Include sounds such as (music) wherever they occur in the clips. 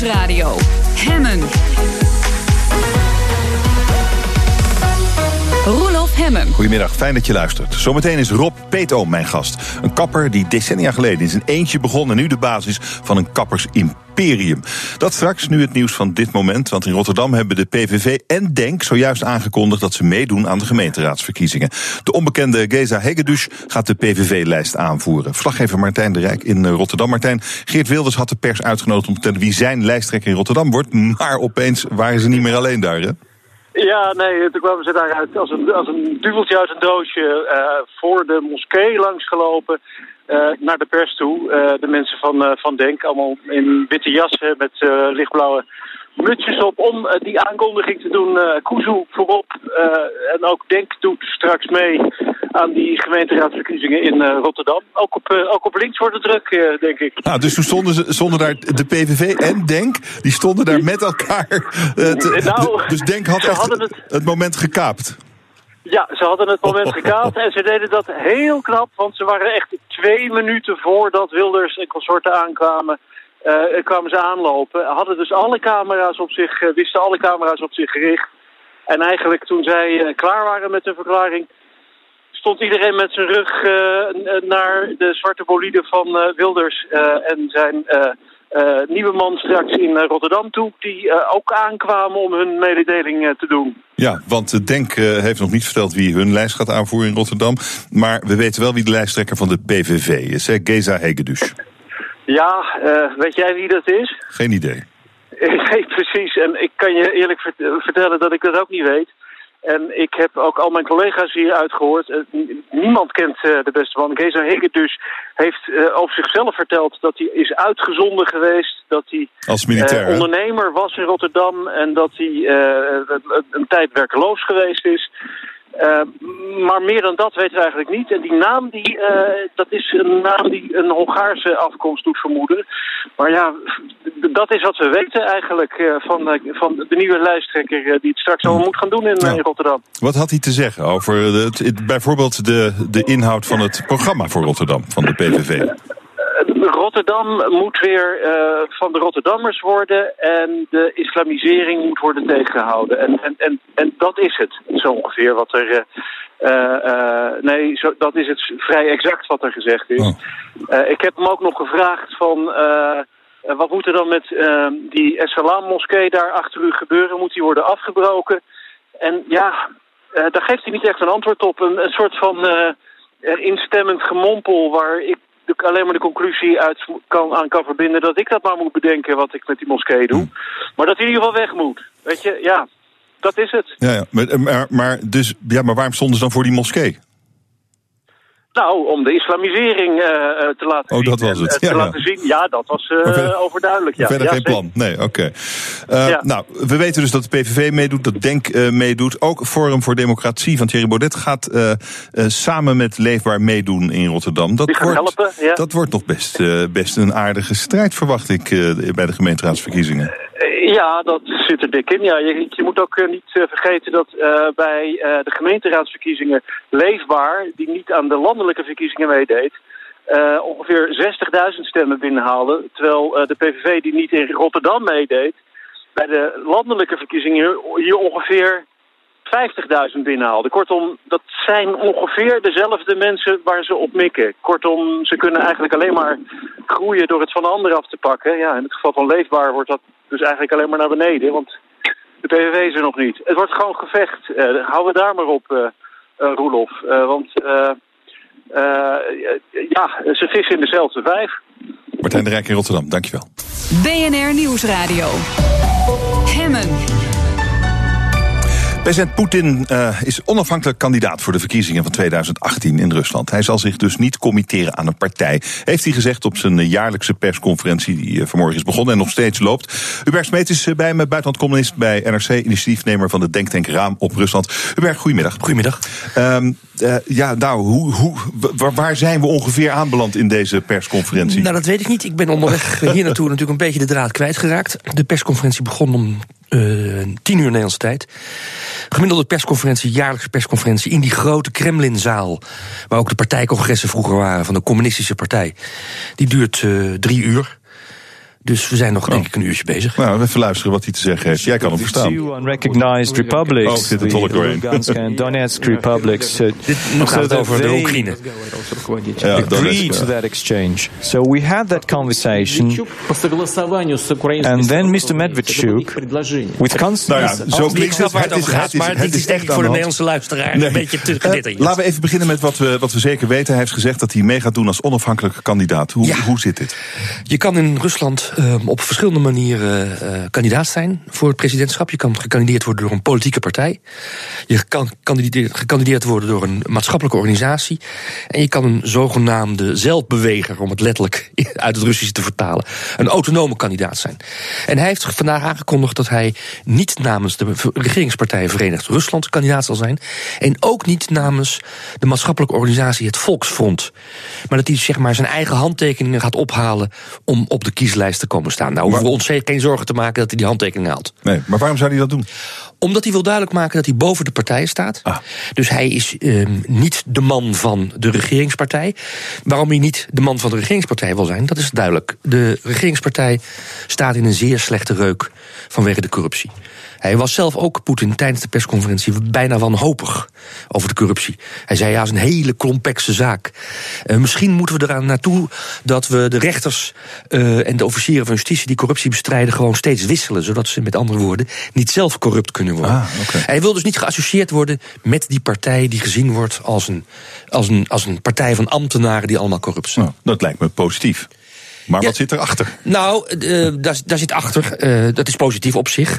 Nieuwsradio. Hemmen. Roelof Hemmen. Goedemiddag, fijn dat je luistert. Zometeen is Rob Peetoom mijn gast. Een kapper die decennia geleden in zijn eentje begon... en nu de basis van een kappersimperium. Dat straks, nu het nieuws van dit moment. Want in Rotterdam hebben de PVV en DENK zojuist aangekondigd... dat ze meedoen aan de gemeenteraadsverkiezingen. De onbekende Geza Hegedus gaat de PVV-lijst aanvoeren. Verslaggever Martijn de Rijk in Rotterdam. Martijn, Geert Wilders had de pers uitgenodigd... om te vertellen wie zijn lijsttrekker in Rotterdam wordt. Maar opeens waren ze niet meer alleen daar, hè? Ja, nee, toen kwamen ze daaruit als een, als een duveltje uit een doosje uh, voor de moskee langsgelopen naar de pers toe. Uh, de mensen van, van Denk, allemaal in witte jassen met lichtblauwe mutsjes op om die aankondiging te doen. Uh, Kuzu voorop. Uh, en ook Denk doet straks mee aan die gemeenteraadsverkiezingen in Rotterdam. Ook op, ook op links wordt het druk, denk ik. Nou, dus toen stonden, ze, stonden daar de PVV en Denk, die stonden daar met elkaar. Te, nou, dus Denk had echt het, het moment gekaapt. Ja, ze hadden het moment (laughs) gekaapt en ze deden dat heel knap, want ze waren echt twee minuten voordat Wilders en consorten aankwamen uh, kwamen ze aanlopen. Hadden dus alle camera's op zich, uh, wisten alle camera's op zich gericht. En eigenlijk toen zij uh, klaar waren met de verklaring, stond iedereen met zijn rug naar de zwarte bolide van Wilders en zijn nieuwe man straks in Rotterdam toe, die ook aankwamen om hun mededeling te doen. Ja, want Denk heeft nog niet verteld wie hun lijst gaat aanvoeren in Rotterdam. Maar we weten wel wie de lijsttrekker van de PVV is, hè? Geza Hegedus. Ja, weet jij wie dat is? Geen idee. (laughs) Nee, precies. En ik kan je eerlijk vertellen dat ik dat ook niet weet. En ik heb ook al mijn collega's hier uitgehoord. Uh, niemand kent uh, de beste man. Geza Hegge dus heeft over zichzelf verteld dat hij is uitgezonden geweest. Dat hij Als militair, ondernemer was in Rotterdam. En dat hij een tijd werkeloos geweest is. Uh, maar meer dan dat weten we eigenlijk niet. En die naam, die, uh, dat is een naam die een Hongaarse afkomst doet vermoeden. Maar ja, dat is wat we weten eigenlijk uh, van, van de nieuwe lijsttrekker... die het straks allemaal moet gaan doen in, in Rotterdam. Wat had hij te zeggen over het, bijvoorbeeld de, de inhoud van het programma voor Rotterdam van de PVV? Rotterdam moet weer uh, van de Rotterdammers worden en de islamisering moet worden tegengehouden. En, en, en, en dat is het, zo ongeveer wat er... Uh, uh, nee, zo, dat is het vrij exact wat er gezegd is. Oh. ik heb hem ook nog gevraagd van... wat moet er dan met die Essalam-moskee daar achter u gebeuren? Moet die worden afgebroken? En ja, daar geeft hij niet echt een antwoord op. Een, een soort van instemmend gemompel waar ik alleen maar de conclusie uit kan, aan kan verbinden dat ik dat maar moet bedenken wat ik met die moskee doe. Hmm. Maar dat hij in ieder geval weg moet. Weet je, ja, dat is het. Ja, ja. Maar, maar, maar, dus, ja, maar waarom stonden ze dan voor die moskee? Nou, om de islamisering uh, te laten oh, zien. dat was het. Ja, te laten zien. Ja, dat was uh, verder, overduidelijk. Ja. Verder ja, geen plan. Nee, oké. Okay. Nou, we weten dus dat de PVV meedoet, dat DENK meedoet. Ook Forum voor Democratie van Thierry Baudet gaat samen met Leefbaar meedoen in Rotterdam. Dat, wordt, helpen, dat wordt nog best, best een aardige strijd, verwacht ik, bij de gemeenteraadsverkiezingen. Ja, dat zit er dik in. Ja, je, je moet ook uh, niet uh, vergeten dat uh, bij de gemeenteraadsverkiezingen Leefbaar, die niet aan de landelijke verkiezingen meedeed, ongeveer 60.000 stemmen binnenhaalde. Terwijl de PVV, die niet in Rotterdam meedeed, bij de landelijke verkiezingen hier ongeveer 50.000 binnenhaalde. Kortom, dat zijn ongeveer dezelfde mensen waar ze op mikken. Kortom, ze kunnen eigenlijk alleen maar groeien door het van anderen af te pakken. Ja, in het geval van Leefbaar wordt dat dus eigenlijk alleen maar naar beneden, want de PVV is er nog niet. Het wordt gewoon gevecht. Uh, houden we daar maar op, uh, uh, Roelof. want ja, ze vissen in dezelfde vijf. Martijn de Rijk in Rotterdam, dankjewel. BNR Nieuwsradio. Hemmen. President Poetin uh, is onafhankelijk kandidaat voor de verkiezingen van 2018 in Rusland. Hij zal zich dus niet committeren aan een partij, heeft hij gezegd op zijn jaarlijkse persconferentie die uh, vanmorgen is begonnen en nog steeds loopt. Hubert Smeet is bij me, buitenlandcommunist bij NRC, initiatiefnemer van de Denktank Raam op Rusland. Hubert, goedemiddag. Goedemiddag. Um, uh, ja, nou, hoe, hoe, waar zijn we ongeveer aanbeland in deze persconferentie? Nou, dat weet ik niet. Ik ben onderweg (laughs) hier naartoe natuurlijk een beetje de draad kwijtgeraakt. De persconferentie begon om uh, tien uur Nederlandse tijd. Gemiddelde persconferentie, jaarlijkse persconferentie... in die grote Kremlinzaal, waar ook de partijcongressen vroeger waren... van de communistische partij. Die duurt uh, drie uur. Dus we zijn nog, denk ik, een uurtje bezig. Nou, even luisteren wat hij te zeggen heeft. Jij kan hem verstaan. Two unrecognized republics, Oh, zit tolk doorheen. And Donetsk republics. uh, Dit nu gaat het over de Oekraïne. Ja, agreed to that exchange. So we had that conversation, And then Mr. Medvedchuk with constant. Nou ja, zo Ik klinkt het. waar het is- gaat, het is- maar dit is denk echt ik voor de Nederlandse luisteraar Nee. een beetje te Eh, laten we even beginnen met wat we, wat we zeker weten. Hij heeft gezegd dat hij mee gaat doen als onafhankelijke kandidaat. Hoe, Ja. hoe zit dit? Je kan in Rusland eh, op verschillende manieren eh, kandidaat zijn voor het presidentschap. Je kan gekandideerd worden door een politieke partij. Je kan kandideerd, gekandideerd worden door een maatschappelijke organisatie. En je kan een zogenaamde zelfbeweger, om het letterlijk (laughs) uit het Russische te vertalen, een autonome kandidaat zijn. En hij heeft vandaag aangekondigd dat hij niet namens de regeringspartij Verenigd Rusland kandidaat zal zijn. En ook niet namens de maatschappelijke organisatie Het Volksfront. Maar dat hij zeg maar, zijn eigen handtekeningen gaat ophalen om op de kieslijst te komen staan. Nou, hoeven we ons geen zorgen te maken dat hij die handtekeningen haalt. Nee, maar waarom zou hij dat doen? Omdat hij wil duidelijk maken dat hij boven de partijen staat. Ah. Dus hij is ehm, niet de man van de regeringspartij. Waarom hij niet de man van de regeringspartij wil zijn, dat is duidelijk. De regeringspartij staat in een zeer slechte reuk vanwege de corruptie. Hij was zelf ook, Poetin, tijdens de persconferentie bijna wanhopig over de corruptie. Hij zei, ja, het is een hele complexe zaak. Eh, misschien moeten we eraan naartoe dat we de rechters eh, en de officieren van justitie die corruptie bestrijden gewoon steeds wisselen. Zodat ze met andere woorden niet zelf corrupt kunnen worden. Ah. Hij wil dus niet geassocieerd worden met die partij die gezien wordt als een, als een, als een partij van ambtenaren die allemaal corrupt zijn. Nou, dat lijkt me positief. Maar Ja. wat zit erachter? Nou, eh, daar, daar zit achter, eh, dat is positief op zich.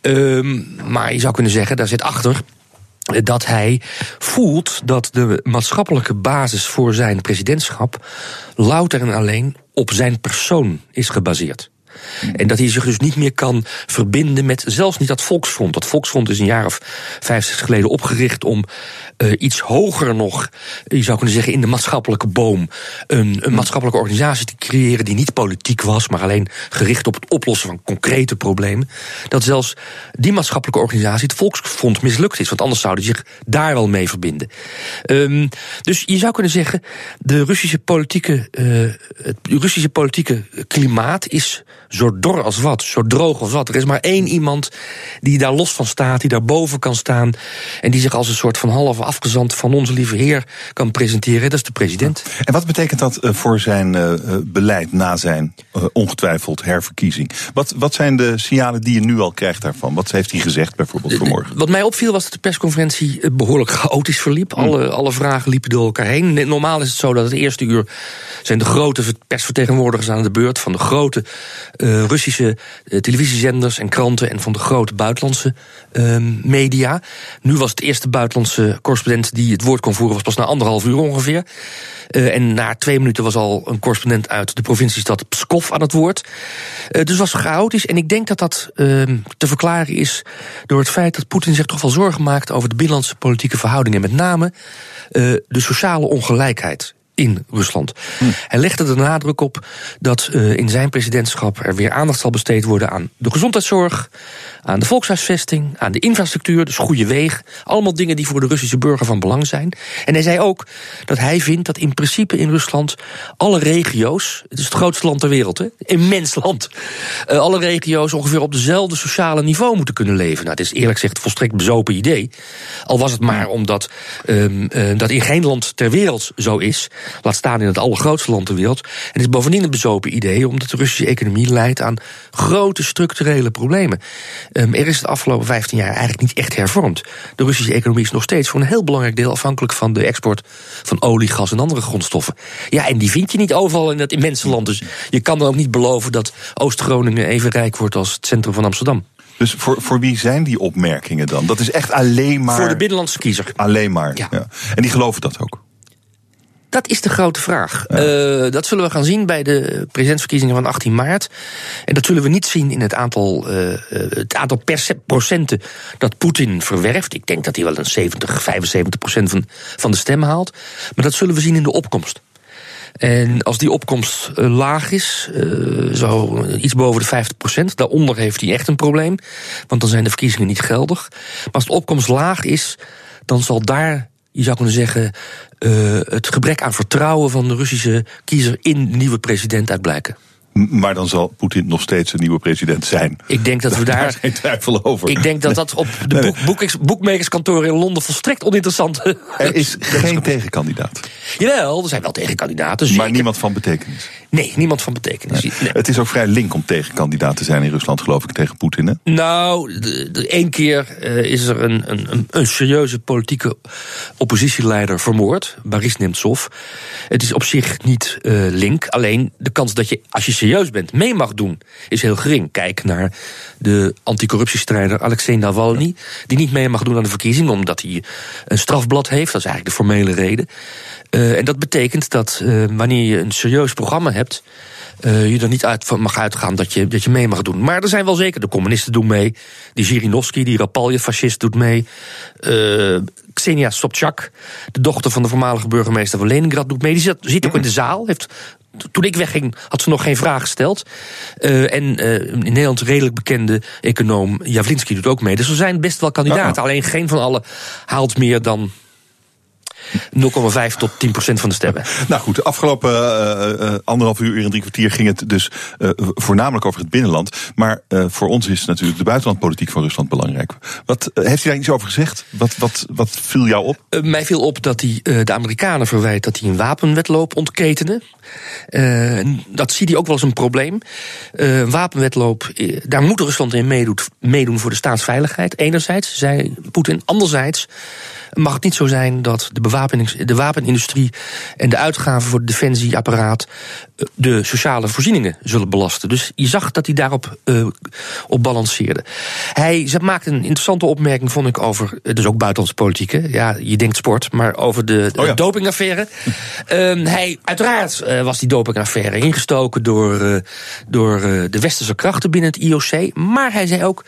Ehm, maar je zou kunnen zeggen, daar zit achter eh, dat hij voelt dat de maatschappelijke basis voor zijn presidentschap louter en alleen op zijn persoon is gebaseerd. En dat hij zich dus niet meer kan verbinden met zelfs niet dat Volksfront. Dat Volksfront is een jaar of vijf, zes geleden opgericht om eh, iets hoger nog, je zou kunnen zeggen, in de maatschappelijke boom. Een, een maatschappelijke organisatie te creëren die niet politiek was, maar alleen gericht op het oplossen van concrete problemen. Dat zelfs die maatschappelijke organisatie, het Volksfront, mislukt is. Want anders zouden ze zich daar wel mee verbinden. Ehm, dus je zou kunnen zeggen, de Russische politieke, eh, het Russische politieke klimaat is zo dor als wat, zo droog als wat. Er is maar één iemand die daar los van staat, die daar boven kan staan. En die zich als een soort van halve afgezant van onze lieve Heer kan presenteren. Dat is de president. En wat betekent dat eh, voor zijn eh, eh, beleid na zijn ongetwijfeld herverkiezing? Wat, wat zijn de signalen die je nu al krijgt daarvan? Wat heeft hij gezegd bijvoorbeeld vanmorgen? Wat mij opviel was dat de persconferentie eh, behoorlijk chaotisch verliep. Alle, alle vragen liepen door elkaar heen. Normaal is het zo dat het eerste uur zijn de grote ver- persvertegenwoordigers aan de beurt. Van de grote eh, Russische eh, televisiezenders en kranten. En van de grote buitenlandse eh, media. Nu was het eerste buitenlandse correspondent die het woord kon voeren. Was pas na anderhalf uur ongeveer. Eh, en na twee minuten was al een correspondent uit de provinciestad Pskov aan het woord. Dus was chaotisch. En ik denk dat dat eh, te verklaren is door het feit dat Poetin zich toch wel zorgen maakt over de binnenlandse politieke verhoudingen. Met name de sociale ongelijkheid in Rusland. Hij legde de nadruk op dat eh, in zijn presidentschap er weer aandacht zal besteed worden aan de gezondheidszorg, aan de volkshuisvesting, aan de infrastructuur, dus goede wegen. Allemaal dingen die voor de Russische burger van belang zijn. En hij zei ook dat hij vindt dat in principe in Rusland alle regio's, het is het grootste land ter wereld, hè, immens land, eh, alle regio's ongeveer op dezelfde sociale niveau moeten kunnen leven. Nou, het is eerlijk gezegd volstrekt bezopen idee. Al was het maar omdat ehm, eh, dat in geen land ter wereld zo is. Laat staan in het allergrootste land ter wereld. En het is bovendien een bezopen idee, omdat de Russische economie leidt aan grote structurele problemen. Ehm, er is de afgelopen 15 jaar eigenlijk niet echt hervormd. De Russische economie is nog steeds voor een heel belangrijk deel afhankelijk van de export van olie, gas en andere grondstoffen. Ja, en die vind je niet overal in dat immense land. Dus je kan dan ook niet beloven dat Oost-Groningen even rijk wordt als het centrum van Amsterdam. Dus voor, voor wie zijn die opmerkingen dan? Dat is echt alleen maar. Voor de binnenlandse kiezer. Alleen maar. Ja. Ja. En die geloven dat ook. Dat is de grote vraag. Eh, dat zullen we gaan zien bij de presidentsverkiezingen van 18 maart. En dat zullen we niet zien in het aantal, eh, eh, het aantal procenten dat Poetin verwerft. Ik denk dat hij wel een 70, 75 procent van, van de stem haalt. Maar dat zullen we zien in de opkomst. En als die opkomst laag is, zo iets boven de 50 procent, daaronder heeft hij echt een probleem. Want dan zijn de verkiezingen niet geldig. Maar als de opkomst laag is, dan zal daar, je zou kunnen zeggen, eh, het gebrek aan vertrouwen van de Russische kiezer in de nieuwe president uit blijken. Maar dan zal Poetin nog steeds een nieuwe president zijn. Ik denk dat we daar. Daar is geen twijfel over. Ik denk dat dat op de Nee, boek, boekmakerskantoren in Londen volstrekt oninteressant Er is (laughs) geen tegenkandidaat. Jawel, er zijn wel tegenkandidaten. Maar niemand van betekenis. Nee, niemand van betekenis. Nee. Het is ook vrij link om tegenkandidaat te zijn in Rusland, geloof ik, tegen Poetin. Hè? Nou, de, de, één keer eh, is er een, een, een, serieuze politieke oppositieleider vermoord, Boris Nemtsov. Het is op zich niet eh, link, alleen de kans dat je, als je serieus bent, mee mag doen, is heel gering. Kijk naar de anticorruptiestrijder Alexei Navalny, die niet mee mag doen aan de verkiezingen, omdat hij een strafblad heeft. Dat is eigenlijk de formele reden. Eh, en dat betekent dat wanneer je een serieus programma hebt, eh, je er niet uit mag uitgaan dat je, dat je mee mag doen. Maar er zijn wel zeker, de communisten doen mee. Die Zhirinovsky, die Rapalje-fascist, doet mee. Eh Xenia Sobchak, de dochter van de voormalige burgemeester van Leningrad, doet mee. Die zit, zit ook in de zaal. Heeft, toen ik wegging, had ze nog geen vraag gesteld. Eh, en in Nederland redelijk bekende econoom Javlinski doet ook mee. Dus er zijn best wel kandidaten. Alleen geen van allen haalt meer dan 0,5 tot 10 procent van de stemmen. (laughs) Nou goed, de afgelopen eh, eh, anderhalf uur, uur en drie kwartier ging het dus eh, voornamelijk over het binnenland. Maar eh, voor ons is natuurlijk de buitenlandpolitiek van Rusland belangrijk. Wat, eh, heeft u daar iets over gezegd? Wat, wat, wat viel jou op? Eh, mij viel op dat hij eh, de Amerikanen verwijt dat hij een wapenwetloop ontketenen. Eh, en dat ziet hij ook wel als een probleem. Eh, een wapenwetloop, eh, daar moet Rusland in meedoet, meedoen voor de staatsveiligheid. Enerzijds, zei Poetin. Anderzijds mag het niet zo zijn dat de, bewapenings- de wapenindustrie en de uitgaven voor het defensieapparaat eh, de sociale voorzieningen zullen belasten. Dus je zag dat hij daarop eh, op balanceerde. Hij maakte een interessante opmerking, vond ik, over. eh, Dus ook buitenlandse politiek. hè. Ja, je denkt sport, maar over de, Oh ja. dopingaffaire. Ehm, hij, uiteraard was die dopingaffaire ingestoken door, door de westerse krachten binnen het IOC. Maar hij zei ook: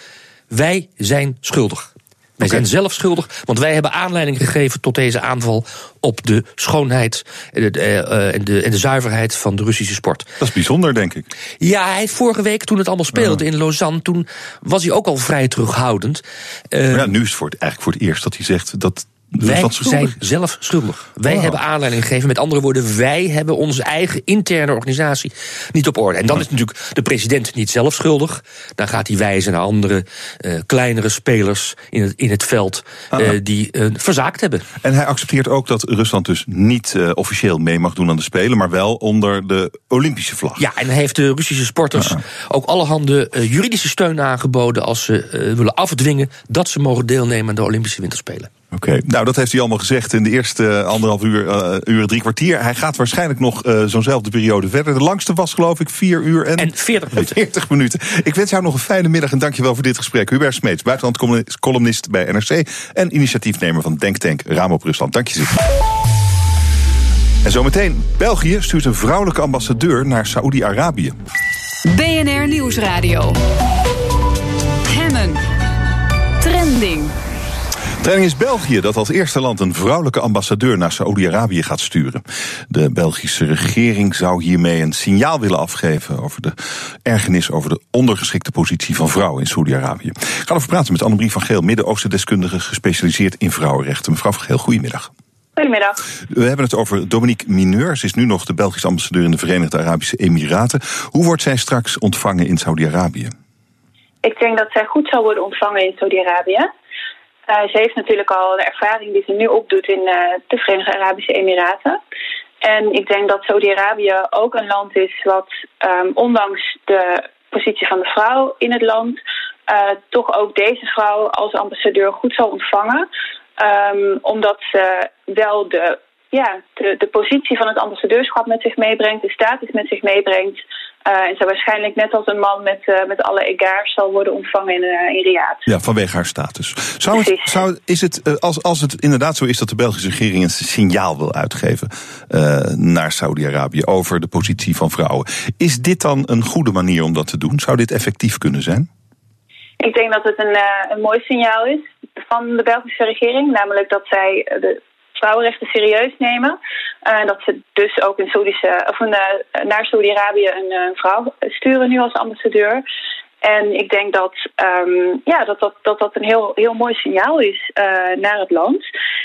wij zijn schuldig. Wij zijn zelf schuldig, want wij hebben aanleiding gegeven tot deze aanval op de schoonheid en de, eh, eh, en de, en de zuiverheid van de Russische sport. Dat is bijzonder, denk ik. Ja, hij vorige week toen het allemaal speelde in Lausanne, toen was hij ook al vrij terughoudend. Eh, Maar ja, nu is het voor het, eigenlijk voor het eerst dat hij zegt dat wij Rusland schuldig zijn zelf schuldig. Wij Oh. hebben aanleiding gegeven. Met andere woorden, wij hebben onze eigen interne organisatie niet op orde. En dan is natuurlijk de president niet zelf schuldig. Dan gaat hij wijzen naar andere eh, kleinere spelers in het, in het veld eh, die eh, verzaakt hebben. En hij accepteert ook dat Rusland dus niet officieel mee mag doen aan de Spelen, maar wel onder de Olympische vlag. Ja, en hij heeft de Russische sporters ook allerhande eh, juridische steun aangeboden als ze willen afdwingen dat ze mogen deelnemen aan de Olympische Winterspelen. Oké, nou dat heeft hij allemaal gezegd in de eerste eh, anderhalf uur, eh, uur en drie kwartier. Hij gaat waarschijnlijk nog eh, zo'nzelfde periode verder. De langste was geloof ik vier uur en, En 40 minuten. (laughs) 40 minuten. Ik wens jou nog een fijne middag en dankjewel voor dit gesprek. Hubert Smeets, buitenlandcolumnist bij NRC en initiatiefnemer van Denktank Raam op Rusland. Dank je zeer. En zometeen, België stuurt een vrouwelijke ambassadeur naar Saoedi-Arabië. BNR Nieuwsradio. Training is België dat als eerste land een vrouwelijke ambassadeur naar Saoedi-Arabië gaat sturen. De Belgische regering zou hiermee een signaal willen afgeven over de ergernis over de ondergeschikte positie van vrouwen in Saoedi-Arabië. Ik ga erover praten met Annemarie van Geel, Midden-Oosten deskundige gespecialiseerd in vrouwenrechten. Mevrouw van Geel, goedemiddag. Goedemiddag. We hebben het over Dominique Mineur. Ze is nu nog de Belgische ambassadeur in de Verenigde Arabische Emiraten. Hoe wordt zij straks ontvangen in Saoedi-Arabië? Ik denk dat zij goed zal worden ontvangen in Saudi-Arabië. Uh, ze heeft natuurlijk al de ervaring die ze nu opdoet in uh, de Verenigde Arabische Emiraten. En ik denk dat Saudi-Arabië ook een land is wat, um, ondanks de positie van de vrouw in het land, uh, toch ook deze vrouw als ambassadeur goed zal ontvangen. Um, omdat ze wel de, ja, de, de positie van het ambassadeurschap met zich meebrengt, de status met zich meebrengt. Uh, en ze waarschijnlijk net als een man met, uh, met alle egaars zal worden ontvangen in, uh, in Riyadh. Ja, vanwege haar status. Zou het, zou, is het, als, als het inderdaad zo is dat de Belgische regering een signaal wil uitgeven naar Saudi-Arabië over de positie van vrouwen, is dit dan een goede manier om dat te doen? Zou dit effectief kunnen zijn? Ik denk dat het een, een mooi signaal is van de Belgische regering, namelijk dat zij de vrouwenrechten serieus nemen. Uh, dat ze dus ook in Saudische, of een, uh, naar Saudi-Arabië een uh, vrouw sturen nu als ambassadeur. En ik denk dat um, ja, dat, dat, dat, dat een heel, heel mooi signaal is naar het land.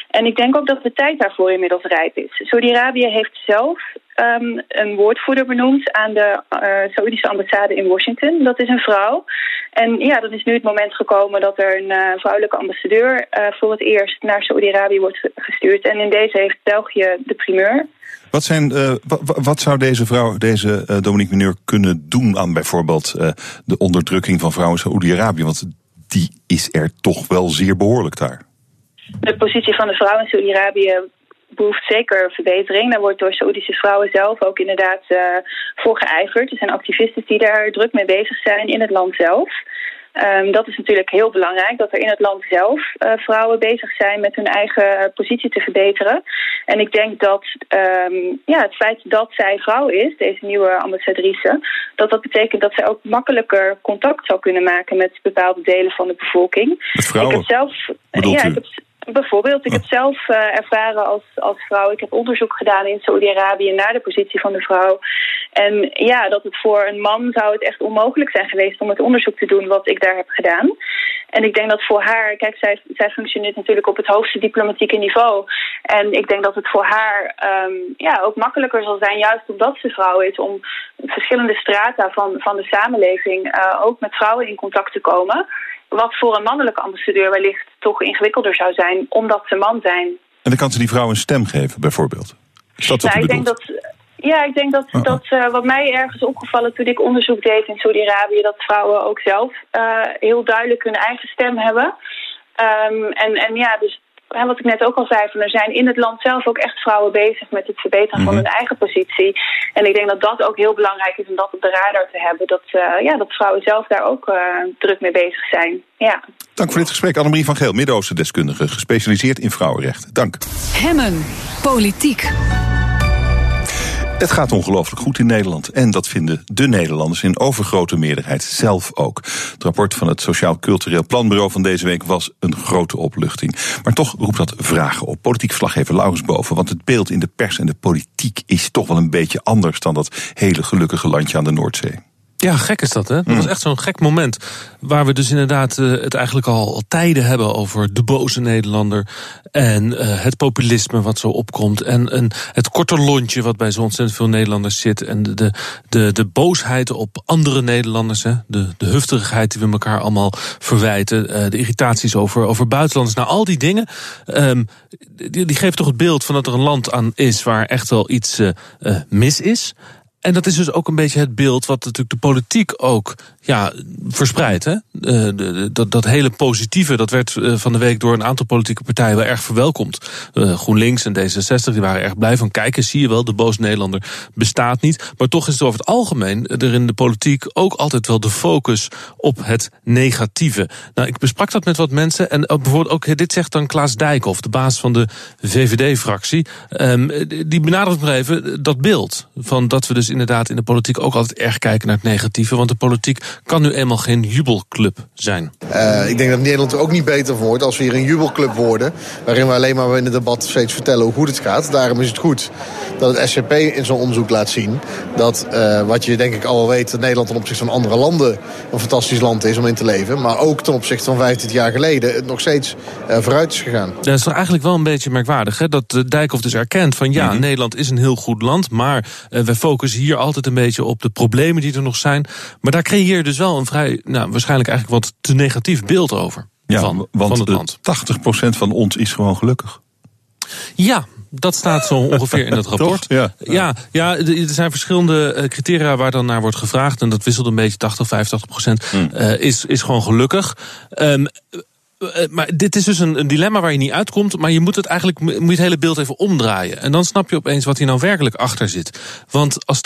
En ik denk ook dat de tijd daarvoor inmiddels rijp is. Saudi-Arabië heeft zelf ehm, een woordvoerder benoemd aan de uh, Saoedische ambassade in Washington. Dat is een vrouw. En ja, dan is nu het moment gekomen dat er een uh, vrouwelijke ambassadeur uh, voor het eerst naar Saudi-Arabië wordt gestuurd. En in deze heeft België de primeur. Wat, zijn, wat, zou deze vrouw, deze Dominique Mineur, kunnen doen aan bijvoorbeeld de onderdrukking van vrouwen in Saoedi-Arabië? Want die is er toch wel zeer behoorlijk daar. De positie van de vrouw in Saoedi-Arabië behoeft zeker verbetering. Daar wordt door Saoedische vrouwen zelf ook inderdaad uh, voor geijverd. Er zijn activisten die daar druk mee bezig zijn in het land zelf. Um, dat is natuurlijk heel belangrijk, dat er in het land zelf uh, vrouwen bezig zijn met hun eigen positie te verbeteren. En ik denk dat um, ja, het feit dat zij vrouw is, deze nieuwe ambassadrice, dat dat betekent dat zij ook makkelijker contact zou kunnen maken met bepaalde delen van de bevolking. Met vrouwen? Ik heb zelf, ja, ik heb, Bijvoorbeeld, ik heb zelf uh, ervaren als, als vrouw, ik heb onderzoek gedaan in Saudi-Arabië naar de positie van de vrouw. En ja, dat het voor een man zou het echt onmogelijk zijn geweest om het onderzoek te doen wat ik daar heb gedaan. En ik denk dat voor haar, kijk, zij, zij functioneert natuurlijk op het hoogste diplomatieke niveau. En ik denk dat het voor haar um, ja, ook makkelijker zal zijn, juist omdat ze vrouw is, om verschillende strata van, van de samenleving uh, ook met vrouwen in contact te komen. Wat voor een mannelijke ambassadeur wellicht toch ingewikkelder zou zijn, omdat ze man zijn. En dan kan ze die vrouw een stem geven, bijvoorbeeld? Is dat ja, ik denk dat, ja, ik denk dat, uh -uh. dat uh, wat mij ergens opgevallen toen ik onderzoek deed in Saudi-Arabië, dat vrouwen ook zelf heel duidelijk hun eigen stem hebben. Um, en, en ja, dus en wat ik net ook al zei, van er zijn in het land zelf ook echt vrouwen bezig met het verbeteren mm -hmm. van hun eigen positie. En ik denk dat dat ook heel belangrijk is om dat op de radar te hebben. Dat, uh, ja, dat vrouwen zelf daar ook uh, druk mee bezig zijn. Ja. Dank voor dit gesprek, Annemarie van Geel, Midden-Oosten deskundige, gespecialiseerd in vrouwenrechten. Dank. Hemmen, politiek. Het gaat ongelooflijk goed in Nederland. En dat vinden de Nederlanders in overgrote meerderheid zelf ook. Het rapport van het Sociaal Cultureel Planbureau van deze week was een grote opluchting. Maar toch roept dat vragen op. Politiek verslaggever Laurens Boven. Want het beeld in de pers en de politiek is toch wel een beetje anders dan dat hele gelukkige landje aan de Noordzee. Ja, gek is dat, hè? Dat was echt zo'n gek moment. Waar we dus inderdaad uh, het eigenlijk al, al, tijden hebben over de boze Nederlander. En uh, het populisme wat zo opkomt. En, en het korte lontje wat bij zo ontzettend veel Nederlanders zit. En de, de, de boosheid op andere Nederlanders. Hè? De, de hufterigheid die we elkaar allemaal verwijten. Uh, de irritaties over, over buitenlanders. Nou, al die dingen. Um, die, die geven toch het beeld van dat er een land aan is waar echt wel iets mis is. En dat is dus ook een beetje het beeld wat natuurlijk de politiek ook ja, verspreidt. Hè? Uh, dat, dat hele positieve, dat werd uh, van de week door een aantal politieke partijen wel erg verwelkomd. Uh, GroenLinks en D66 die waren erg blij van kijken, zie je wel, de boos Nederlander bestaat niet. Maar toch is het over het algemeen er in de politiek ook altijd wel de focus op het negatieve. Nou, ik besprak dat met wat mensen en bijvoorbeeld ook dit zegt dan Klaas Dijkhoff, de baas van de VVD-fractie. Um, die benadrukt nog even dat beeld van dat we dus inderdaad in de politiek ook altijd erg kijken naar het negatieve. Want de politiek kan nu eenmaal geen jubelclub zijn. Uh, ik denk dat Nederland er ook niet beter van wordt als we hier een jubelclub worden. Waarin we alleen maar in het debat steeds vertellen hoe goed het gaat. Daarom is het goed dat het SCP in zo'n onderzoek laat zien. Dat uh, wat je denk ik al wel weet, dat Nederland ten opzichte van andere landen een fantastisch land is om in te leven. Maar ook ten opzichte van 15 jaar geleden het nog steeds uh, vooruit is gegaan. Ja, dat is eigenlijk wel een beetje merkwaardig. Hè? Dat de Dijkhoff dus erkent van ja, mm -hmm. Nederland is een heel goed land. Maar wij focussen hier altijd een beetje op de problemen die er nog zijn. Maar daar creëer je dus wel een vrij, nou, waarschijnlijk eigenlijk wat te negatief beeld over. Ja, van, want van het land. 80% van ons is gewoon gelukkig. Ja, dat staat zo ongeveer in het (laughs) rapport. ja. ja, ja, er zijn verschillende criteria waar dan naar wordt gevraagd. En dat wisselt een beetje 80, 85 procent. Hmm. Uh, is, is gewoon gelukkig. Um, maar dit is dus een, een, dilemma waar je niet uitkomt. Maar je moet het eigenlijk moet je het hele beeld even omdraaien. En dan snap je opeens wat hier nou werkelijk achter zit. Want als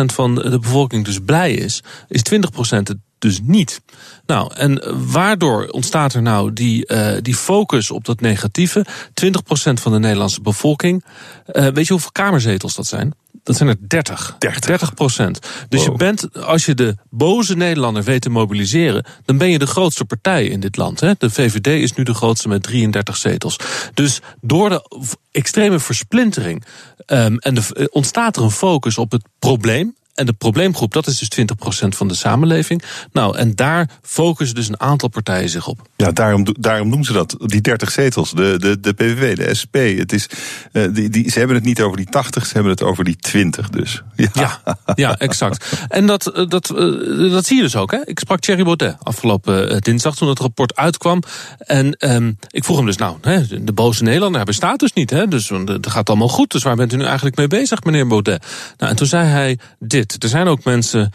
80% van de bevolking dus blij is, is 20% het dus niet. Nou, en waardoor ontstaat er nou die, uh, die focus op dat negatieve? 20% van de Nederlandse bevolking. Uh, weet je hoeveel kamerzetels dat zijn? Dat zijn er 30. 30, 30 procent. Dus wow. je bent, als je de boze Nederlander weet te mobiliseren, dan ben je de grootste partij in dit land. Hè? De VVD is nu de grootste met 33 zetels. Dus door de extreme versplintering um, en de, ontstaat er een focus op het probleem En de probleemgroep, dat is dus 20% van de samenleving. Nou, en daar focussen dus een aantal partijen zich op. Ja, daarom, daarom noemen ze dat, die 30 zetels. De, de, de PVV, de SP. Het is, uh, die, die, ze hebben het niet over die 80, ze hebben het over die 20 dus. (laughs) Ja, ja, ja exact. En dat, eh, dat, uh, dat zie je dus ook. Hè? Ik sprak Thierry Baudet afgelopen dinsdag toen het rapport uitkwam. En um, ik vroeg hem dus, nou, hè, de boze Nederlander bestaat dus niet. Hè? Dus het gaat allemaal goed. Dus waar bent u nu eigenlijk mee bezig, meneer Baudet? Nou, en toen zei hij dit. Er zijn ook mensen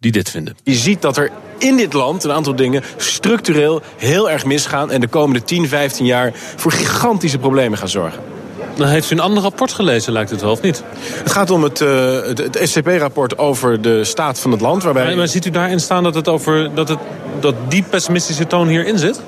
die dit vinden. Je ziet dat er in dit land een aantal dingen structureel heel erg misgaan... en de komende 10, 15 jaar voor gigantische problemen gaan zorgen. Dan heeft u een ander rapport gelezen, lijkt het wel, of niet? Het gaat om het, uh, het, het SCP-rapport over de staat van het land. Waarbij... Maar, maar ziet u daarin staan dat, het over, dat, het, dat die pessimistische toon hierin zit?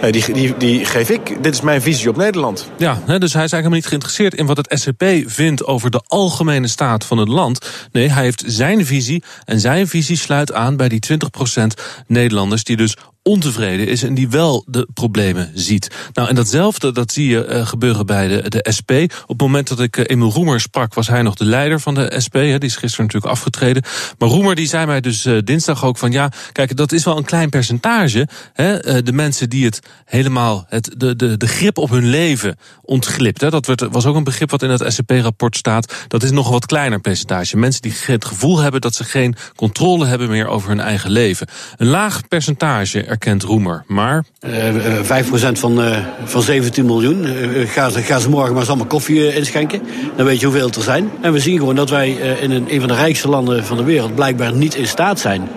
Die, die geef ik. Dit is mijn visie op Nederland. Ja, dus hij is eigenlijk helemaal niet geïnteresseerd in wat het SCP vindt over de algemene staat van het land. Nee, hij heeft zijn visie. En zijn visie sluit aan bij die 20% Nederlanders die dus ontevreden is en die wel de problemen ziet. Nou, en datzelfde dat zie je uh, gebeuren bij de, de SP. Op het moment dat ik uh, Emil Roemer sprak, was hij nog de leider van de SP. Hè, die is gisteren natuurlijk afgetreden. Maar Roemer die zei mij dus uh, dinsdag ook van ja, kijk, dat is wel een klein percentage. Hè, de mensen die het helemaal, het, de, de, de grip op hun leven ontglipt. Hè, dat werd, was ook een begrip wat in het SCP-rapport staat. Dat is nog een wat kleiner percentage. Mensen die het gevoel hebben dat ze geen controle hebben meer over hun eigen leven. Een laag percentage erkent Roemer. Maar. Uh, 5% van, uh, van 17 miljoen. Uh, gaan, ze, ze morgen maar eens allemaal koffie inschenken. Dan weet je hoeveel het er zijn. En we zien gewoon dat wij in een, een van de rijkste landen van de wereld blijkbaar niet in staat zijn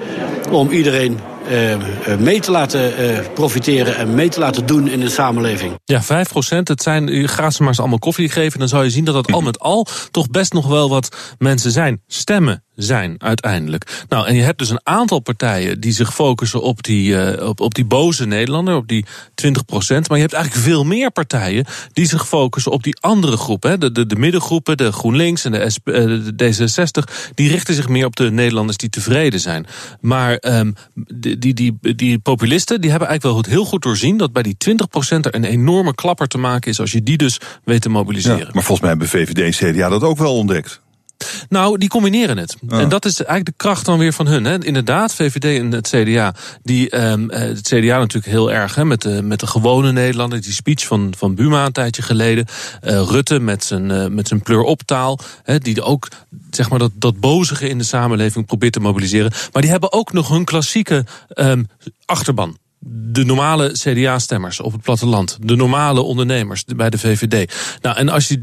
om iedereen uh, mee te laten uh, profiteren en mee te laten doen in de samenleving. Ja, 5 procent. Het zijn, u gaat ze maar eens allemaal koffie geven. Dan zou je zien dat dat al met al toch best nog wel wat mensen zijn. Stemmen zijn uiteindelijk. Nou, en je hebt dus een aantal partijen die zich focussen op die, uh, op, op die boze Nederlander, op die 20 procent. Maar je hebt eigenlijk veel meer partijen die zich focussen op die andere groepen. De, de, de middengroepen, de GroenLinks en de, SP, de D66, die richten zich meer op de Nederlanders die tevreden zijn. Maar um, die, die, die, die populisten die hebben eigenlijk wel heel goed doorzien dat bij die 20 procent er een enorme klapper te maken is als je die dus weet te mobiliseren. Ja, maar volgens mij hebben VVD en CDA dat ook wel ontdekt. Nou, die combineren het. En dat is eigenlijk de kracht dan weer van hun. Hè. Inderdaad, VVD en het CDA. Die, um, het CDA natuurlijk heel erg hè, met, de, met de gewone Nederlander. Die speech van, van Buma een tijdje geleden. Uh, Rutte met zijn, uh, met zijn pleur-optaal. Die ook zeg maar, dat, dat bozige in de samenleving probeert te mobiliseren. Maar die hebben ook nog hun klassieke um, achterban de normale CDA-stemmers op het platteland, de normale ondernemers bij de VVD. Nou, en als je,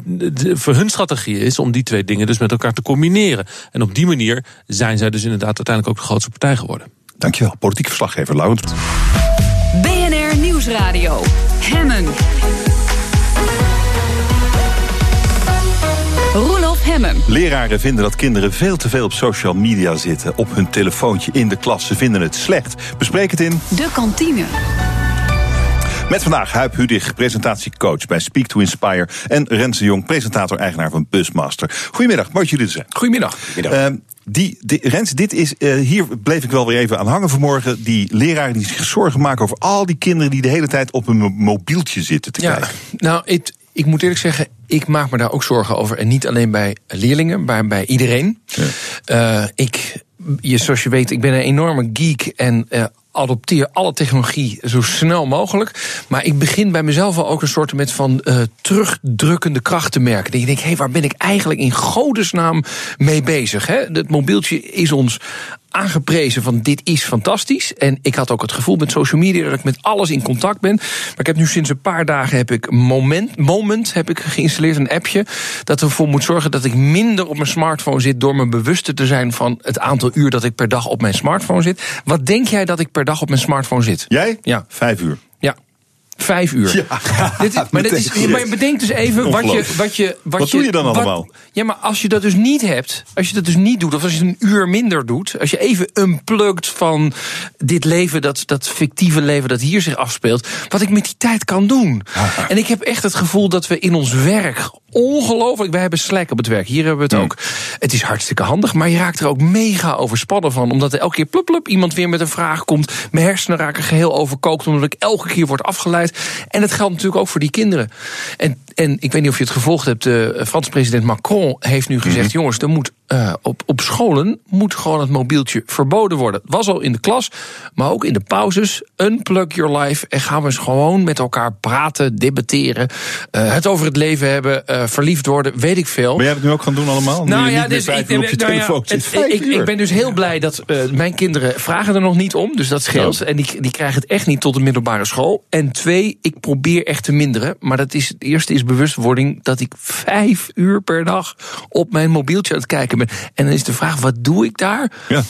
voor hun strategie is om die twee dingen dus met elkaar te combineren. En op die manier zijn zij dus inderdaad uiteindelijk ook de grootste partij geworden. Dankjewel, politiek verslaggever Laurens. BNR Nieuwsradio, Hemmen. Hemmen. Leraren vinden dat kinderen veel te veel op social media zitten. Op hun telefoontje in de klas. Ze vinden het slecht. Bespreek het in... De kantine. Met vandaag Huip Hudig, presentatiecoach bij Speak to Inspire. En Renze Jong, presentator-eigenaar van Busmaster. Goedemiddag, mooi dat jullie er zijn. Goedemiddag. Uh, die, die, Rens, dit is, uh, hier bleef ik wel weer even aan hangen vanmorgen. Die leraren die zich zorgen maken over al die kinderen die de hele tijd op hun mobieltje zitten te ja, kijken. Nou, het, ik moet eerlijk zeggen, ik maak me daar ook zorgen over. En niet alleen bij leerlingen, maar bij iedereen. Ja. Uh, ik, je, zoals je weet, ik ben een enorme geek en uh, adopteer alle technologie zo snel mogelijk. Maar ik begin bij mezelf al ook een soort met van uh, terugdrukkende kracht te merken. Dat je denkt, hé, hey, waar ben ik eigenlijk in godesnaam mee bezig? Hè? Het mobieltje is ons aangeprezen van dit is fantastisch. En ik had ook het gevoel met social media dat ik met alles in contact ben. Maar ik heb nu sinds een paar dagen heb ik Moment, Moment heb ik geïnstalleerd, een appje. Dat ervoor moet zorgen dat ik minder op mijn smartphone zit door me bewuster te zijn van het aantal uur dat ik per dag op mijn smartphone zit. Wat denk jij dat ik per dag op mijn smartphone zit? Jij? Ja. Vijf uur. Vijf uur. Ja, (laughs) dit is, maar, dit is, maar bedenk dus even wat je. Wat, je, wat, wat doe je dan allemaal? ja, maar als je dat dus niet hebt, als je dat dus niet doet, of als je een uur minder doet, als je even unplugt van dit leven, dat, dat fictieve leven dat hier zich afspeelt, wat ik met die tijd kan doen. En ik heb echt het gevoel dat we in ons werk ongelooflijk. Wij hebben Slack op het werk. Hier hebben we het ook. Het is hartstikke handig, maar je raakt er ook mega overspannen van. Omdat er elke keer plup, plup, iemand weer met een vraag komt. Mijn hersenen raken geheel overkookt, omdat ik elke keer word afgeleid. En dat geldt natuurlijk ook voor die kinderen. En, en ik weet niet of je het gevolgd hebt. De Franse president Macron heeft nu gezegd: jongens, er moet uh, op, op scholen moet gewoon het mobieltje verboden worden. Het was al in de klas, maar ook in de pauzes. Unplug your life en gaan we eens gewoon met elkaar praten, debatteren. Uh, het over het leven hebben, uh, verliefd worden, weet ik veel. Ben jij het nu ook gaan doen allemaal? Nou nu ja, dus ik, op je nou ja, het, ik, ik, ben dus heel blij dat mijn kinderen vragen er nog niet om. Dus dat scheelt. Ja. En die, die krijgen het echt niet tot de middelbare school. En twee, ik probeer echt te minderen. Maar dat is, het eerste is bewustwording dat ik vijf uur per dag op mijn mobieltje aan het kijken ben. En dan is de vraag, wat doe ik daar? Ja.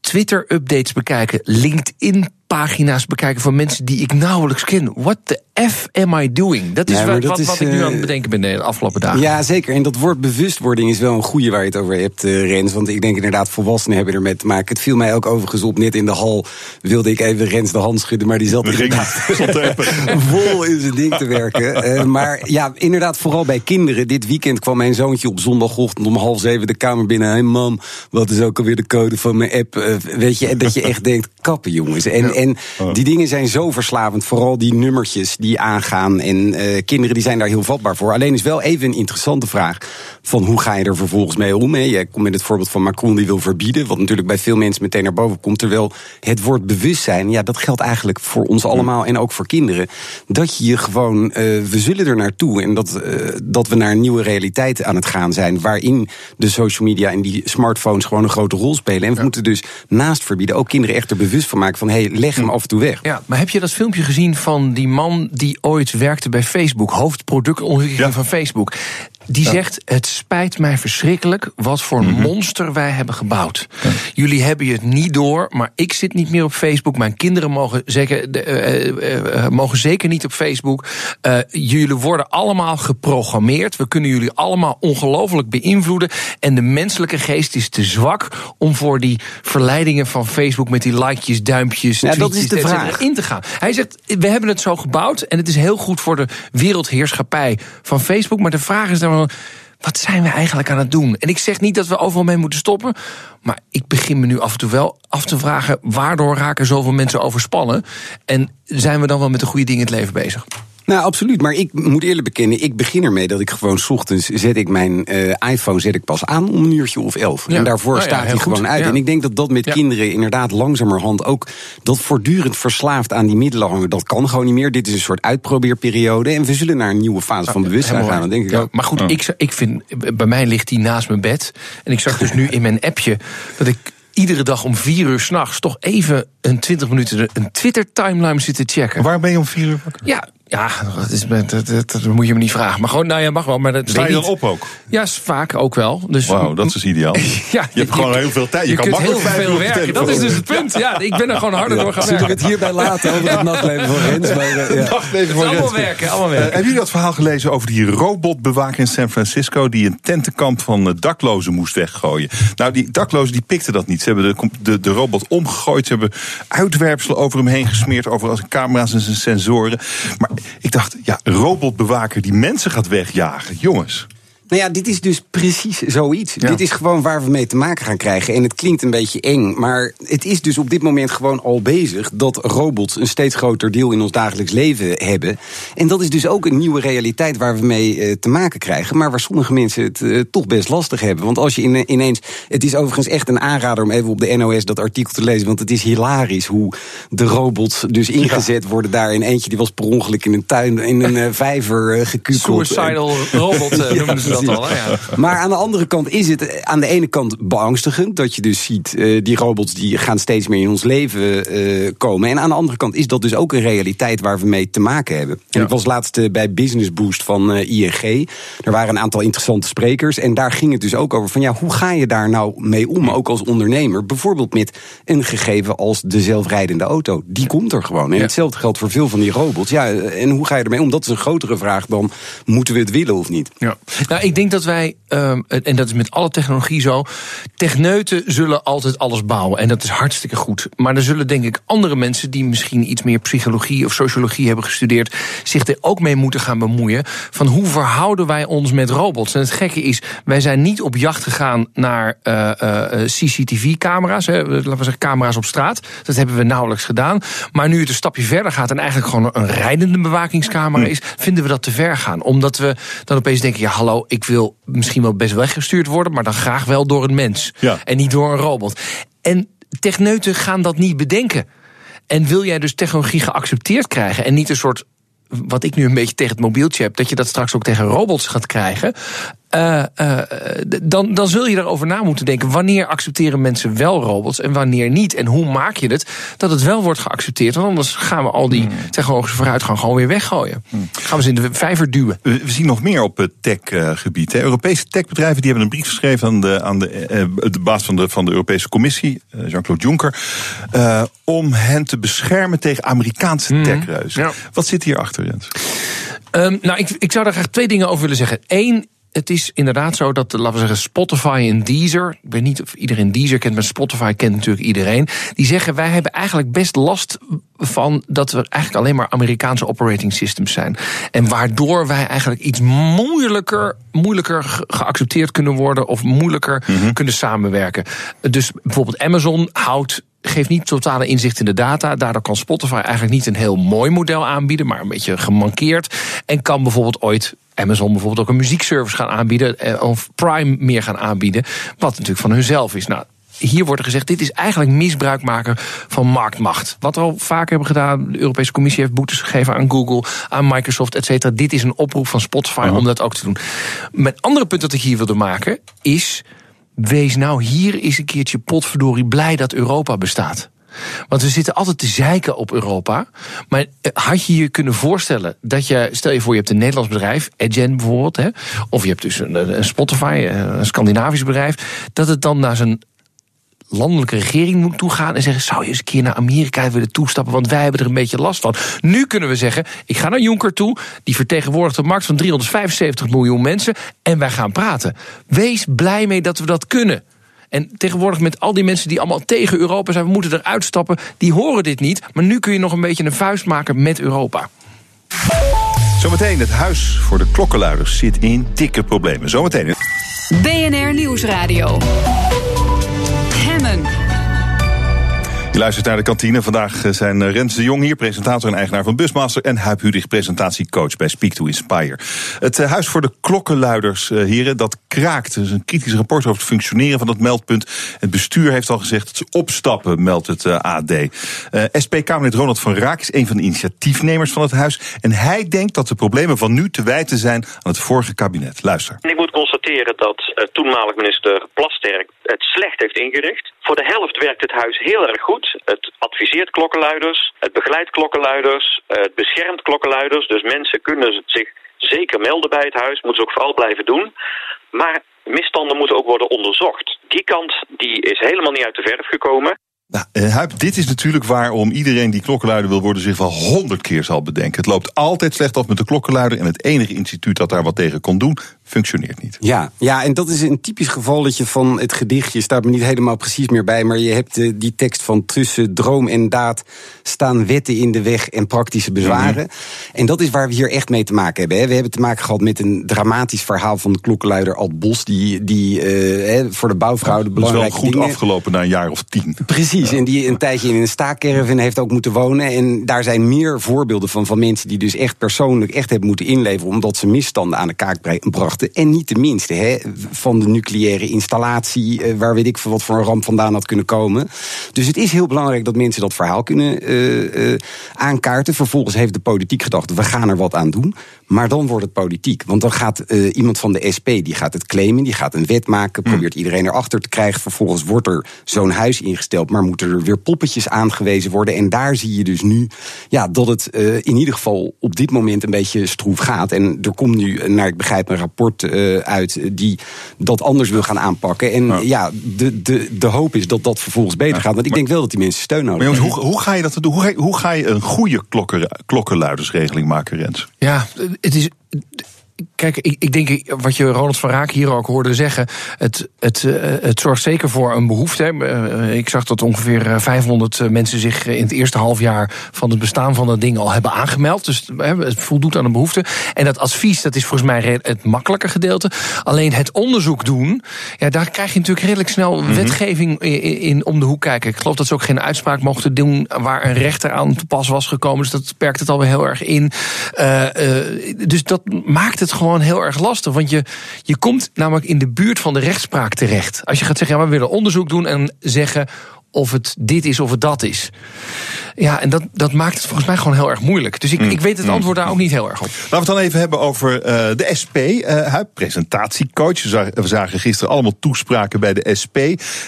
Twitter-updates bekijken, LinkedIn-pagina's bekijken van mensen die ik nauwelijks ken. What the F am I doing? Dat is Ja, wat, dat wat, is, wat ik nu eh, aan het bedenken ben de afgelopen dagen. Ja, zeker. En dat woord bewustwording is wel een goede waar je het over hebt, eh, Rens. Want ik denk inderdaad, volwassenen hebben ermee te maken. Het viel mij ook overigens op. Net in de hal wilde ik even Rens de hand schudden. Maar die zat inderdaad (laughs) er (laughs) vol in zijn ding te werken. Eh, maar ja, inderdaad, vooral bij kinderen. Dit weekend kwam mijn zoontje op zondagochtend om half zeven de kamer binnen. Hé hey mam, wat is ook alweer de code van mijn app? Eh, weet je, en dat je echt denkt, kappen jongens. En, en die dingen zijn zo verslavend. Vooral die nummertjes die aangaan. En eh, kinderen die zijn daar heel vatbaar voor. Alleen is wel even een interessante vraag. Van hoe ga je er vervolgens mee om? Hè? Jij komt met het voorbeeld van Macron die wil verbieden. Wat natuurlijk bij veel mensen meteen naar boven komt. Terwijl het woord bewustzijn, ja, dat geldt eigenlijk voor ons allemaal. En ook voor kinderen. Dat je je gewoon, eh, we zullen er naartoe. En dat, eh, dat we naar een nieuwe realiteit aan het gaan zijn. Waarin de social media en die smartphones gewoon een grote rol spelen. En we moeten dus naast verbieden ook kinderen echt er bewust van maken. Van hé, hey, leg hem af en toe weg. Ja, maar heb je dat filmpje gezien van die man die ooit werkte bij Facebook, hoofdproductontwikkeling van Facebook? Die zegt: Het spijt mij verschrikkelijk wat voor Mhm. monster wij hebben gebouwd. Jullie hebben het niet door, maar ik zit niet meer op Facebook. Mijn kinderen mogen zeker, de, eh, eh, eh, mogen zeker niet op Facebook. Jullie worden allemaal geprogrammeerd. We kunnen jullie allemaal ongelooflijk beïnvloeden. En de menselijke geest is te zwak om voor die verleidingen van Facebook met die likejes, duimpjes, Ja, dat tweetjes, is de vraag. in te gaan. Hij zegt, we hebben het zo gebouwd en het is heel goed voor de wereldheerschappij van Facebook. Maar de vraag is dan wat zijn we eigenlijk aan het doen? En ik zeg niet dat we overal mee moeten stoppen. Maar ik begin me nu af en toe wel af te vragen... waardoor raken zoveel mensen overspannen? En zijn we dan wel met de goede dingen in het leven bezig? Nou, absoluut. Maar ik moet eerlijk bekennen, ik begin ermee dat ik gewoon 's ochtends zet ik mijn eh, iPhone zet ik pas aan om een uurtje of elf. Ja. En daarvoor Nou ja, staat hij goed. gewoon uit. Ja. En ik denk dat dat met Ja. kinderen inderdaad langzamerhand ook dat voortdurend verslaafd aan die middelen hangen. Dat kan gewoon niet meer. Dit is een soort uitprobeerperiode. En we zullen naar een nieuwe fase van bewustzijn gaan. Dat denk ik Ja, ook. Maar goed, ik, ik vind, bij mij ligt die naast mijn bed. En ik zag dus nu in mijn appje dat ik iedere dag om vier uur s'nachts toch even een 20 minuten een Twitter-timeline zit te checken. Waar ben je om vier uur wakker? Ja, ja dat, is, dat, dat, dat moet je me niet vragen. Maar gewoon, nou ja, mag wel. Maar dat Sta je dan op ook? Ja, vaak ook wel. Dus, Wauw, dat is ideaal. (laughs) Ja, je hebt gewoon heel veel tijd. Je, Je, kan kunt heel veel werken. Dat is dus het (laughs) punt. Ja, ik ben er gewoon harder door gaan Zullen we werken. het hierbij laten over het (laughs) nachtleven van Rens? Maar, eh, ja. Wacht even Het is voor allemaal Rens. werken, allemaal Eh, werken. hebben jullie dat verhaal gelezen over die robotbewaker in San Francisco... die een tentenkamp van eh, daklozen moest weggooien? Nou, die daklozen die pikten dat niet. Ze hebben de, de, de robot omgegooid. Ze hebben uitwerpselen over hem heen gesmeerd... over als camera's en zijn sensoren. Maar ik dacht, ja, robotbewaker die mensen gaat wegjagen. Jongens. Nou ja, dit is dus precies zoiets. Ja. Dit is gewoon waar we mee te maken gaan krijgen. En het klinkt een beetje eng, maar het is dus op dit moment gewoon al bezig dat robots een steeds groter deel in ons dagelijks leven hebben. En dat is dus ook een nieuwe realiteit waar we mee eh, te maken krijgen, maar waar sommige mensen het eh, toch best lastig hebben. Want als je ine- ineens. Het is overigens echt een aanrader om even op de NOS dat artikel te lezen, want het is hilarisch hoe de robots dus ingezet worden daar. In eentje die was per ongeluk in een tuin, in een eh, vijver gekukeld. Suicidal robot eh, (laughs) Ja, noemen ze dat al. Ja. (laughs) Maar aan de andere kant is het eh, aan de ene kant beangstigend. Dat je dus ziet, eh, die robots die gaan steeds meer in ons leven eh, komen. En aan de andere kant is dat dus ook een realiteit waar we mee te maken hebben. En ik was laatst bij Business Boost van ING. Er waren een aantal interessante sprekers. En daar ging het dus ook over van ja, hoe ga je daar nou mee om, ook als ondernemer? Bijvoorbeeld met een gegeven als de zelfrijdende auto. Die komt er gewoon. En Ja. hetzelfde geldt voor veel van die robots. Ja, en hoe ga je ermee om? Dat is een grotere vraag dan moeten we het willen of niet? Ja. Nou, ik denk dat wij, ehm, en dat is met alle technologie zo, techneuten zullen altijd alles bouwen. En dat is hartstikke goed. Maar er zullen denk ik andere mensen die misschien iets meer psychologie of sociologie hebben gestudeerd, zich er ook mee moeten gaan bemoeien. Van hoe verhouden wij ons met robots? En het gekke is, wij zijn niet op jacht gegaan naar eh, eh, CCTV-camera's, laten we zeggen camera's op straat. Dat hebben we nauwelijks gedaan. Maar nu het een stapje verder gaat en eigenlijk gewoon een rijdende bewakingscamera is, vinden we dat te ver gaan. Omdat we dan opeens denken, ja hallo, ik ik wil misschien wel best weggestuurd worden, maar dan graag wel door een mens. Ja. En niet door een robot. En techneuten gaan dat niet bedenken. En wil jij dus technologie geaccepteerd krijgen en niet een soort wat ik nu een beetje tegen het mobieltje heb, dat je dat straks ook tegen robots gaat krijgen. Uh, uh, dan, dan zul je daarover na moeten denken. Wanneer accepteren mensen wel robots en wanneer niet? En hoe maak je het dat het wel wordt geaccepteerd? Want anders gaan we al die hmm. technologische vooruitgang gewoon weer weggooien. Hmm. Gaan we ze in de vijver duwen. We, zien nog meer op het techgebied. Europese techbedrijven die hebben een brief geschreven aan de, aan de, de baas van de, van de Europese Commissie, Jean-Claude Juncker. om hen te beschermen tegen Amerikaanse hmm. techreuzen. Ja. Wat zit hierachter, Jens? Um, nou, ik, ik zou daar graag twee dingen over willen zeggen. Eén, het is inderdaad zo dat, laten we zeggen, Spotify en Deezer. Ik weet niet of iedereen Deezer kent, maar Spotify kent natuurlijk iedereen. Die zeggen: wij hebben eigenlijk best last van dat we eigenlijk alleen maar Amerikaanse operating systems zijn. En waardoor wij eigenlijk iets moeilijker, moeilijker geaccepteerd kunnen worden of moeilijker mhm. kunnen samenwerken. Dus bijvoorbeeld Amazon houdt geeft niet totale inzicht in de data. Daardoor kan Spotify eigenlijk niet een heel mooi model aanbieden, maar een beetje gemankeerd. En kan bijvoorbeeld ooit Amazon bijvoorbeeld ook een muziekservice gaan aanbieden. Eh, of Prime meer gaan aanbieden. Wat natuurlijk van hunzelf is. Nou, hier wordt er gezegd, dit is eigenlijk misbruik maken van marktmacht. Wat we al vaak hebben gedaan, de Europese Commissie heeft boetes gegeven aan Google, aan Microsoft, et cetera. Dit is een oproep van Spotify om dat ook te doen. Mijn andere punt dat ik hier wilde maken is, wees nou hier eens een keertje potverdorie blij dat Europa bestaat. Want we zitten altijd te zeiken op Europa. Maar eh, had je je kunnen voorstellen dat je, stel je voor, je hebt een Nederlands bedrijf, Edgen bijvoorbeeld, hè, of je hebt dus een, Spotify, eh, een Scandinavisch bedrijf, dat het dan naar zijn landelijke regering moet toegaan en zeggen: zou je eens een keer naar Amerika willen toestappen, want wij hebben er een beetje last van. Nu kunnen we zeggen: ik ga naar Juncker toe, die vertegenwoordigt een markt van 375 miljoen mensen en wij gaan praten. Wees blij mee dat we dat kunnen. En tegenwoordig met al die mensen die allemaal tegen Europa zijn, we moeten eruit stappen, die horen dit niet. Maar nu kun je nog een beetje een vuist maken met Europa. Zometeen, het huis voor de klokkenluiders zit in dikke problemen. Zometeen. BNR Nieuwsradio. Je luistert naar de kantine. Vandaag eh, zijn eh, Rens de Jong hier, presentator en eigenaar van Busmaster. En Huip Hudig, presentatiecoach bij Speak to Inspire. Het eh, Huis voor de Klokkenluiders, heren, dat kraakt. Er is een kritisch rapport over het functioneren van dat meldpunt. Het bestuur heeft al gezegd dat ze opstappen, meldt het AD. SP-Kamerlid Ronald van Raak is een van de initiatiefnemers van het huis. En hij denkt dat de problemen van nu te wijten zijn aan het vorige kabinet. Luister. Ik moet constateren dat toenmalig minister Plasterk het slecht heeft ingericht. Voor de helft werkt het huis heel erg goed. Het adviseert klokkenluiders, het begeleidt klokkenluiders, het beschermt klokkenluiders. Dus mensen kunnen zich zeker melden bij het huis, moeten ze ook vooral blijven doen. Maar misstanden moeten ook worden onderzocht. Die kant die is helemaal niet uit de verf gekomen. Nou, eh, Huip, dit is natuurlijk waarom iedereen die klokkenluider wil worden zich wel honderd keer zal bedenken. Het loopt altijd slecht af met de klokkenluider en het enige instituut dat daar wat tegen kon doen, functioneert niet. Ja, ja en dat is een typisch gevalletje van het gedichtje. Staat me niet helemaal precies meer bij, maar je hebt eh, die tekst van tussen droom en daad staan wetten in de weg en praktische bezwaren. Mhm. En dat is waar we hier echt mee te maken hebben. Hè. We hebben te maken gehad met een dramatisch verhaal van de klokkenluider Alt Bos, die, die uh, voor de bouwvrouw de belangrijke Dat is wel goed afgelopen na een jaar of tien. Precies, en die een tijdje in een staakerven heeft ook moeten wonen. En daar zijn meer voorbeelden van, van mensen die dus echt persoonlijk echt hebben moeten inleveren, omdat ze misstanden aan de kaak brachten. En niet de minste hè, van de nucleaire installatie, eh, waar weet ik wat voor een ramp vandaan had kunnen komen. Dus het is heel belangrijk dat mensen dat verhaal kunnen uh, uh, aankaarten. Vervolgens heeft de politiek gedacht, we gaan er wat aan doen. Maar dan wordt het politiek. Want dan gaat iemand van de SP die gaat het claimen, die gaat een wet maken, hmm. probeert iedereen erachter te krijgen. Vervolgens wordt er zo'n huis ingesteld, maar moeten er weer poppetjes aangewezen worden. En daar zie je dus nu ja, dat het in ieder geval op dit moment een beetje stroef gaat. En er komt nu, naar ik begrijp, een rapport uh, uit die dat anders wil gaan aanpakken. En ja, de, de, de hoop is dat dat vervolgens beter gaat. Want ik denk wel dat die mensen steun nodig hebben. Hoe, hoe ga je dat doen? Hoe ga, hoe ga je een goede klokken, klokkenluidersregeling maken, Rens? Ja, het is Kijk, ik, ik, denk wat je Ronald van Raak hier ook hoorde zeggen. Het, het, uh, het zorgt zeker voor een behoefte. Uh, ik zag dat ongeveer 500 mensen zich in het eerste halfjaar van het bestaan van dat ding al hebben aangemeld. Dus het voldoet aan een behoefte. En dat advies, dat is volgens mij het makkelijke gedeelte. Alleen het onderzoek doen, ja, daar krijg je natuurlijk redelijk snel mm -hmm. wetgeving in, in, om de hoek kijken. Ik geloof dat ze ook geen uitspraak mochten doen waar een rechter aan te pas was gekomen. Dus dat perkt het alweer heel erg in. Uh, dus dat maakt het het gewoon heel erg lastig. Want je, je komt namelijk in de buurt van de rechtspraak terecht. Als je gaat zeggen, ja, we willen onderzoek doen en zeggen of het dit is of het dat is. Ja, en dat, dat maakt het volgens mij gewoon heel erg moeilijk. Dus ik, Mm. ik weet het antwoord daar ook niet heel erg op. Laten we het dan even hebben over eh, de SP. eh Huip, presentatiecoach. We zagen, gisteren allemaal toespraken bij de SP.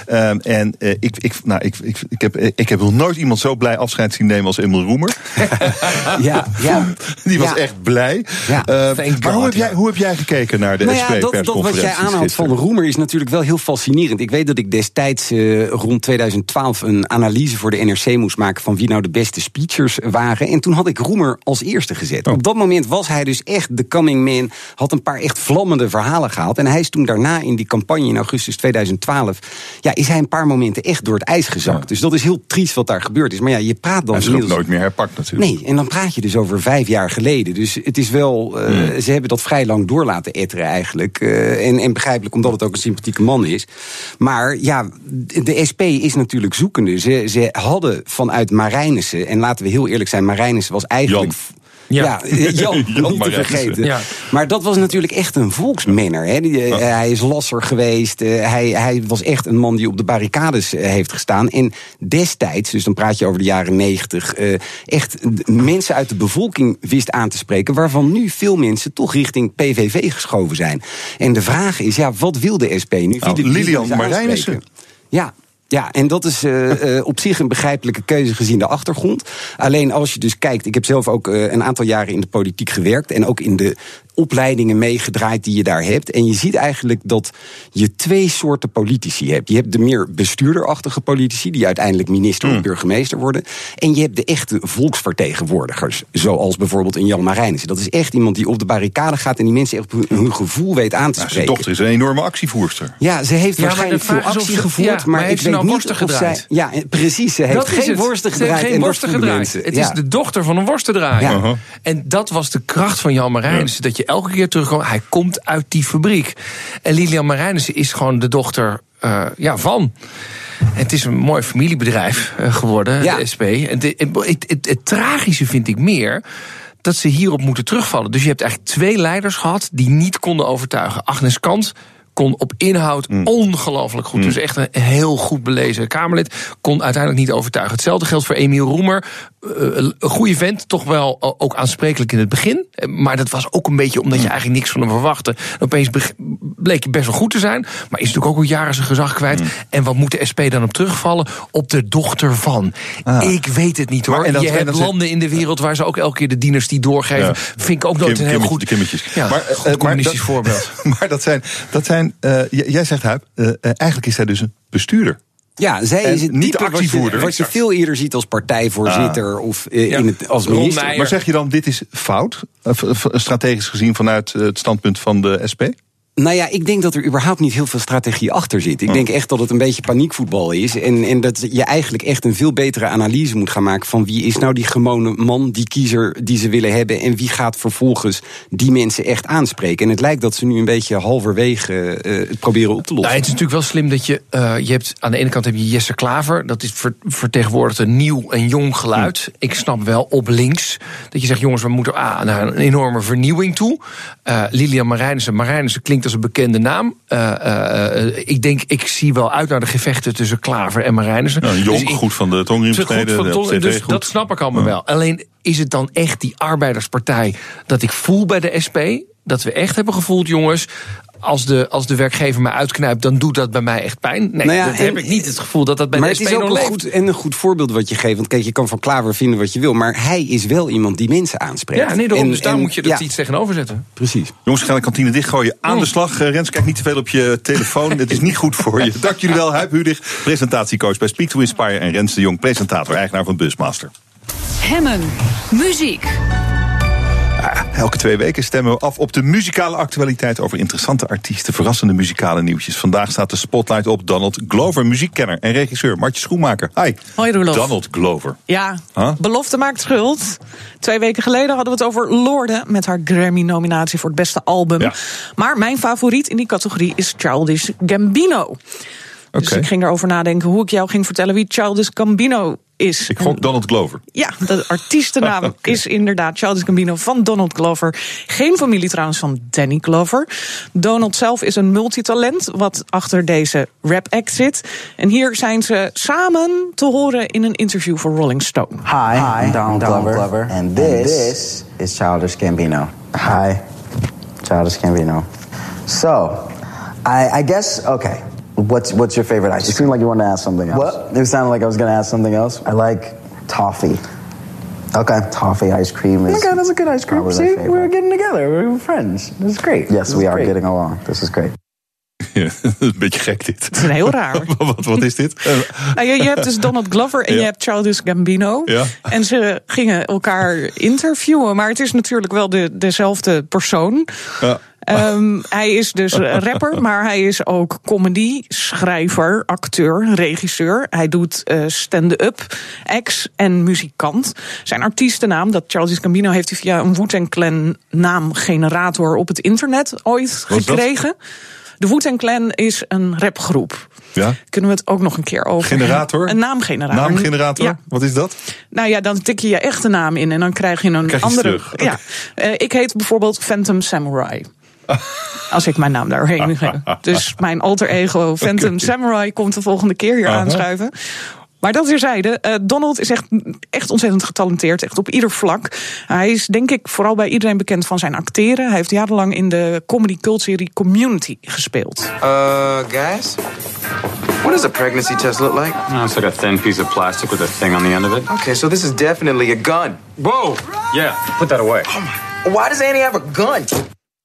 Ehm, en eh, ik, ik, nou, ik, ik, ik, heb, ik heb nog nooit iemand zo blij afscheid zien nemen als Emil Roemer. (laughs) Ja, ja. (laughs) Die was Ja. echt blij. Ja, Eh, maar hoe heb, jij, ja. hoe heb jij gekeken naar de Nou ja, dat, dat wat jij aanhaalt van Roemer is natuurlijk wel heel fascinerend. Ik weet dat ik destijds eh, rond 2012 een analyse voor de NRC moest maken van wie nou de beste speechers waren. En toen had ik Roemer als eerste gezet. Oh. Op dat moment was hij dus echt de coming man, had een paar echt vlammende verhalen gehaald. En hij is toen daarna in die campagne in augustus 2012, ja, is hij een paar momenten echt door het ijs gezakt. Dus dat is heel triest wat daar gebeurd is. Maar ja, je praat dan Hij is inmiddels- nooit meer herpakt natuurlijk. Nee, en dan praat je dus over vijf jaar geleden. Dus het is wel, eh, Hmm. ze hebben dat vrij lang door laten etteren eigenlijk. Eh, en, en begrijpelijk omdat het ook een sympathieke man is. Maar ja, de SP is natuurlijk zoekende. Ze, ze hadden vanuit Marijnissen, en laten we heel eerlijk zijn, Marijnissen was eigenlijk... Ja. Ja, (laughs) eh, Jan, Jan niet te vergeten. Ja. Maar dat was natuurlijk echt een volksmenner. Hè. Die, eh, Hij is lasser geweest. eh, hij, hij was echt een man die op de barricades heeft gestaan. En destijds, dus dan praat je over de jaren negentig... eh, echt mensen uit de bevolking wist aan te spreken... waarvan nu veel mensen toch richting PVV geschoven zijn. En de vraag is, ja, wat wil de SP nu? Nou, Lilian Marijnissen. Ja. Ja, en dat is eh, op zich een begrijpelijke keuze gezien de achtergrond. Alleen als je dus kijkt, ik heb zelf ook eh, een aantal jaren in de politiek gewerkt en ook in de opleidingen meegedraaid die je daar hebt. En je ziet eigenlijk dat je twee soorten politici hebt. Je hebt de meer bestuurderachtige politici, die uiteindelijk minister of burgemeester worden. En je hebt de echte volksvertegenwoordigers, zoals bijvoorbeeld een Jan Marijnissen. Dat is echt iemand die op de barricade gaat en die mensen echt op hun, gevoel weet aan te Nou, zijn spreken. dochter is een enorme actievoerster. Ja, ze heeft Ja, waarschijnlijk veel actie ze- gevoerd, ja, maar, maar ik heeft ze weet nou niet of zij... gedraaid? Ja, precies. Ze heeft geen worsten gedraaid. geen worsten gedraaid. Het Ja. is de dochter van een worstendraaier. Ja. Uh-huh. En dat was de kracht van Jan Marijnissen. Dat je elke keer terugkomt. Hij komt uit die fabriek. En Lilian Marijnissen is gewoon de dochter eh, ja, van. En het is een mooi familiebedrijf eh, geworden, Ja. de SP. En het, het, het, tragische vind ik meer dat ze hierop moeten terugvallen. Dus je hebt eigenlijk twee leiders gehad die niet konden overtuigen. Agnes Kant kon op inhoud Mm. ongelooflijk goed. Dus echt een heel goed belezen Kamerlid. Kon uiteindelijk niet overtuigen. Hetzelfde geldt voor Emiel Roemer. Eh, een goede vent, toch wel o- ook aansprekelijk in het begin. Eh, Maar dat was ook een beetje omdat je eigenlijk niks van hem verwachtte. En opeens bleek hij best wel goed te zijn. Maar is natuurlijk ook al jaren zijn gezag kwijt. Mm. En wat moet de SP dan op terugvallen? Op de dochter van. Ah. Ik weet het niet hoor. Maar en dat- je hebt landen in de wereld waar ze ook elke keer de dieners die doorgeven. Ja. Vind ik ook nooit Kim- een heel goed. de kimmetjes. Ja, Maar, eh, goed maar communistisch dat- voorbeeld. (laughs) Maar dat zijn, dat zijn eh, jij zegt Huip, eh, eh, eigenlijk is hij dus een bestuurder. Ja, zij En is het niet de type wat je, actievoerder. wat je veel eerder ziet als partijvoorzitter of eh, Ja. in het, als minister. Maar zeg je dan, dit is fout? Eh, Strategisch gezien vanuit eh, het standpunt van de SP? Nou ja, ik denk dat er überhaupt niet heel veel strategie achter zit. Ik denk echt dat het een beetje paniekvoetbal is. En, en dat je eigenlijk echt een veel betere analyse moet gaan maken van wie is nou die gewone man, die kiezer die ze willen hebben. En wie gaat vervolgens die mensen echt aanspreken. En het lijkt dat ze nu een beetje halverwege eh, het proberen op te lossen. Nou, het is natuurlijk wel slim dat je. eh, je hebt, aan de ene kant heb je Jesse Klaver. Dat is ver, vertegenwoordigt een nieuw en jong geluid. Ik snap wel op links. Dat je zegt, jongens, we moeten ah, naar een enorme vernieuwing toe. Eh, Lilian Marijnissen. Marijnissen klinkt als een bekende naam. Eh, eh, eh, ik denk, ik zie wel uit naar de gevechten tussen Klaver en Marijnissen. Nou, jong, Dus ik- goed van de tongriem Goed gesneden. van op Ton- tv dus goed. dat snap ik allemaal wel. Alleen is het dan echt die arbeiderspartij dat ik voel bij de SP? Dat we echt hebben gevoeld, jongens. Als de, als de werkgever mij uitknijpt, dan doet dat bij mij echt pijn. Nee, Nou ja, dat en- heb ik niet het gevoel dat dat bij maar de het SP is ook een goed, en een goed voorbeeld wat je geeft. Want kijk, je kan van Klaver vinden wat je wil. Maar hij is wel iemand die mensen aanspreekt. Ja, nee, daarom. En- dus daar en- moet je er ja, iets tegenover zetten. Precies. Jongens, ga de kantine dichtgooien. Aan de slag. Eh, Rens, kijk niet te veel op je telefoon. (laughs) Het is niet goed voor je. (laughs) Dank jullie wel. Huip Hudig, presentatiecoach bij Speak to Inspire. En Rens de Jong, presentator, eigenaar van Busmaster. Hemmen. Muziek. Ah, elke twee weken stemmen we af op de muzikale actualiteit over interessante artiesten, verrassende muzikale nieuwtjes. Vandaag staat de spotlight op Donald Glover, muziekkenner en regisseur Martje Schoenmaker. Hi. Hoi, Roelof. Donald Glover. Ja, Huh? belofte maakt schuld. Twee weken geleden hadden we het over Lorde met haar Grammy-nominatie voor het beste album. Ja. Maar mijn favoriet in die categorie is Childish Gambino. Dus ik ging erover nadenken hoe ik jou ging vertellen wie Childish Gambino is. Ik gok Donald Glover. Ja, de artiestennaam (laughs) is inderdaad Childish Gambino van Donald Glover. Geen familie trouwens van Danny Glover. Donald zelf is een multitalent wat achter deze rap act zit. En hier zijn ze samen te horen in een interview voor Rolling Stone. Hi, I'm Donald, Glover, and this, is Childish Gambino. Hi, Childish Gambino. So, I, I guess okay. What's what's your favorite ice? Cream? You seemed like you wanted to ask something else. What? It sounded like I was going to ask something else. I like toffee. Okay. Toffee ice cream is. Okay, that's a good ice cream. See, we're getting together. We're friends. This is great. Yes, This we are great. getting along. This is great. Ja, (laughs) een beetje gek dit. Het is heel raar. (laughs) wat, wat is dit? Eh, Nou, je, je hebt dus Donald Glover en Ja. je hebt Childish Gambino. Ja. En ze gingen elkaar interviewen. Maar het is natuurlijk wel de, dezelfde persoon. ja. Ehm, hij is dus rapper, (laughs) maar hij is ook comedy, schrijver, acteur, regisseur. Hij doet eh, stand-up, ex en muzikant. Zijn artiestennaam, dat Charles Gambino, heeft hij via een Wu-Tang Clan naamgenerator op het internet ooit dat? De Wu-Tang Clan is een rapgroep. Ja? Kunnen we het ook nog een keer over Generator? Een naamgenerator. Naamgenerator? Ja. Wat is dat? Nou ja, dan tik je je echte naam in en dan krijg je een Krijg je andere. terug. Ja. Eh, ik heet bijvoorbeeld Phantom Samurai. (laughs) Als ik mijn naam daarheen geef. (laughs) Dus mijn alter ego Phantom Samurai komt de volgende keer hier Aha. aanschuiven. Maar dat terzijde, eh Donald is echt, echt ontzettend getalenteerd, echt op ieder vlak. Hij is denk ik vooral bij iedereen bekend van zijn acteren. Hij heeft jarenlang in de comedy cultserie Community gespeeld. Uh, guys? What does a pregnancy test look like? No, it's like a thin piece of plastic with a thing on the end of it. Okay, so this is definitely a gun. Whoa! Yeah, put that away. Why does Annie have a gun?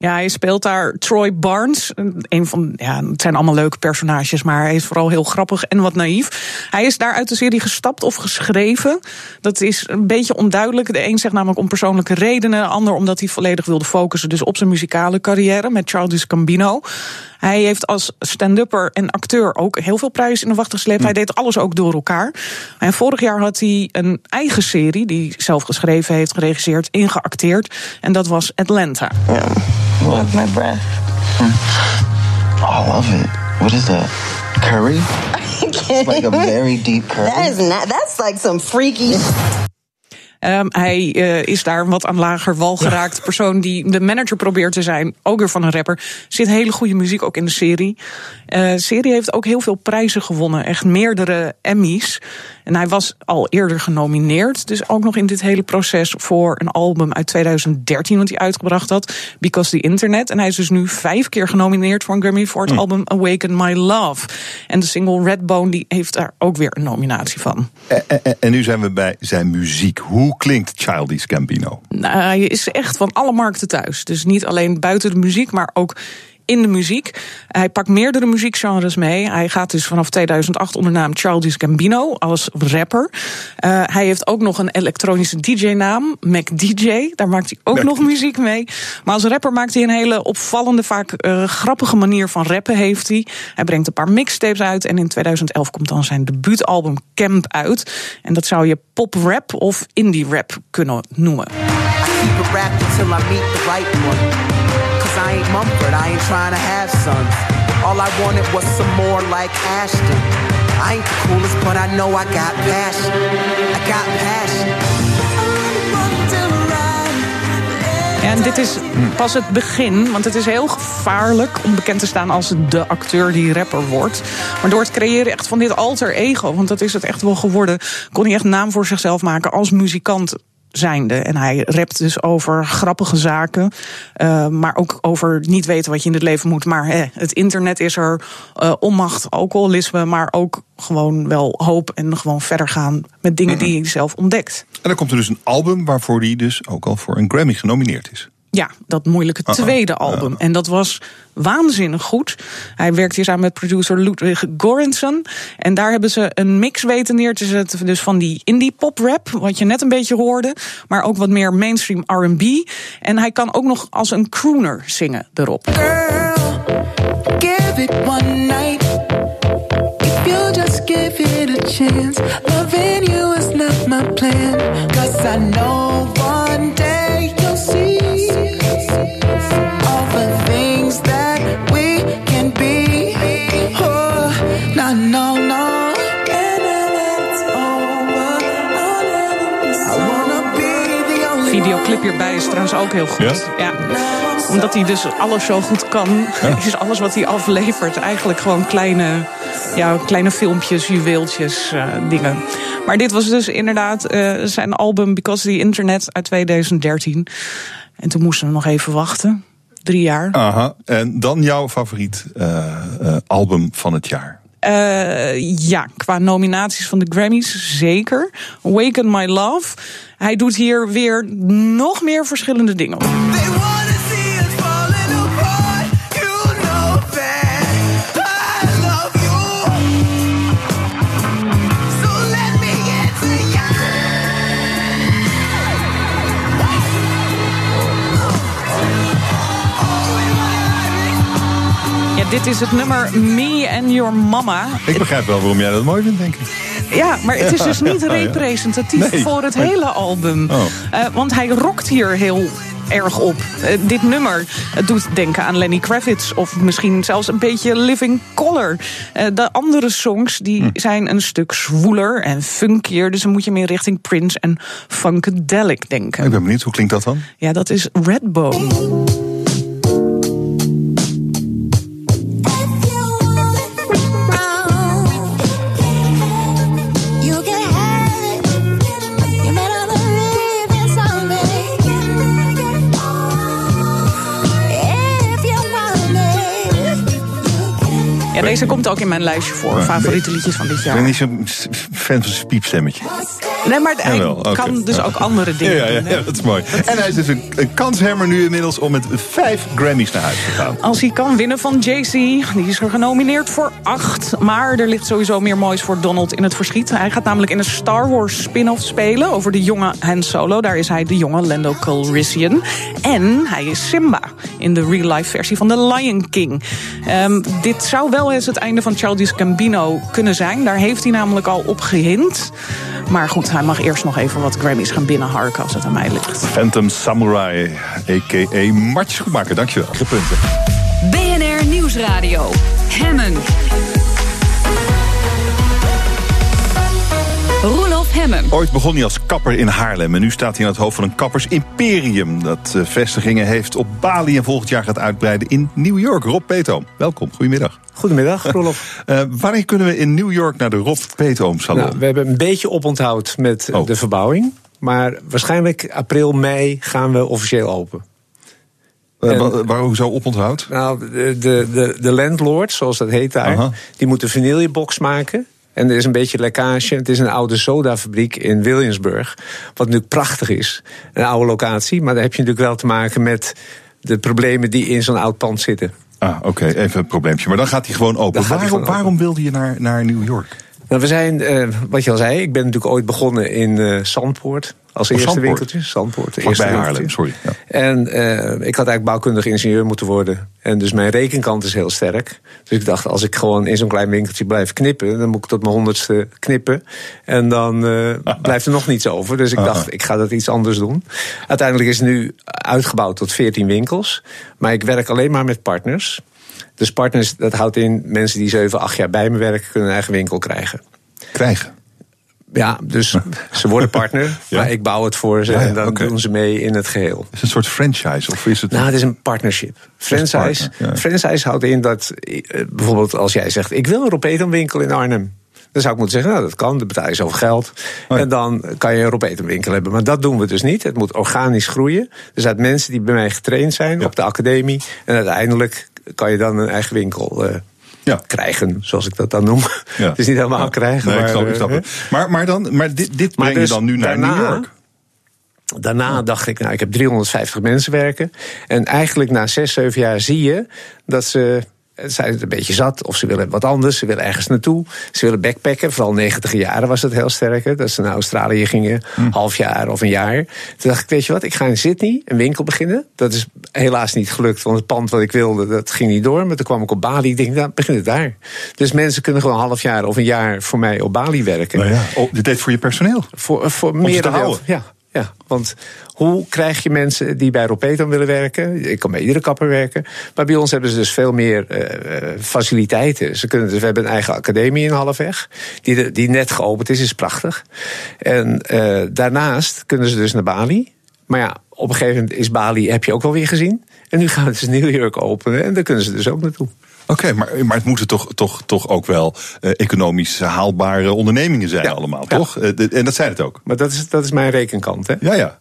Ja, hij speelt daar Troy Barnes. Een van, ja, het zijn allemaal leuke personages, maar hij is vooral heel grappig en wat naïef. Hij is daar uit de serie gestapt of geschreven. Dat is een beetje onduidelijk. De een zegt namelijk om persoonlijke redenen, de ander omdat hij volledig wilde focussen dus op zijn muzikale carrière met Childish Gambino. Hij heeft als stand-upper en acteur ook heel veel prijzen in de wacht gesleept. Hij deed alles ook door elkaar. En vorig jaar had hij een eigen serie, die hij zelf geschreven heeft, geregisseerd, ingeacteerd. En dat was Atlanta. Look, my breath. Oh, I love it. What is that? Curry? (laughs) It's like a very deep curry. That is not. That's like some freaky. (laughs) Ehm, hij eh, is daar een wat aan lager wal geraakt. persoon die de manager probeert te zijn. Ook weer van een rapper. Zit hele goede muziek ook in de serie. Eh, De serie heeft ook heel veel prijzen gewonnen. Echt meerdere Emmys. En hij was al eerder genomineerd. Dus ook nog in dit hele proces voor een album uit 2013. Wat hij uitgebracht had. Because the Internet. En hij is dus nu vijf keer genomineerd voor een Grammy. Voor het album Awaken My Love. En de single Redbone die heeft daar ook weer een nominatie van. En, en- en nu zijn we bij zijn muziek. Hoe klinkt Childish Gambino? Nou, hij is echt van alle markten thuis. Dus niet alleen buiten de muziek, maar ook in de muziek. Hij pakt meerdere muziekgenres mee. Hij gaat dus vanaf 2008 onder naam Childish Gambino als rapper. Eh, hij heeft ook nog een elektronische DJ-naam, Mac DJ. Daar maakt hij ook nog muziek mee. Maar als rapper maakt hij een hele opvallende, vaak eh, grappige manier van rappen heeft hij. Hij brengt een paar mixtapes uit en in 2011 komt dan zijn debuutalbum Camp uit. En dat zou je pop-rap of indie-rap kunnen noemen. I ain't Mumford, I ain't trying to have sons. All I wanted was some more like Ashton. I ain't the coolest, but I know I got passion. I got passion. En dit is pas het begin, want het is heel gevaarlijk om bekend te staan als de acteur die rapper wordt. Maar door het creëren echt van dit alter ego, want dat is het echt wel geworden, kon hij echt naam voor zichzelf maken als muzikant zijnde. En hij rapt dus over grappige zaken, eh, maar ook over niet weten wat je in het leven moet. Maar hè, het internet is er, eh, onmacht, alcoholisme, maar ook gewoon wel hoop en gewoon verder gaan met dingen die hij zelf ontdekt. En dan komt er dus een album waarvoor hij dus ook al voor een Grammy genomineerd is. Ja, dat moeilijke Uh-oh. tweede album. En dat was waanzinnig goed. Hij werkt hier samen met producer Ludwig Göransson. En daar hebben ze een mix weten neer te zetten. Dus van die indie pop rap, wat je net een beetje hoorde. Maar ook wat meer mainstream R&B. En hij kan ook nog als een crooner zingen erop. Give it one night. If you just give it a chance. Loving you is not my plan. Cause I know is trouwens ook heel goed. Ja? Omdat hij dus alles zo goed kan, is (laughs) alles wat hij aflevert eigenlijk gewoon kleine, ja, kleine filmpjes, juweeltjes, uh, dingen. Maar dit was dus inderdaad uh, zijn album Because the Internet uit 2013. En toen moesten we nog even wachten. Drie jaar. Aha. En dan jouw favoriet uh, album van het jaar? Uh, ja, qua nominaties van de Grammys zeker. Awaken My Love. Hij doet hier weer nog meer verschillende dingen op. dit is het nummer Me and Your Mama. Ik begrijp wel waarom jij dat mooi vindt, denk ik. Ja, maar het is dus niet representatief nee. voor het hele album. Oh. Uh, want hij rokt hier heel erg op. Uh, dit nummer doet denken aan Lenny Kravitz... of misschien zelfs een beetje Living Color. Uh, de andere songs die hm. zijn een stuk zwoeler en funkier... dus dan moet je meer richting Prince en Funkadelic denken. Ik ben benieuwd, hoe klinkt dat dan? Ja, dat is Redbone. Deze komt ook in mijn lijstje voor. Favoriete liedjes van dit jaar. Ik ben niet zo'n fan van zijn piepstemmetje. Nee, maar hij okay. kan dus ook andere dingen ja, ja, doen. Ja, dat is mooi. En hij is dus een, een kanshemmer nu inmiddels om met vijf Grammys naar huis te gaan. Als hij kan winnen van JC, die is er genomineerd voor acht. Maar er ligt sowieso meer moois voor Donald in het verschiet. Hij gaat namelijk in een Star Wars spin-off spelen over de jonge Han Solo. Daar is hij de jonge Lando Calrissian. En hij is Simba in de real-life versie van The Lion King. Um, dit zou wel eens het einde van Childish Gambino kunnen zijn. Daar heeft hij namelijk al op gehind. Maar goed, hij mag eerst nog even wat Grammys gaan binnenharken als het aan mij ligt. Phantom Samurai, a.k.a. Martje Schoenmaker. Dankjewel. Gepunten. BNR Nieuwsradio. Hemmen. Hemmen. Ooit begon hij als kapper in Haarlem en nu staat hij aan het hoofd van een kappersimperium dat uh, vestigingen heeft op Bali en volgend jaar gaat uitbreiden in New York. Rob Peetoom, welkom, goedemiddag. Goedemiddag, (laughs) Roelof. uh, wanneer kunnen we in New York naar de Rob Peetoom salon? Nou, we hebben een beetje oponthoud met oh. de verbouwing, maar waarschijnlijk april, mei gaan we officieel open. En, waarom zo oponthoud? Nou, de, de, de, de landlord, zoals dat heet daar, Aha. die moet een vanillebox maken. En er is een beetje lekkage. Het is een oude sodafabriek in Williamsburg. Wat natuurlijk prachtig is. Een oude locatie. Maar daar heb je natuurlijk wel te maken met de problemen die in zo'n oud pand zitten. Ah, oké. Okay. Even een probleempje. Maar dan gaat hij gewoon open. Waarom, gewoon open. waarom wilde je naar, naar New York? Nou, we zijn, uh, wat je al zei, ik ben natuurlijk ooit begonnen in uh, Zandpoort. Als eerste Zandpoort. winkeltje. Zandpoort. Vlak bij Haarlem, sorry. Ja. En uh, ik had eigenlijk bouwkundig ingenieur moeten worden. En dus mijn rekenkant is heel sterk. Dus ik dacht, als ik gewoon in zo'n klein winkeltje blijf knippen... dan moet ik tot mijn honderdste knippen. En dan (laughs) blijft er nog niets over. Dus ik dacht, ik ga dat iets anders doen. Uiteindelijk is het nu uitgebouwd tot 14 winkels. Maar ik werk alleen maar met partners. Dus partners, dat houdt in mensen die 7, 8 jaar bij me werken... kunnen een eigen winkel krijgen. Krijgen? Ja, dus (laughs) ze worden partner, ja. maar ik bouw het voor ze ja, ja, en dan okay. doen ze mee in het geheel. Is het een soort franchise of is het? Nou, het is een partnership. Franchise, partner, franchise houdt in dat bijvoorbeeld als jij zegt: ik wil een Ropetum winkel in Arnhem. Dan zou ik moeten zeggen, nou dat kan, dan betaal je zoveel geld. Oh en dan kan je een Ropetum winkel hebben. Maar dat doen we dus niet. Het moet organisch groeien. Dus uit mensen die bij mij getraind zijn op de academie. En uiteindelijk kan je dan een eigen winkel uh, ja. krijgen, zoals ik dat dan noem. (laughs) Ja. Het is niet helemaal ja. krijgen. Nee, maar, ik snap, ik snap maar, maar, dan, maar dit, dit breng dus je dan nu naar daarna, New York? Daarna dacht ik, nou, ik heb 350 mensen werken. En eigenlijk na 6, 7 jaar zie je dat ze zijn het een beetje zat of ze willen wat anders. Ze willen ergens naartoe. Ze willen backpacken. Vooral 90 jaren was het heel sterk. Dat ze naar Australië gingen, hm. half jaar of een jaar. Toen dacht ik, weet je wat, ik ga in Sydney een winkel beginnen. Dat is helaas niet gelukt, want het pand wat ik wilde, dat ging niet door. Maar toen kwam ik op Bali. Ik denk, nou, begin het daar. Dus mensen kunnen gewoon een half jaar of een jaar voor mij op Bali werken. Nou ja, dit deed voor je personeel? Voor, voor meer houden? Ja, ja, want hoe krijg je mensen die bij Ropeton willen werken? Ik kan bij iedere kapper werken. Maar bij ons hebben ze dus veel meer uh, faciliteiten. Ze kunnen dus, we hebben een eigen academie in Halfweg. Die, die net geopend is, is prachtig. En uh, daarnaast kunnen ze dus naar Bali. Maar ja, op een gegeven moment is Bali, heb je ook wel weer gezien. En nu gaan ze New York openen en daar kunnen ze dus ook naartoe. Oké, maar, maar het moeten toch, toch, toch ook wel eh, economisch haalbare ondernemingen zijn allemaal, toch? Eh, de- en dat zijn het ook. Maar dat is, dat is mijn rekenkant, hè? Ja, ja.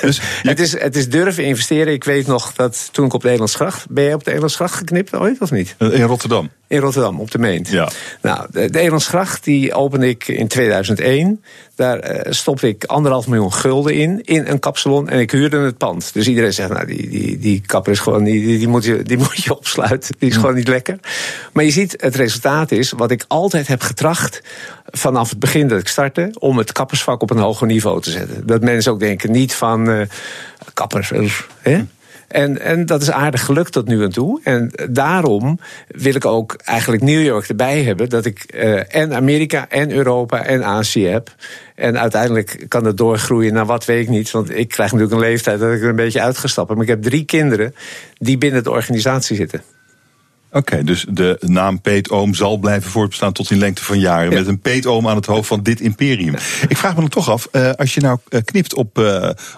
Dus (laughs) het, is, het is durven investeren. Ik weet nog dat toen ik op de Elandsgracht... Ben jij op de Elandsgracht geknipt ooit, of niet? Eh, In Rotterdam. In Rotterdam, op de Meent. Ja. Nou, de, de Elandsgracht die opende ik in 2001. Daar eh, stopte ik anderhalf miljoen gulden in, in een kapsalon. En ik huurde het pand. Dus iedereen zegt, nou, die, die, die kapper is gewoon niet... Die, die, moet je, die (laughs) moet je opsluiten. Die is gewoon niet lekker. Maar je ziet, het resultaat is wat ik altijd heb getracht... vanaf het begin dat ik startte... om het kappersvak op een hoger niveau te zetten. Dat mensen ook denken, niet van... eh kappers, eh, hè? En, en dat is aardig gelukt tot nu en toe. En daarom wil ik ook eigenlijk New York erbij hebben. Dat ik eh, en Amerika en Europa en Azië heb. En uiteindelijk kan het doorgroeien naar wat weet ik niet. Want ik krijg natuurlijk een leeftijd dat ik er een beetje uit ga stappen. Maar ik heb drie kinderen die binnen de organisatie zitten. Oké, dus de naam Peetoom zal blijven voortbestaan tot in lengte van jaren. Met een Peetoom aan het hoofd van dit imperium. Ik vraag me dan toch af, eh, als je nou eh, knipt op,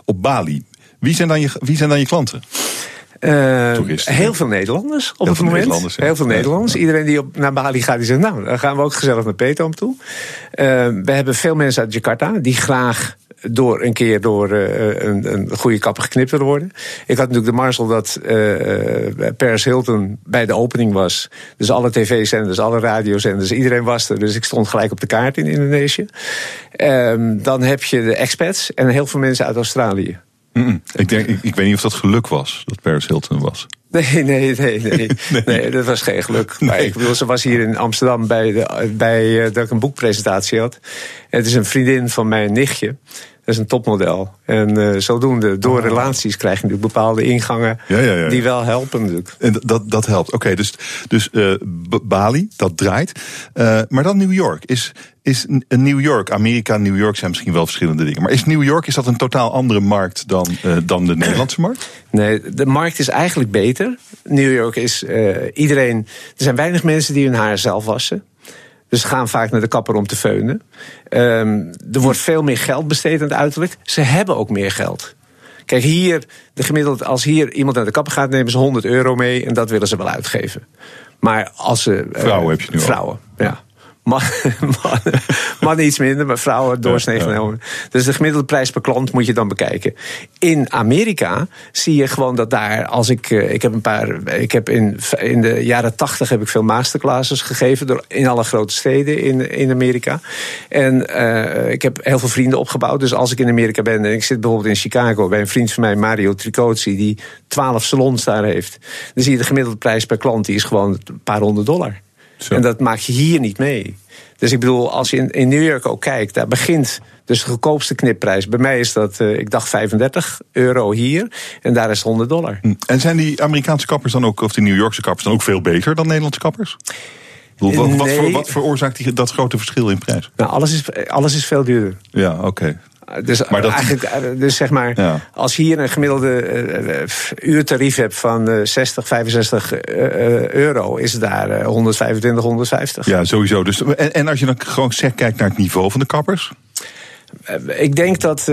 op Bali, wie zijn dan je, wie zijn dan je klanten? Eh, heel veel Nederlanders op Heel het moment. Ja. heel veel Ja. Nederlanders. Iedereen die op, naar Bali gaat, die zegt, nou, dan gaan we ook gezellig naar Peetoom toe. Eh, we hebben veel mensen uit Jakarta die graag door een keer door eh, een, een goede kapper geknipt willen worden. Ik had natuurlijk de marzel dat eh, Paris Hilton bij de opening was. Dus alle tv-zenders, alle radiozenders, iedereen was er. Dus ik stond gelijk op de kaart in Indonesië. Ehm, dan heb je de expats en heel veel mensen uit Australië. Ik, denk, ik, ik weet niet of dat geluk was, dat Paris Hilton was. Nee, nee, nee, nee. (laughs) nee. dat was geen geluk. Maar ik bedoel, ze was hier in Amsterdam bij, de, bij eh, dat ik een boekpresentatie had. En het is een vriendin van mijn nichtje. Dat is een topmodel. En eh, zodoende, door relaties krijg je natuurlijk bepaalde ingangen Ja, ja, ja. die wel helpen natuurlijk. En dat- dat, helpt. Oké, dus, dus eh, Bali, dat draait. Eh, maar dan New York. Is, is New York, Amerika en New York zijn misschien wel verschillende dingen. Maar is New York is dat een totaal andere markt dan, dan de Nederlandse markt? Nee, de markt is eigenlijk beter. New York is iedereen. Er zijn weinig mensen die hun haar zelf wassen. Dus ze gaan vaak naar de kapper om te feunen. Ehm, er wordt veel meer geld besteed aan het uiterlijk. Ze hebben ook meer geld. Kijk, hier, de gemiddeld, als hier iemand naar de kapper gaat, nemen ze 100 euro mee en dat willen ze wel uitgeven. Maar als ze. eh, Vrouwen heb je nu al. Vrouwen, ja. Man, (laughs) mannen, mannen iets minder, maar vrouwen doorsnee genomen. Dus de gemiddelde prijs per klant moet je dan bekijken. In Amerika zie je gewoon dat daar, als ik, eh, ik heb een paar, ik heb in, in de jaren tachtig heb ik veel masterclasses gegeven door, in alle grote steden in, in Amerika. En eh, ik heb heel veel vrienden opgebouwd. Dus als ik in Amerika ben en ik zit bijvoorbeeld in Chicago bij een vriend van mij, Mario Tricozzi, die twaalf salons daar heeft, dan zie je de gemiddelde prijs per klant, die is gewoon een paar honderd dollar. En dat maak je hier niet mee. Dus ik bedoel, als je in, in New York ook kijkt, daar begint dus de goedkoopste knipprijs. Bij mij is dat, eh, ik dacht 35 euro hier en daar is het 100 dollar. En zijn die Amerikaanse kappers dan ook, of die New Yorkse kappers dan ook veel beter dan Nederlandse kappers? Bedoel, Wat, wat, Nee. voor, wat veroorzaakt die, dat grote verschil in prijs? Nou, alles is, alles is veel duurder. Ja, oké. Dus, Maar dat- eigenlijk, eh, dus zeg maar, Ja. als je hier een gemiddelde eh, eh, uurtarief hebt van eh, 60, 65 eh, eh, euro, is het daar eh, 125, 150. Ja, sowieso. Dus, en, en als je dan gewoon zeg, kijkt naar het niveau van de kappers? Ik denk dat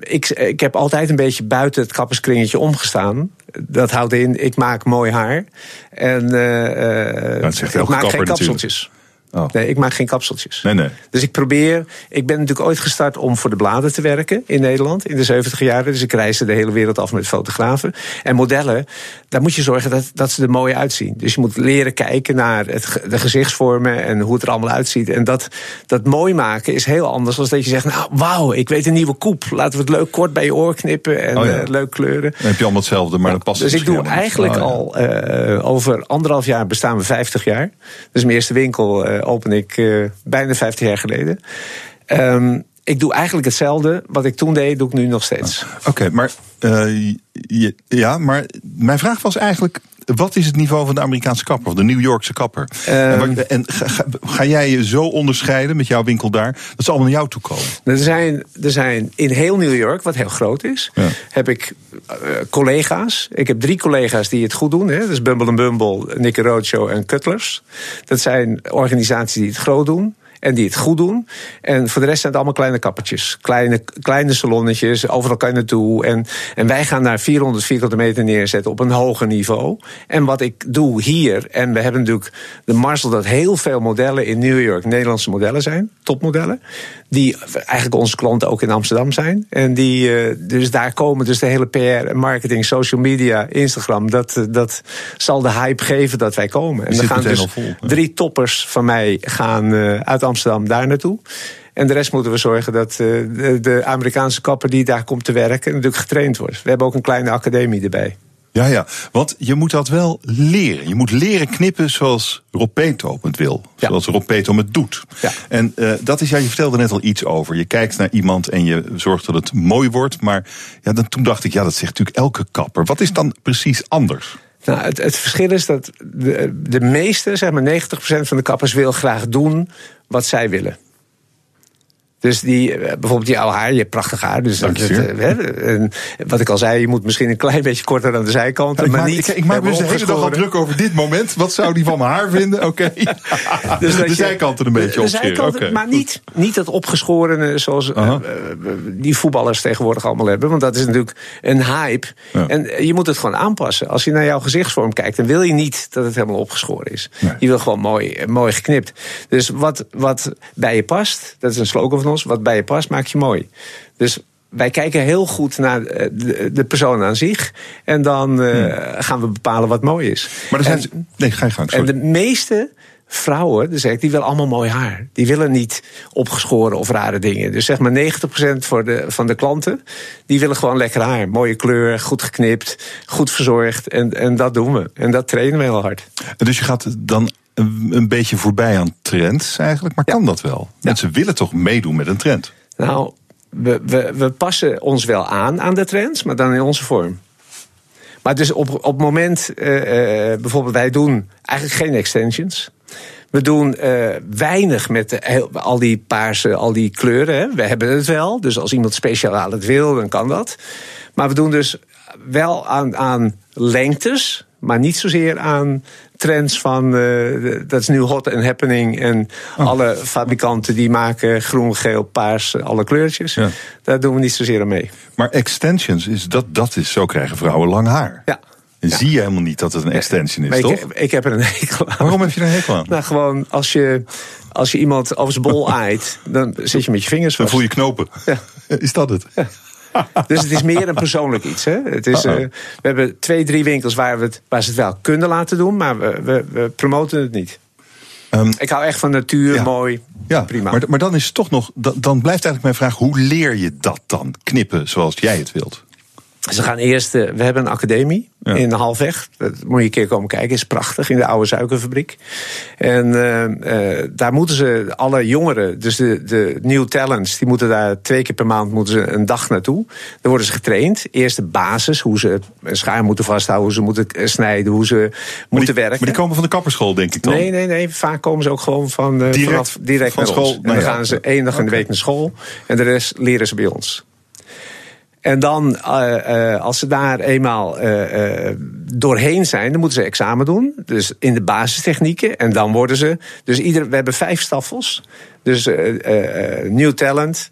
ik, ik heb altijd een beetje buiten het kapperskringetje omgestaan. Dat houdt in, ik maak mooi haar. En eh, dat zegt ik elke maak kapper geen kapseltjes. Oh. Nee, ik maak geen kapseltjes. Nee, nee. Dus ik probeer. Ik ben natuurlijk ooit gestart om voor de bladen te werken in Nederland in de 70 jaren. Dus ik reisde de hele wereld af met fotografen. En modellen, daar moet je zorgen dat, dat ze er mooi uitzien. Dus je moet leren kijken naar het, de gezichtsvormen en hoe het er allemaal uitziet. En dat, dat mooi maken is heel anders dan dat je zegt: Nou, wauw, ik weet een nieuwe koep. Laten we het leuk kort bij je oor knippen en Oh ja. eh, leuk kleuren. Dan heb je allemaal hetzelfde, maar dan past het Dus ik doe eigenlijk niet. al eh, over anderhalf jaar bestaan we 50 jaar. Dus mijn eerste winkel eh, open ik eh, bijna 50 jaar geleden. Ehm, ik doe eigenlijk hetzelfde. Wat ik toen deed, doe ik nu nog steeds. Oké, maar, eh, ja, maar mijn vraag was eigenlijk... wat is het niveau van de Amerikaanse kapper, of de New Yorkse kapper? en wat- en ga, ga- ga jij je zo onderscheiden met jouw winkel daar... dat ze allemaal naar jou toe komen? Er zijn, er zijn in heel New York, wat heel groot is, heb ik eh, collega's. Ik heb drie collega's die het goed doen. Hè. Dat is Bumble Bumble, Nicky Roadshow en Cutlers. Dat zijn organisaties die het groot doen. En die het goed doen. En voor de rest zijn het allemaal kleine kappertjes. Kleine, kleine salonnetjes, overal kan je naartoe. En, en wij gaan daar 400 vierkante meter neerzetten op een hoger niveau. En wat ik doe hier, en we hebben natuurlijk de Marcel dat heel veel modellen in New York Nederlandse modellen zijn, topmodellen. Die eigenlijk onze klanten ook in Amsterdam zijn. En die, eh, dus daar komen dus de hele PR marketing, social media, Instagram. Dat, eh, dat zal de hype geven dat wij komen. En dan gaan dus vol, drie toppers van mij gaan eh, uit Amsterdam daar naartoe. En de rest moeten we zorgen dat de, de Amerikaanse kapper die daar komt te werken natuurlijk getraind wordt. We hebben ook een kleine academie erbij. Ja, ja, want je moet dat wel leren. Je moet leren knippen zoals Rob Peto het wil. Zoals Rob Peto het doet. En eh, dat is, ja, je vertelde net al iets over. Je kijkt naar iemand en je zorgt dat het mooi wordt. Maar ja, dan, toen dacht ik, ja, dat zegt natuurlijk elke kapper. Wat is dan precies anders? Nou, het, het verschil is dat de, de meeste, zeg maar 90% van de kappers wil graag doen wat zij willen. Dus die, eh, bijvoorbeeld die oude haar, je hebt prachtig haar. Dus dat, eh, hè, wat ik al zei, je moet misschien een klein beetje korter aan de zijkanten. maar maak, niet ik, ik maak me dus de hele dag al opgeschoren. druk over dit moment. Wat zou die van mijn haar vinden? Oké. (laughs) Dus de zijkanten een beetje opscheren. Oké, Maar niet, niet dat opgeschoren zoals eh, eh, die voetballers tegenwoordig allemaal hebben. Want dat is natuurlijk een hype. En je moet het gewoon aanpassen. Als je naar jouw gezichtsvorm kijkt, dan wil je niet dat het helemaal opgeschoren is. Je wil gewoon mooi, mooi geknipt. Dus wat, wat bij je past, dat is een slogan van Wat bij je past, maak je mooi. Dus wij kijken heel goed naar eh, de, persoon aan zich. En dan eh, gaan we bepalen wat mooi is. Hmm. Maar er zijn. En- nee, ga je gang. en de meeste vrouwen, dus ik, die willen allemaal mooi haar. Die willen niet opgeschoren of rare dingen. Dus zeg maar 90% voor de, van de klanten, die willen gewoon lekker haar. Mooie kleur, goed geknipt, goed verzorgd. En, en dat doen we. En dat trainen we heel hard. Dus je gaat dan een, beetje voorbij aan trends eigenlijk. Maar kan dat wel? Mensen willen toch meedoen met een trend? Nou, we, we, we passen ons wel aan aan de trends, maar dan in onze vorm. Maar dus op, op het moment, eh, eh, bijvoorbeeld wij doen eigenlijk geen extensions. We doen eh, weinig met de, al die paarse, al die kleuren. Hè. We hebben het wel, dus als iemand speciaal het wil, dan kan dat. Maar we doen dus wel aan, aan lengtes, maar niet zozeer aan trends van eh, dat is nu hot en happening en alle fabrikanten die maken groen, geel, paars, alle kleurtjes. Daar doen we niet zozeer aan mee. Maar extensions, is dat, dat is, zo krijgen vrouwen lang haar. Ja. En zie je helemaal niet dat het een extension is, Maar toch? ik, ik heb er een hekel aan. Waarom heb je er een hekel aan? Nou, gewoon als je, als je iemand over zijn bol (laughs) aait, dan zit je met je vingers Dan voel je knopen. (laughs) Is dat het? Dus het is meer een persoonlijk iets. Hè? Het is, eh, we hebben twee, drie winkels waar, we het, waar ze het wel kunnen laten doen, maar we, we, we promoten het niet. ik hou echt van natuur, mooi, Ehm, Ja, prima. Maar, maar dan is het toch nog. Dan, dan blijft eigenlijk mijn vraag: hoe leer je dat dan? Knippen zoals jij het wilt. Ze gaan eerst, eh, we hebben een academie in Halfweg. Dat moet je een keer komen kijken, is prachtig, in de oude suikerfabriek. En eh, eh, daar moeten ze, alle jongeren, dus de, de new talents, die moeten daar twee keer per maand moeten ze een dag naartoe. Dan worden ze getraind. Eerst de basis, hoe ze een schaar moeten vasthouden, hoe ze moeten snijden, hoe ze moeten werken. Maar die komen van de kapperschool, denk ik dan? Nee, nee, nee. Vaak komen ze ook gewoon van, Direct vanaf, direct van naar school ons. En dan jou. gaan ze één dag in de week naar school. En de rest leren ze bij ons. En dan, eh, eh, als ze daar eenmaal eh, doorheen zijn, dan moeten ze examen doen. Dus in de basistechnieken. En dan worden ze. Dus ieder, we hebben vijf staffels. Dus new talent,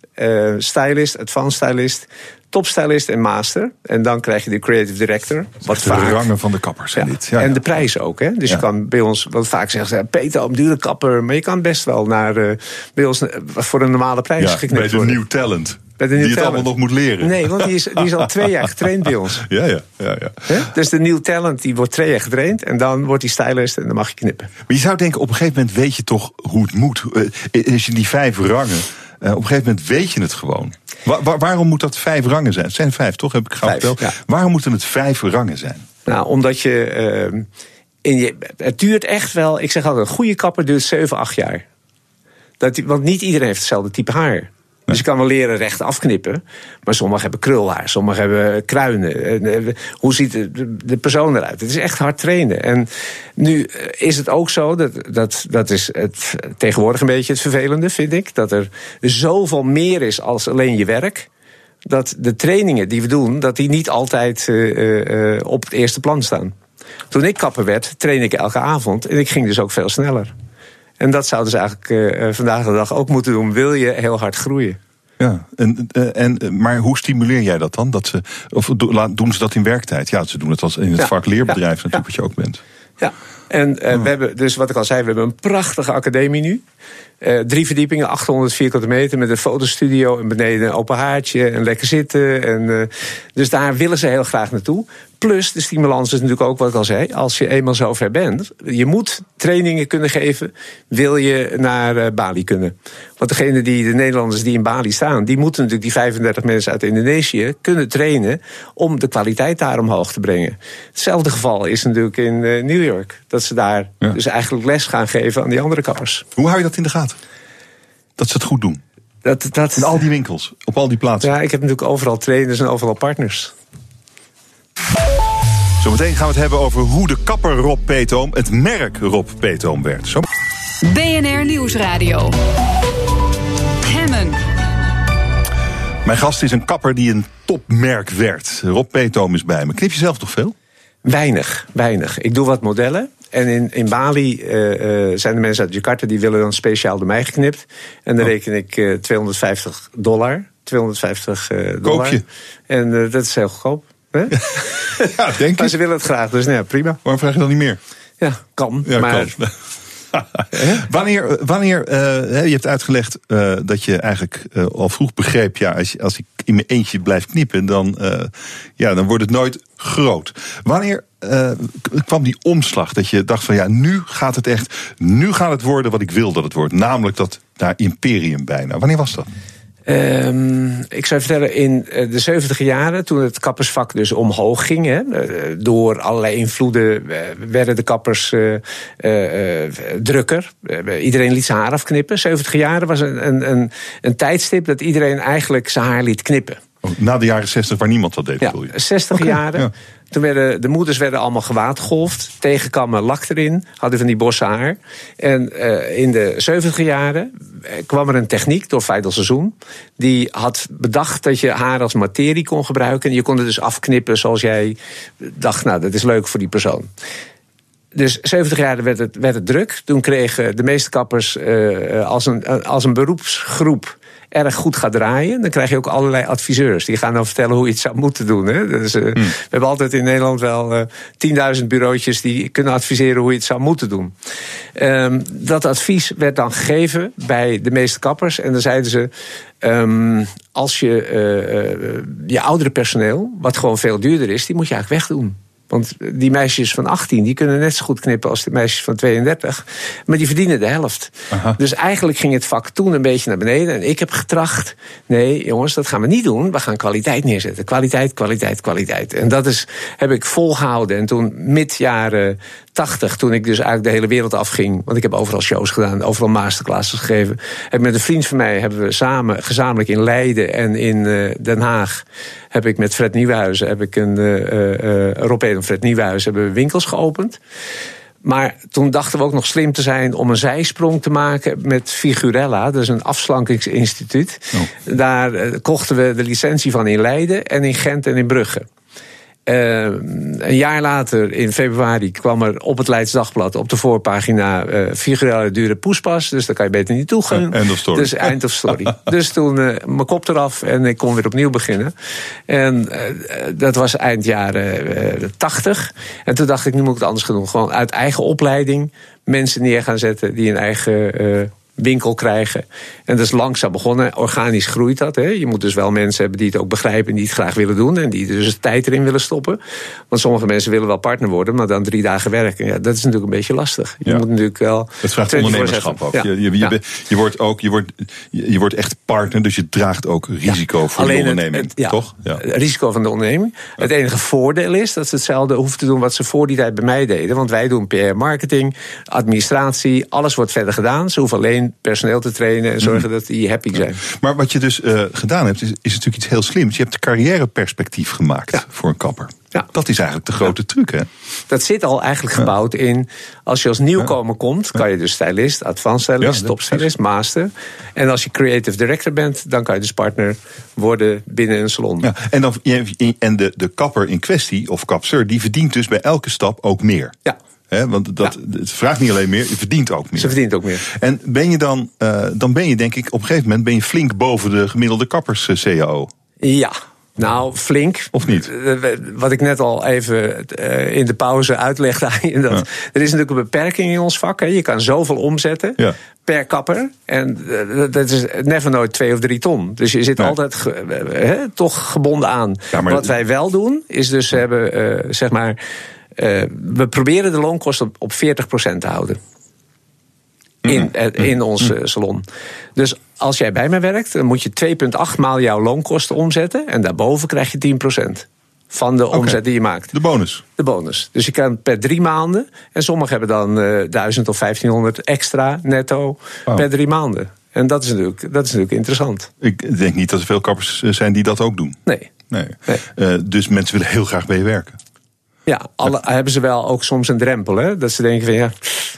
stylist, advanced stylist, topstylist en master. En dan krijg je de creative director. Wat De vaak. rangen van de kappers zijn dit. Ja, en ja. de prijs ook. Hè? Dus Ja. je kan bij ons, wat vaak zeggen ze, Peter, een dure kapper. Maar je kan best wel naar, bij ons voor een normale prijs Ja, geknipt bij de worden. new talent. Bij de new die het allemaal nog moet leren. Nee, want die is, die is al twee jaar getraind bij ons. (laughs) Ja, ja, ja. ja. Dus de new talent die wordt twee jaar getraind. En dan wordt hij stylist en dan mag je knippen. Maar je zou denken, op een gegeven moment weet je toch hoe het moet. Eh, Als je die vijf rangen, eh, op een gegeven moment weet je het gewoon. Wa- wa- waarom moet dat vijf rangen zijn? Het zijn vijf, toch? Heb ik gauw verteld. Waarom moeten het vijf rangen zijn? Nou, omdat je, eh, in je. Het duurt echt wel. Ik zeg altijd: een goede kapper duurt 7, 8 jaar. Dat, die- want niet iedereen heeft hetzelfde type haar. Dus je kan wel leren recht afknippen. Maar sommigen hebben krulhaar, sommigen hebben kruinen. En, eh, hoe ziet de, persoon eruit? Het is echt hard trainen. En nu eh, is het ook zo, dat, dat, dat is het, tegenwoordig een beetje het vervelende, vind ik. Dat er zoveel meer is als alleen je werk dat de trainingen die we doen, dat die niet altijd eh, op het eerste plan staan. Toen ik kapper werd, trainde ik elke avond en ik ging dus ook veel sneller. En dat zouden ze eigenlijk eh, eh, vandaag de dag ook moeten doen. Wil je heel hard groeien? Ja, en, eh, en, maar hoe stimuleer jij dat dan? Dat ze, of doen ze dat in werktijd? Ja, ze doen het als in het Ja, vak leerbedrijf ja, natuurlijk, wat je ook bent. Ja, en eh, we hebben, dus wat ik al zei, we hebben een prachtige academie nu. Drie verdiepingen, 800 vierkante meter met een fotostudio en beneden een open haartje en lekker zitten. En, dus daar willen ze heel graag naartoe. Plus de stimulans is natuurlijk ook wat ik al zei. Als je eenmaal zover bent, je moet trainingen kunnen geven, wil je naar eh, Bali kunnen. Want degene die, de Nederlanders die in Bali staan, die moeten natuurlijk die 35 mensen uit Indonesië kunnen trainen om de kwaliteit daar omhoog te brengen. Hetzelfde geval is natuurlijk in eh, New York. Dat ze daar dus eigenlijk les gaan geven aan die andere kappers. Hoe hou je dat in de gaten? Dat ze het goed doen? Dat, dat, in al die winkels, op al die plaatsen. Ja, ik heb natuurlijk overal trainers en overal partners. Zometeen gaan we het hebben over hoe de kapper Rob Peetoom het merk Rob Peetoom werd. Zo. BNR Nieuwsradio. Hemmen. Mijn gast is een kapper die een topmerk werd. Rob Peetoom is bij me. Knip je zelf toch veel? Weinig, weinig. Ik doe wat modellen. En in, in Bali eh, eh, zijn de mensen uit Jakarta die willen dan speciaal door mij geknipt. En dan reken ik eh, 250 dollar. 250 eh, dollar. je? En eh, dat is heel goedkoop. Hè? (laughs) ja, denk Maar ze willen het graag, dus nou ja, prima. Waarom vraag je dan niet meer? Ja, kan. Ja, maar kan. (laughs) wanneer, wanneer eh, je hebt uitgelegd eh, dat je eigenlijk eh, al vroeg begreep, ja, als, als ik in mijn eentje blijf knippen, dan, ja, dan wordt het nooit groot. Wanneer kwam die omslag dat je dacht van ja, nu gaat het echt, nu gaat het worden wat ik wil dat het wordt, namelijk dat naar imperium bijna. Wanneer was dat? Ehm, ik zou vertellen, in eh, de 70 jaren, toen het kappersvak dus omhoog ging, eh, door allerlei invloeden eh, werden de kappers drukker. Iedereen liet zijn haar afknippen. 70 jaren was een, een, een tijdstip dat iedereen eigenlijk zijn haar liet knippen. Oh, Na de jaren 60 waar niemand dat deed, Ja, bedoel je? 60 Oké, jaren. ja. Toen werden de moeders werden allemaal gewaadgolfd. Tegenkammen lak erin. Hadden van die bossen haar. En eh, in de 70 jaren eh, kwam er een techniek door Feidel Seizoen. Die had bedacht dat je haar als materie kon gebruiken. En je kon het dus afknippen zoals jij dacht, nou dat is leuk voor die persoon. Dus 70 jaar werd het, werd het druk. Toen kregen de meeste kappers eh, als, een, als een beroepsgroep erg goed gaat draaien, dan krijg je ook allerlei adviseurs. Die gaan dan vertellen hoe je het zou moeten doen. Hè? Dus, We hebben altijd in Nederland wel eh 10.000 bureautjes die kunnen adviseren hoe je het zou moeten doen. Ehm, dat advies werd dan gegeven bij de meeste kappers. En dan zeiden ze. ehm, als je eh, je oudere personeel, wat gewoon veel duurder is, die moet je eigenlijk wegdoen. Want die meisjes van 18 die kunnen net zo goed knippen als de meisjes van 32. Maar die verdienen de helft. Dus eigenlijk ging het vak toen een beetje naar beneden. En ik heb getracht. Nee, jongens, dat gaan we niet doen. We gaan kwaliteit neerzetten. Kwaliteit, kwaliteit, kwaliteit. En dat is, heb ik volgehouden. En toen, mid jaren 80, toen ik dus eigenlijk de hele wereld afging. Want ik heb overal shows gedaan, overal masterclasses gegeven. Heb met een vriend van mij hebben we samen, gezamenlijk in Leiden en in eh, Den Haag. Heb ik met Fred Nieuwhuizen, heb ik een uh, Rob en Fred Nieuwhuizen, hebben we winkels geopend. Maar toen dachten we ook nog slim te zijn om een zijsprong te maken met Figurella. Dat is een afslankingsinstituut. Oh. Daar kochten we de licentie van in Leiden en in Gent en in Brugge. Uh, een jaar later, in februari, kwam er op het Leids Dagblad op de voorpagina uh, figurele dure poespas. Dus daar kan je beter niet toe gaan. End of story. Dus eind of story. (laughs) dus toen uh, mijn kop eraf en ik kon weer opnieuw beginnen. En dat was eind jaren 80. En toen dacht ik, nu moet ik het anders gaan doen. Gewoon uit eigen opleiding mensen neer gaan zetten die een eigen winkel krijgen. En dat is langzaam begonnen. Organisch groeit dat. Hè. Je moet dus wel mensen hebben die het ook begrijpen en die het graag willen doen. En die dus de tijd erin willen stoppen. Want sommige mensen willen wel partner worden, maar dan drie dagen werken. Ja, dat is natuurlijk een beetje lastig. Je ja. moet natuurlijk wel. Het vraagt ondernemerschap ook. Ja. Je, je, je, ja. je, wordt ook je, wordt, je wordt echt partner, dus je draagt ook risico voor de onderneming. Het, het, toch? Risico van de onderneming. Het enige voordeel is dat ze hetzelfde hoeven te doen wat ze voor die tijd bij mij deden. Want wij doen PR, marketing, administratie, alles wordt verder gedaan. Ze hoeven alleen personeel te trainen en zorgen mm. dat die happy zijn. Maar wat je dus uh, gedaan hebt, is, is, natuurlijk iets heel slims. Je hebt carrièreperspectief gemaakt ja. voor een kapper. Ja. Dat is eigenlijk de grote ja. truc, hè? Dat zit al eigenlijk gebouwd in. Als je als nieuwkomer komt, kan je dus stylist, advanced stylist, topstylist, master. En als je creative director bent, dan kan je dus partner worden binnen een salon. Ja, en dan, en de, de kapper in kwestie, of kapster, die verdient dus bij elke stap ook meer. Ja. Want dat, het vraagt niet alleen meer, je verdient ook meer. Ze verdient ook meer. En ben je dan, uh, dan ben je denk ik op een gegeven moment ben je flink boven de gemiddelde kappers uh, CAO. Ja, nou, flink. Of niet? Wat ik net al even in de pauze uitlegde aan je. Dat ja. Er is natuurlijk een beperking in ons vak. Hè. Je kan zoveel omzetten ja. per kapper. En dat is never nooit twee of drie ton. Dus je zit Nee. altijd toch gebonden aan. Ja, maar- Wat wij wel doen, is dus we hebben, uh, zeg maar. Uh, we proberen de loonkosten op, op 40% te houden. In, uh, in ons uh, salon. Dus als jij bij mij werkt, dan moet je 2,8 maal jouw loonkosten omzetten. En daarboven krijg je 10% van de omzet die je maakt. De bonus. De bonus. Dus je kan per drie maanden. En sommigen hebben dan uh, 1000 of 1500 extra netto Oh. per drie maanden. En dat is, natuurlijk, dat is natuurlijk interessant. Ik denk niet dat er veel kappers eh, zijn die dat ook doen. Nee. nee. Uh, dus mensen willen heel graag bij je werken. Ja, alle, hebben ze wel ook soms een drempel. Hè? Dat ze denken van ja,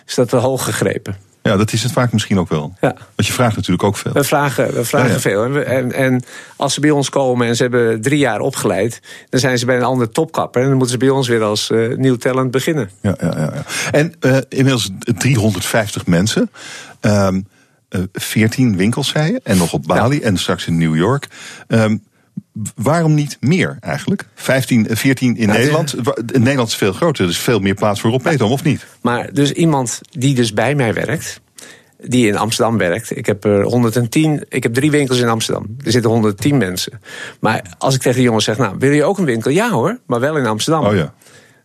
is dat te hoog gegrepen? Ja, dat is het vaak misschien ook wel. Ja. Want je vraagt natuurlijk ook veel. We vragen, we vragen Ja, ja. veel. En, we- en, en als ze bij ons komen en ze hebben drie jaar opgeleid... dan zijn ze bij een andere topkapper. En dan moeten ze bij ons weer als eh, nieuw talent beginnen. Ja, ja, ja. ja. En eh, inmiddels 350 mensen. Ehm, eh, 14 winkels, zei je. En nog op Bali en straks in New York. Ehm, waarom niet meer eigenlijk? 15, eh, 14 in Nou, Nederland. Wa- Nederland is veel groter, er is veel meer plaats voor Rob Petom, of niet? Maar dus iemand die dus bij mij werkt... die in Amsterdam werkt. Ik heb er 110, ik heb drie winkels in Amsterdam. Er zitten 110 mensen. Maar als ik tegen die jongens zeg, nou, wil je ook een winkel? Ja hoor, maar wel in Amsterdam. Oh ja.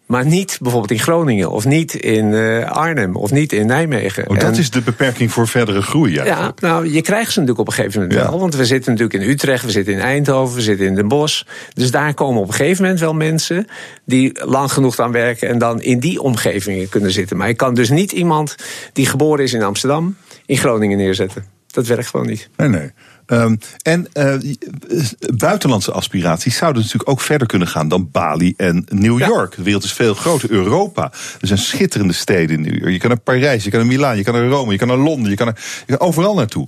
Maar niet bijvoorbeeld in Groningen, of niet in eh, Arnhem, of niet in Nijmegen. Oh, dat En- is de beperking voor verdere groei. Ja. Ja, nou, je krijgt ze natuurlijk op een gegeven moment Ja. wel. Want we zitten natuurlijk in Utrecht, we zitten in Eindhoven, we zitten in Den Bosch. Dus daar komen op een gegeven moment wel mensen die lang genoeg aan werken en dan in die omgevingen kunnen zitten. Maar je kan dus niet iemand die geboren is in Amsterdam in Groningen neerzetten. Dat werkt gewoon niet. Nee, nee. Ehm, en eh, buitenlandse aspiraties zouden natuurlijk ook verder kunnen gaan dan Bali en New York. De wereld is veel groter. Europa. Er zijn schitterende steden in New York. Je kan naar Parijs, je kan naar Milaan, je kan naar Rome, je kan naar Londen, je kan, naar, je kan overal naartoe.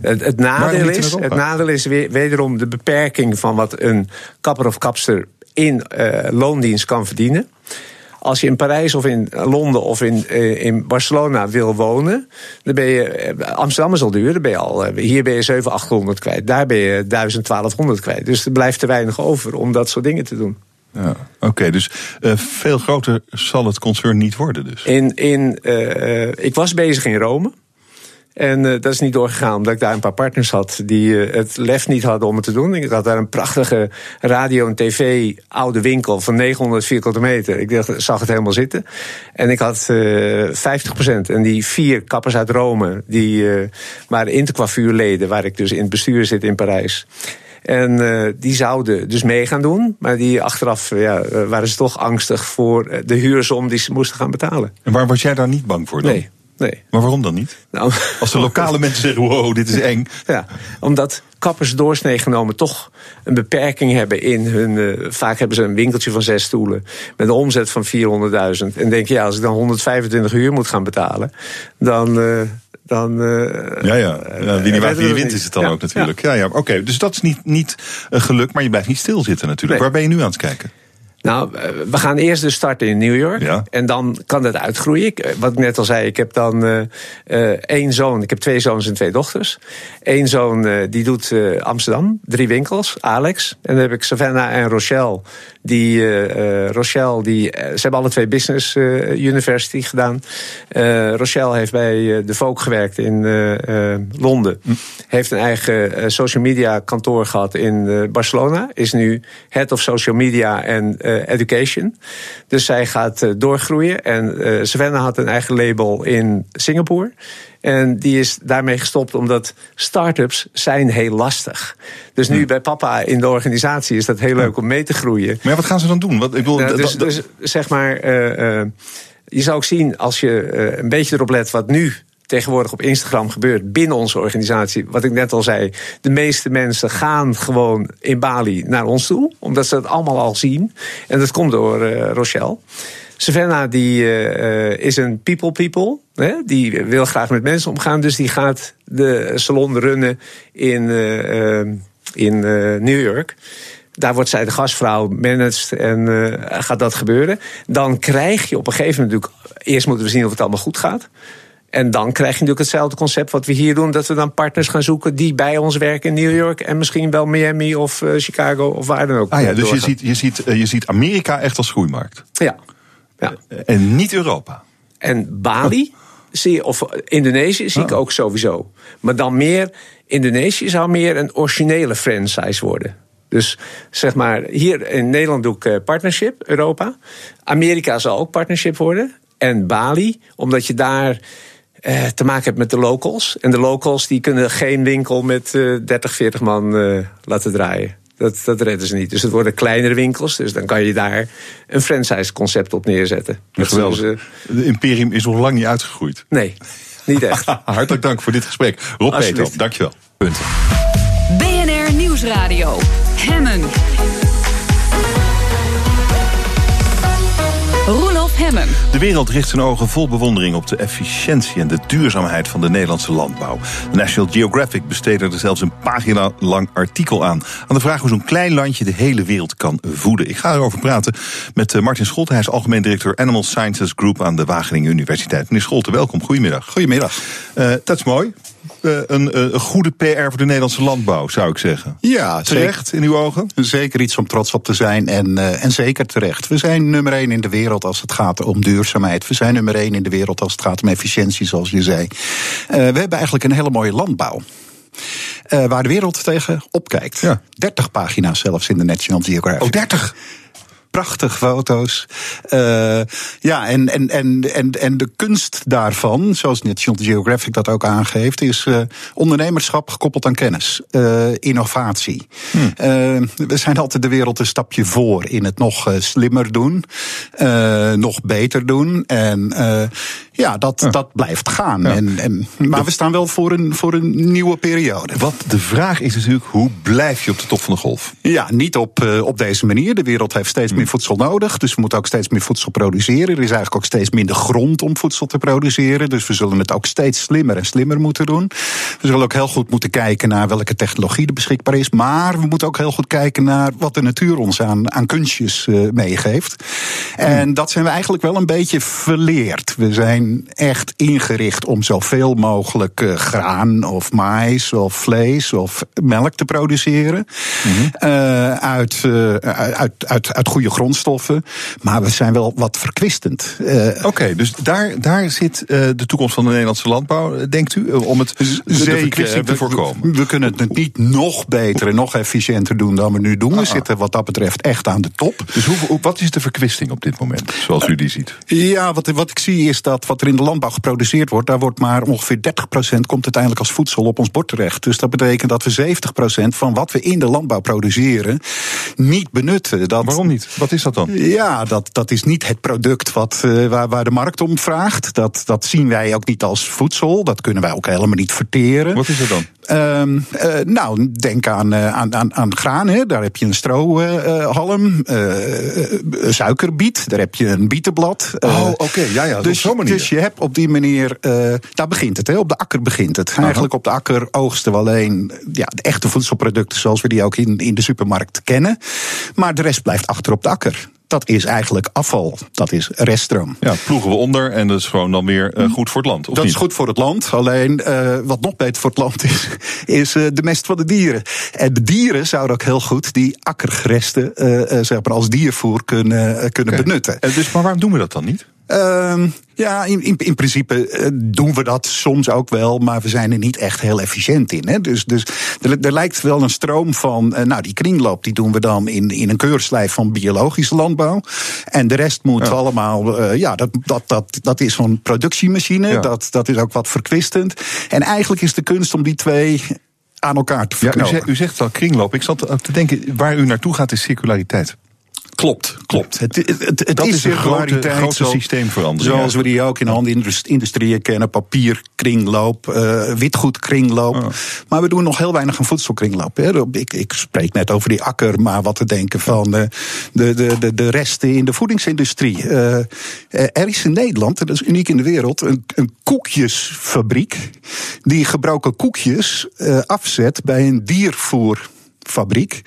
Het, het, nadeel is, het nadeel is weer, wederom de beperking van wat een kapper of kapster in eh, loondienst kan verdienen. Als je in Parijs of in Londen of in, eh, in Barcelona wil wonen, dan ben je. eh, Amsterdam is al duur, dan ben je al. eh, hier ben je 700, 800 kwijt. Daar ben je 1000, 1200 kwijt. Dus er blijft te weinig over om dat soort dingen te doen. Ja, Oké, dus veel groter zal het concern niet worden dus. In, in, ik was bezig in Rome. En eh, dat is niet doorgegaan omdat ik daar een paar partners had die eh, het lef niet hadden om het te doen. Ik had daar een prachtige radio- en tv-oude winkel van 900 vierkante meter. Ik dacht, zag het helemaal zitten. En ik had eh 50%. En die vier kappers uit Rome, die eh, waren intercoiffureleden, waar ik dus in het bestuur zit in Parijs. En eh, die zouden dus mee gaan doen. Maar die achteraf eh, ja, eh, waren ze toch angstig voor eh, de huursom die ze moesten gaan betalen. En waar was jij daar niet bang voor dan? Nee, nee. Maar waarom dan niet? Nou, Als de lokale (laughs) mensen zeggen, wow, dit is eng. Ja, omdat kappers doorsnee genomen toch een beperking hebben in hun... eh, vaak hebben ze een winkeltje van zes stoelen met een omzet van 400.000. En denk je, ja, als ik dan 125 uur moet gaan betalen... dan... eh, dan eh, Ja, ja. ja wie niet waait, wie wint is het dan Ja, ook natuurlijk. Ja, ja. Oké, dus dat is niet, niet geluk, maar je blijft niet stilzitten natuurlijk. Nee. Waar ben je nu aan het kijken? Nou, eh, we gaan eerst dus starten in New York. Ja. En dan kan dat uitgroeien. Ik, eh, wat ik net al zei, ik heb dan eh, eh, één zoon. Ik heb twee zoons en twee dochters. Eén zoon die doet eh, Amsterdam, drie winkels, Alex. En dan heb ik Savannah en Rochelle. Die, eh, Rochelle, die, eh, ze hebben alle twee Business University gedaan. Eh, Rochelle heeft bij de Vogue gewerkt in Londen. Heeft een eigen social media kantoor gehad in Barcelona. Is nu head of social media en education. Dus zij gaat doorgroeien. En Savannah had een eigen label in Singapore. En die is daarmee gestopt omdat start-ups zijn heel lastig. Dus nu bij papa in de organisatie is dat heel leuk om mee te groeien. Maar ja, wat gaan ze dan doen? Wat, ik bedoel, Nou, dat- dus, dus zeg maar, eh, eh, je zou ook zien als je eh, een beetje erop let wat nu tegenwoordig op Instagram gebeurt binnen onze organisatie. Wat ik net al zei, de meeste mensen gaan gewoon in Bali naar ons toe, omdat ze het allemaal al zien. En dat komt door Rochelle. Savannah die, is een people people. Hè? Die wil graag met mensen omgaan. Dus die gaat de salon runnen in, eh, in eh, New York. Daar wordt zij de gastvrouw managed en eh, gaat dat gebeuren. Dan krijg je op een gegeven moment natuurlijk eerst moeten we zien of het allemaal goed gaat. En dan krijg je natuurlijk hetzelfde concept wat we hier doen. Dat we dan partners gaan zoeken die bij ons werken in New York. En misschien wel Miami of uh, Chicago of waar dan ook. Ah ja, dus je ziet, je, ziet, je ziet Amerika echt als groeimarkt. Ja. ja. En niet Europa. En Bali, zie je, of Indonesië zie ik ook sowieso. Maar dan meer, Indonesië zou meer een originele franchise worden. Dus zeg maar, hier in Nederland doe ik uh, partnership, Europa. Amerika zal ook partnership worden. En Bali, omdat je daar uh, te maken hebt met de locals. En de locals die kunnen geen winkel met uh, 30, 40 man uh, laten draaien. Dat, dat redden ze niet. Dus het worden kleinere winkels. Dus dan kan je daar een franchise-concept op neerzetten. Ja, geweldig. De imperium is nog lang niet uitgegroeid. Nee, niet echt. (laughs) Hartelijk dank voor dit gesprek. Rob Peter, dankjewel. Punt. BNR Nieuwsradio. Hemmen. De wereld richt zijn ogen vol bewondering op de efficiëntie en de duurzaamheid van de Nederlandse landbouw. De National Geographic besteedde er zelfs een pagina lang artikel aan. Aan de vraag hoe zo'n klein landje de hele wereld kan voeden. Ik ga erover praten met Martin Scholte. Hij is algemeen directeur Animal Sciences Group aan de Wageningen Universiteit. Meneer Scholte, welkom. Goedemiddag. Goedemiddag. Uh, dat is mooi. Uh, een, uh, een, goede PR voor de Nederlandse landbouw, zou ik zeggen. Ja, terecht zeker, in uw ogen? Zeker iets om trots op te zijn en, uh, en zeker terecht. We zijn nummer één in de wereld als het gaat om duurzaamheid. We zijn nummer één in de wereld als het gaat om efficiëntie, zoals je zei. we hebben eigenlijk een hele mooie landbouw. waar de wereld tegen opkijkt. Ja. 30 pagina's zelfs in de National Geographic. Oh, 30? Prachtige foto's. Uh, ja, en, en, en, en, en de kunst daarvan, zoals National Geographic dat ook aangeeft, is uh, ondernemerschap gekoppeld aan kennis, uh, innovatie. Hmm. we zijn altijd de wereld een stapje voor in het nog slimmer doen, nog beter doen. En ja, dat, ja. dat blijft gaan. Ja. En, en, maar we staan wel voor een, voor een nieuwe periode. Wat de vraag is natuurlijk, hoe blijf je op de top van de golf? Ja, niet op, op deze manier. De wereld heeft steeds meer voedsel nodig. Dus we moeten ook steeds meer voedsel produceren. Er is eigenlijk ook steeds minder grond om voedsel te produceren. Dus we zullen het ook steeds slimmer en slimmer moeten doen. We zullen ook heel goed moeten kijken naar welke technologie er beschikbaar is. Maar we moeten ook heel goed kijken naar wat de natuur ons aan, aan kunstjes uh, meegeeft. En dat zijn we eigenlijk wel een beetje verleerd. We zijn echt ingericht om zoveel mogelijk uh, graan of mais of vlees of melk te produceren. Mm-hmm. Uh, uit, uit, uit, uit goede grondstoffen. Maar we zijn wel wat verkwistend. Uh, Oké, okay, dus daar, daar zit uh, de toekomst van de Nederlandse landbouw, denkt u? Om het zeker te voorkomen. We, we, kunnen het niet nog beter en nog efficiënter doen dan we nu doen. We zitten wat dat betreft echt aan de top. Dus hoe, wat is de verkwisting op dit moment, zoals u die ziet? Ja, wat, wat ik zie is dat wat er in de landbouw geproduceerd wordt, daar wordt maar ongeveer 30% komt uiteindelijk als voedsel op ons bord terecht. Dus dat betekent dat we 70% van wat we in de landbouw produceren niet benutten. Dat, Waarom niet? Wat is dat dan? Ja, dat, dat is niet het product wat, uh, waar, waar de markt om vraagt. Dat, dat zien wij ook niet als voedsel. Dat kunnen wij ook helemaal niet verteren. Wat is het dan? Uh, uh, nou, denk aan, uh, aan, aan, aan graan. Hè. Daar heb je een strohalm. suikerbiet. Daar heb je een bietenblad. oh, oké. Okay. Ja, ja. Dus, dus je hebt op die manier. daar begint het. Hè. Op de akker begint het. Eigenlijk op de akker oogsten we alleen ja, de echte voedselproducten. zoals we die ook in, in de supermarkt kennen. Maar de rest blijft achter op de akker dat is eigenlijk afval. Dat is reststroom. Ja, ploegen we onder en dat is gewoon dan weer uh, goed voor het land. Of dat niet? is goed voor het land. Alleen uh, wat nog beter voor het land is, (laughs) is uh, de mest van de dieren. En de dieren zouden ook heel goed die akkergeresten zeg maar als diervoer kunnen, kunnen okay. benutten. En dus, maar waarom doen we dat dan niet? Uh, ja, in, in, in principe uh, doen we dat soms ook wel, maar we zijn er niet echt heel efficiënt in. Hè? Dus, dus er, er lijkt wel een stroom van, uh, nou die kringloop die doen we dan in, in een keurslijf van biologische landbouw. En de rest moet ja. allemaal, uh, ja, dat, dat, dat, dat is zo'n productiemachine, ja. dat, dat is ook wat verkwistend. En eigenlijk is de kunst om die twee aan elkaar te verknopen. Ja, u, zegt, u zegt al kringloop. Ik zat te denken, waar u naartoe gaat is circulariteit. Klopt, klopt. Het, het, het, het dat is, is een grote, grote systeemverandering. Zoals we die ook in andere industrieën kennen. Papier, kringloop, uh, witgoed, kringloop. Oh. Maar we doen nog heel weinig aan voedselkringloop. Hè. Ik, ik spreek net over die akker, maar wat te denken van uh, de, de, de, de resten in de voedingsindustrie. Uh, er is in Nederland, dat is uniek in de wereld, een, een koekjesfabriek. Die gebroken koekjes afzet bij een diervoerfabriek.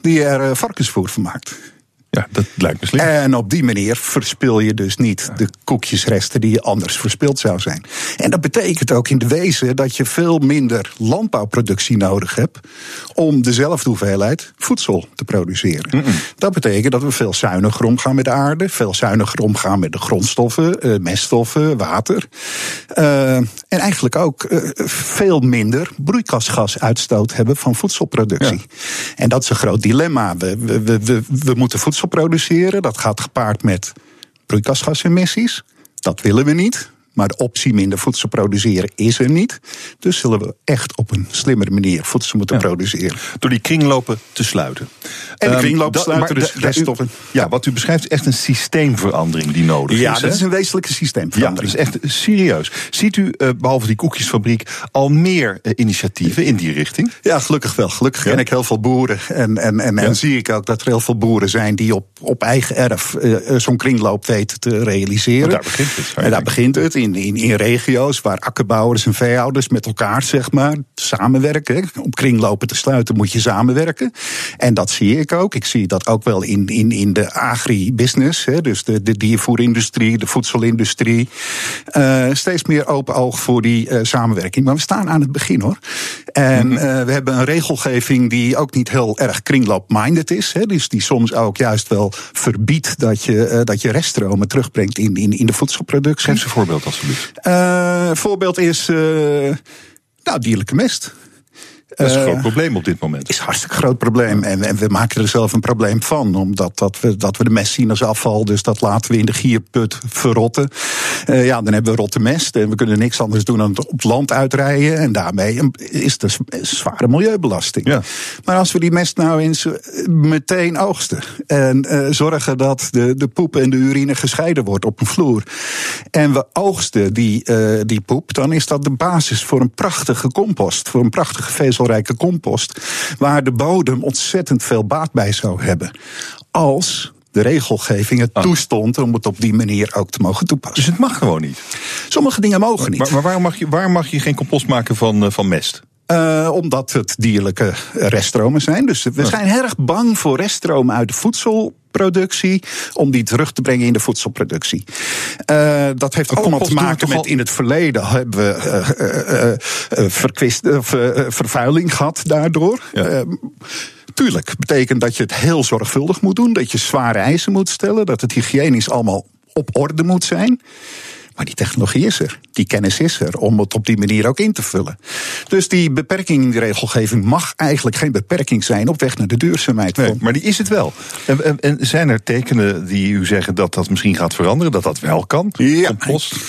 Die er varkensvoer van maakt. Ja, dat lijkt me slim. En op die manier verspil je dus niet de koekjesresten die je anders verspild zou zijn. En dat betekent ook in de wezen dat je veel minder landbouwproductie nodig hebt om dezelfde hoeveelheid voedsel te produceren. Dat betekent dat we veel zuiniger omgaan met de aarde, veel zuiniger omgaan met de grondstoffen, eh, meststoffen, water. Eh, en eigenlijk ook eh, veel minder broeikasgasuitstoot hebben van voedselproductie. En dat is een groot dilemma. We, we, we, we, we moeten voedsel produceren. Dat gaat gepaard met broeikasgasemissies. Dat willen we niet. Maar de optie minder voedsel produceren is er niet. Dus zullen we echt op een slimmere manier voedsel moeten produceren. Door die kringlopen te sluiten. En de Ehm, kringlopen dat- sluiten, dus reststoffen. Ja, wat u beschrijft is echt een systeemverandering die nodig Ja, is. dat hè? is een wezenlijke Ja, systeemverandering. dat is echt serieus. Ziet u, eh, behalve die koekjesfabriek, al meer eh, initiatieven in die richting? Ja, gelukkig wel. Gelukkig ken ik heel veel boeren. En, en, en, en zie ik ook dat er heel veel boeren zijn die op, op eigen erf eh, zo'n kringloop weten te realiseren. Want daar begint het, En daar begint het in, in, in regio's waar akkerbouwers en veehouders met elkaar zeg maar, samenwerken. Om kringlopen te sluiten moet je samenwerken. En dat zie ik ook. Ik zie dat ook wel in, in, in de agribusiness. Hè, dus de, de diervoerindustrie, de voedselindustrie. Eh, steeds meer open oog voor die eh, samenwerking. Maar we staan aan het begin hoor. En eh, we hebben een regelgeving die ook niet heel erg kringloop-minded is. Hè, dus die soms ook juist wel verbiedt dat je, dat je reststromen terugbrengt in, in, in de voedselproductie. Geef eens een voorbeeld alsjeblieft. Eh, voorbeeld is eh, nou, dierlijke mest. Dat is een Eh, groot probleem op dit moment. is een hartstikke groot probleem. En, en we maken er zelf een probleem van. Omdat dat we, dat we de mest zien als afval. Dus dat laten we in de gierput verrotten. Eh, ja, dan hebben we rotte mest. En we kunnen niks anders doen dan het op het land uitrijden. En daarmee is het een zware milieubelasting. Ja. Maar als we die mest nou eens eh, meteen oogsten. En zorgen dat de, de poep en de urine gescheiden wordt op een vloer. En we oogsten die, die poep. Dan is dat de basis voor een prachtige compost. Voor een prachtige vezelrijke compost. Waar de bodem ontzettend veel baat bij zou hebben. Als de regelgeving het toestond om het op die manier ook te mogen toepassen. Dus het mag gewoon niet. Sommige dingen mogen niet. Maar, maar waarom, mag je, waarom mag je geen compost maken van, eh, van mest? Eh, omdat het dierlijke reststromen zijn. Dus we zijn erg bang voor reststromen uit de voedselproductie. om die terug te brengen in de voedselproductie. Eh, dat heeft allemaal compost te maken met. al- in het verleden hebben we verkwist, eh, vervuiling gehad daardoor. Eh, Tuurlijk, betekent dat je het heel zorgvuldig moet doen. Dat je zware eisen moet stellen. Dat het hygiënisch allemaal op orde moet zijn. Maar die technologie is er. Die kennis is er om het op die manier ook in te vullen. Dus die beperking in die regelgeving mag eigenlijk geen beperking zijn op weg naar de duurzaamheid. Nee, maar die is het wel. En, en, en zijn er tekenen die u zeggen dat dat misschien gaat veranderen? Dat dat wel kan? Ja,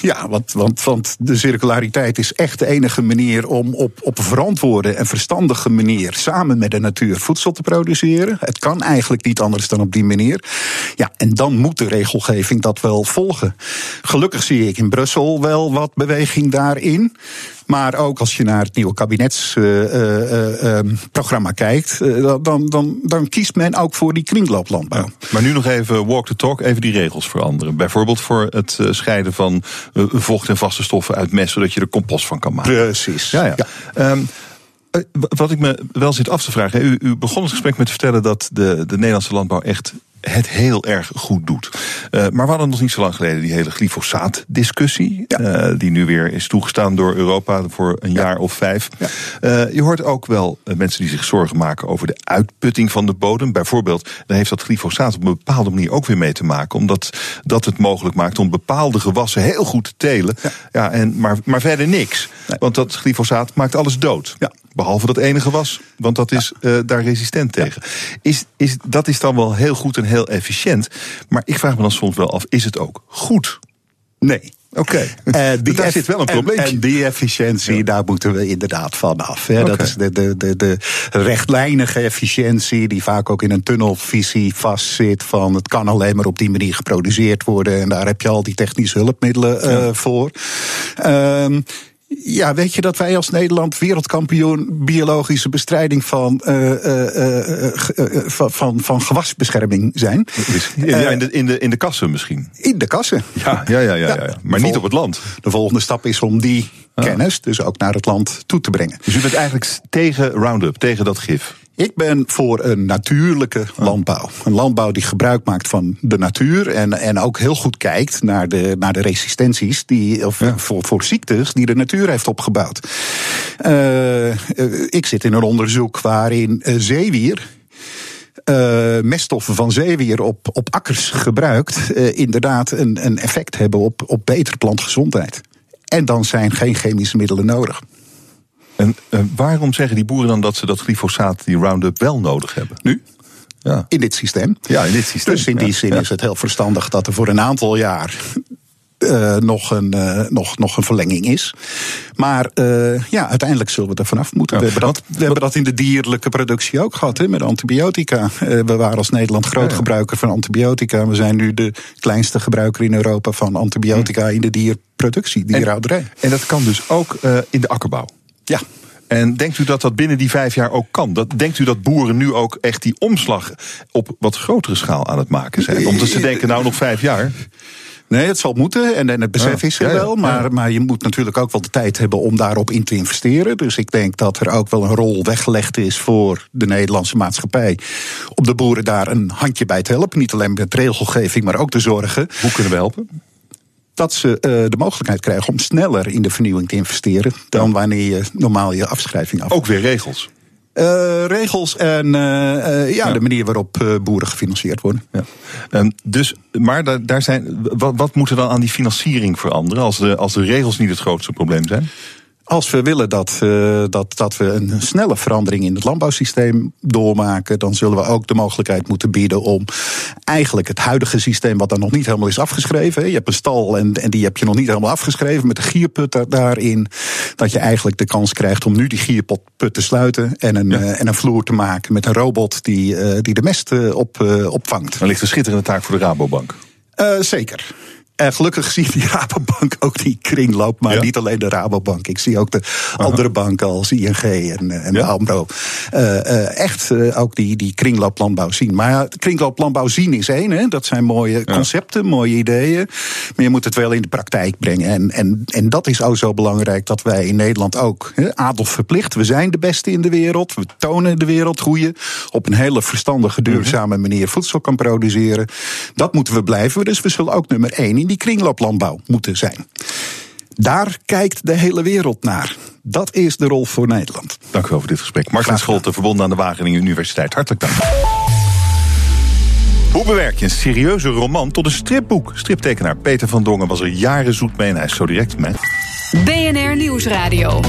ja want, want, want de circulariteit is echt de enige manier om op, op een verantwoorde en verstandige manier samen met de natuur voedsel te produceren. Het kan eigenlijk niet anders dan op die manier. Ja, en dan moet de regelgeving dat wel volgen. Gelukkig zie ik in Brussel wel wat beweging daarin. Maar ook als je naar het nieuwe kabinetsprogramma kijkt, eh, dan, dan, dan kiest men ook voor die kringlooplandbouw. Maar nu nog even walk the talk, even die regels veranderen. Bijvoorbeeld voor het eh, scheiden van eh, vocht en vaste stoffen uit mest, zodat je er compost van kan maken. Precies. Ja, ja. Ehm, eh, wat ik me wel zit af te vragen. U, u begon het gesprek met te vertellen dat de, de Nederlandse landbouw echt het heel erg goed doet. Eh, maar we hadden nog niet zo lang geleden die hele glyfosaat-discussie. eh, die nu weer is toegestaan door Europa voor een jaar of vijf. Eh, je hoort ook wel mensen die zich zorgen maken over de uitputting van de bodem. Bijvoorbeeld, daar heeft dat glyfosaat op een bepaalde manier ook weer mee te maken. Omdat dat het mogelijk maakt om bepaalde gewassen heel goed te telen. Ja. en, maar, maar verder niks. Want dat glyfosaat maakt alles dood. Behalve dat ene gewas, want dat is daar resistent tegen. Is, is, dat is dan wel heel goed en heel efficiënt. Maar ik vraag me dan soms wel af, is het ook goed? Nee. Oké, Eh, (laughs) die daar zit wel een en- probleempje. En, die efficiëntie, daar moeten we inderdaad van af. Hè. Dat is de, de, de, de rechtlijnige efficiëntie, die vaak ook in een tunnelvisie vastzit. Van het kan alleen maar op die manier geproduceerd worden. En daar heb je al die technische hulpmiddelen eh, voor. Ehm, ja, weet je dat wij als Nederland wereldkampioen biologische bestrijding van, eh, eh, eh, van, van, van gewasbescherming zijn? Ja, in, de, in, de, in de kassen misschien. In de kassen. Ja, ja, ja, ja, ja. maar niet op het land. De volgende stap is om die kennis dus ook naar het land toe te brengen. Dus u bent eigenlijk tegen Roundup, tegen dat gif? Ik ben voor een natuurlijke landbouw. Een landbouw die gebruik maakt van de natuur. En, en ook heel goed kijkt naar de, naar de resistenties. Die, of voor, voor ziektes die de natuur heeft opgebouwd. Uh, ik zit in een onderzoek waarin uh, zeewier. Uh, meststoffen van zeewier op, op akkers gebruikt, inderdaad een, een effect hebben op, op betere plantgezondheid. En dan zijn geen chemische middelen nodig. En uh, waarom zeggen die boeren dan dat ze dat glyfosaat, die Roundup, wel nodig hebben? Nu? Ja. In dit systeem. Ja, in dit systeem. Dus in die zin ja. is het heel verstandig dat er voor een aantal jaar uh, nog, een, uh, nog, nog een verlenging is. Maar uh, ja, uiteindelijk zullen we er vanaf moeten. Ja, we, hebben dat, we hebben dat in de dierlijke productie ook gehad, hè, met antibiotica. we waren als Nederland groot ja, gebruiker van antibiotica. We zijn nu de kleinste gebruiker in Europa van antibiotica in de dierproductie, dierhouderij. En, en dat kan dus ook in de akkerbouw. Ja. En denkt u dat dat binnen die vijf jaar ook kan? Dat, denkt u dat boeren nu ook echt die omslag op wat grotere schaal aan het maken zijn? Omdat ze denken, nou nog vijf jaar. Nee, het zal moeten en, en het besef ja, is er ja, wel. Maar, ja. maar je moet natuurlijk ook wel de tijd hebben om daarop in te investeren. Dus ik denk dat er ook wel een rol weggelegd is voor de Nederlandse maatschappij. Om de boeren daar een handje bij te helpen. Niet alleen met regelgeving, maar ook te zorgen. Hoe kunnen we helpen? Dat ze uh, de mogelijkheid krijgen om sneller in de vernieuwing te investeren dan wanneer je normaal je afschrijving af. Ook weer regels. Uh, regels en uh, ja, ja, de manier waarop boeren gefinancierd worden. Ja. Um, dus, maar daar, daar zijn, wat, wat moet er dan aan die financiering veranderen als de, als de regels niet het grootste probleem zijn? Als we willen dat, uh, dat, dat we een snelle verandering in het landbouwsysteem doormaken, dan zullen we ook de mogelijkheid moeten bieden om eigenlijk het huidige systeem, wat dan nog niet helemaal is afgeschreven. Je hebt een stal en, en die heb je nog niet helemaal afgeschreven met de gierput daarin. Dat je eigenlijk de kans krijgt om nu die gierput te sluiten en een, ja. uh, en een vloer te maken met een robot die, uh, die de mest op, opvangt. Dan ligt een schitterende taak voor de Rabobank. zeker. En gelukkig zie die Rabobank ook die kringloop, maar ja. niet alleen de Rabobank. Ik zie ook de Aha. andere banken als ING en, en ja. de AMRO. Uh, uh, echt uh, ook die, die kringlooplandbouw zien. Maar ja, kringlooplandbouw zien is één. Hè. Dat zijn mooie ja. concepten, mooie ideeën. Maar je moet het wel in de praktijk brengen. En, en, en dat is ook zo belangrijk dat wij in Nederland ook hè, adel verplicht. We zijn de beste in de wereld. We tonen de wereld hoe je op een hele verstandige, duurzame manier voedsel kan produceren. Dat moeten we blijven. Dus we zullen ook nummer één in die kringlooplandbouw moeten zijn. Daar kijkt de hele wereld naar. Dat is de rol voor Nederland. Dank u wel voor dit gesprek. Martin Scholte, verbonden aan de Wageningen Universiteit. Hartelijk dank. Hoe bewerk je een serieuze roman tot een stripboek? Striptekenaar Peter van Dongen was er jaren zoet mee en hij is zo direct met... BNR Nieuwsradio.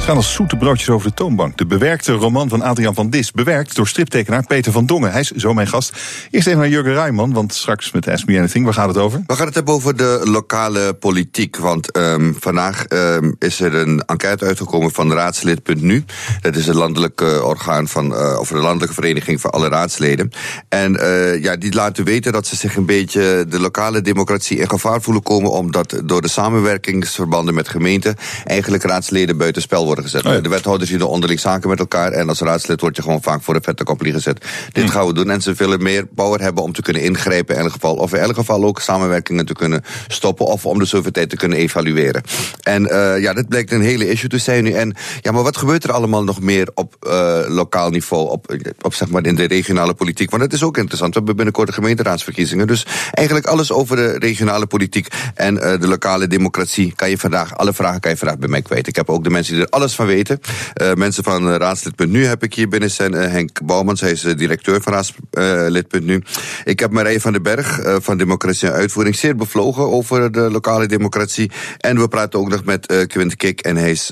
Ze gaan als zoete broodjes over de toonbank. De bewerkte roman van Adriaan van Dis. Bewerkt door striptekenaar Peter van Dongen. Hij is zo mijn gast. Eerst even naar Jurgen Rijman, want straks met Ask Me Anything. Waar gaat het over? We gaan het hebben over de lokale politiek. Want um, vandaag um, is er een enquête uitgekomen van raadslid.nu. Dat is een landelijk uh, orgaan van, uh, of de landelijke vereniging van alle raadsleden. En uh, ja, die laten weten dat ze zich een beetje de lokale democratie in gevaar voelen komen. Omdat door de samenwerkingsverbanden met gemeenten eigenlijk raadsleden buitenspel worden gezet. Oh ja. De wethouders zien onderling zaken met elkaar. En als raadslid word je gewoon vaak voor de vette compagnie gezet. Dit hm. gaan we doen. En ze willen meer power hebben om te kunnen ingrijpen in elk geval. Of in elk geval ook samenwerkingen te kunnen stoppen. Of om de zoveel tijd te kunnen evalueren. En uh, ja, dit blijkt een hele issue te zijn nu. En ja, maar wat gebeurt er allemaal nog meer op uh, lokaal niveau? Op, op zeg maar in de regionale politiek? Want het is ook interessant. We hebben binnenkort de gemeenteraadsverkiezingen. Dus eigenlijk alles over de regionale politiek en uh, de lokale democratie kan je vandaag, alle vragen kan je vandaag bij mij kwijt. Ik heb ook de mensen die er alles van weten. Uh, mensen van uh, raadslid.nu heb ik hier binnen zijn. Uh, Henk Bouwmans, hij is directeur van raadslid.nu. Ik heb Marije van den Berg van Democratie en Uitvoering zeer bevlogen over de lokale democratie. En we praten ook nog met Quint Kik en hij is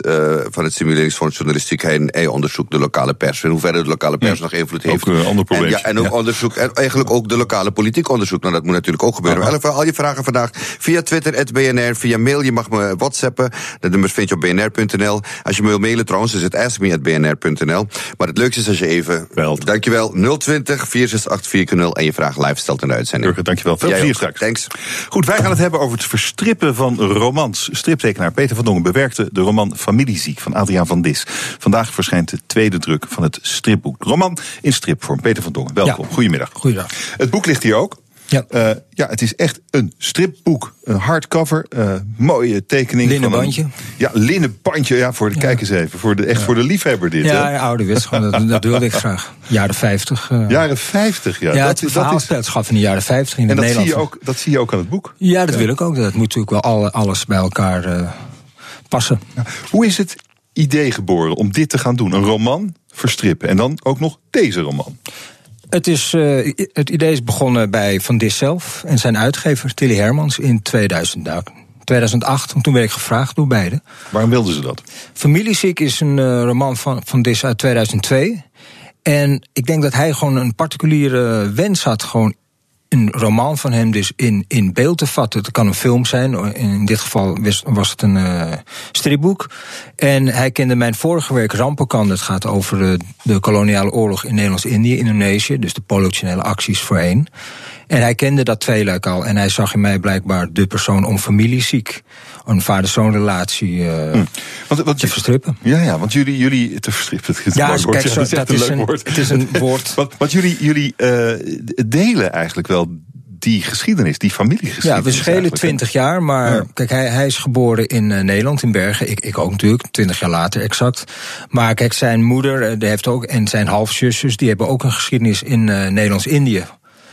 van het Simuleringsfonds Journalistiek. Hij, hij onderzoekt de lokale pers. En hoe verder de lokale pers ja, nog invloed heeft. Ook een ander probleem. En, ja, en ook ja. onderzoek. En eigenlijk ook de lokale politiek onderzoek. Nou, dat moet natuurlijk ook gebeuren. Maar al je vragen vandaag via Twitter, BNR, via mail. Je mag me whatsappen. De nummers vind je op bnr.nl. Als je me wil mailen trouwens, is het askme.bnr.nl. Maar het leukste is als je even belt. Dankjewel. 020 468 en je vraag live stelt in de uitzending. Jurgen, dankjewel. Veel plezier straks. Thanks. Goed, wij gaan het hebben over het verstrippen van romans. Striptekenaar Peter van Dongen bewerkte de roman Familieziek van Adriaan van Dis. Vandaag verschijnt de tweede druk van het stripboek. Roman in stripvorm. Peter van Dongen, welkom. Ja. Goedemiddag. Goedemiddag. Het boek ligt hier ook. Ja. ja, het is echt een stripboek. Een hardcover. Uh, mooie tekening. Linnen van een- bandje. ja, linnen bandje. Ja, voor de, kijk eens even. Voor de, echt voor de liefhebber dit. Ja, ja, ouderwets. gewoon, dat, dat wilde ik graag. Jaren 50. eh. Jaren 50, ja. Ja, dat, het dat verhaal is, speelt in de jaren 50 in en dat zie, je ook, dat zie je ook aan het boek. Ja, dat wil ik ook. Dat moet natuurlijk wel alle, alles bij elkaar eh, passen. Hoe is het idee geboren om dit te gaan doen? Een roman verstrippen. En dan ook nog deze roman. Het, is, eh, het idee is begonnen bij Van Dis zelf en zijn uitgever Tilly Hermans in 2000, nou, 2008. Want toen werd ik gevraagd door beide. Waarom wilden ze dat? Familieziek is een eh, roman van, van Dis uit 2002. En ik denk dat hij gewoon een particuliere wens had. Gewoon een roman van hem dus in, in beeld te vatten. Het kan een film zijn. In dit geval was- het een eh, stripboek. En hij kende mijn vorige werk Rampokan. Dat gaat over eh, de koloniale oorlog in Nederlands-Indië, Indonesië. Dus de politionele acties voorheen. En hij kende dat tweeluik al. En hij zag in mij blijkbaar de persoon om familieziek. Een vader-zoon relatie eh, Want, want, te verstrippen. Ja, ja, want jullie, jullie te verstrippen. Het is Ja, woord. kijk, zo- dat een is een- woord. het is een (laughs) woord. want, want jullie, jullie eh, delen eigenlijk wel die geschiedenis, die familiegeschiedenis. Ja, we schelen? 20 jaar, maar Ja. kijk, hij, hij is geboren in eh, Nederland, in Bergen. Ik, ik ook natuurlijk, 20 jaar later exact. Maar kijk, zijn moeder die heeft ook, en zijn halfzusjes, die hebben ook een geschiedenis in Nederlands-Indië.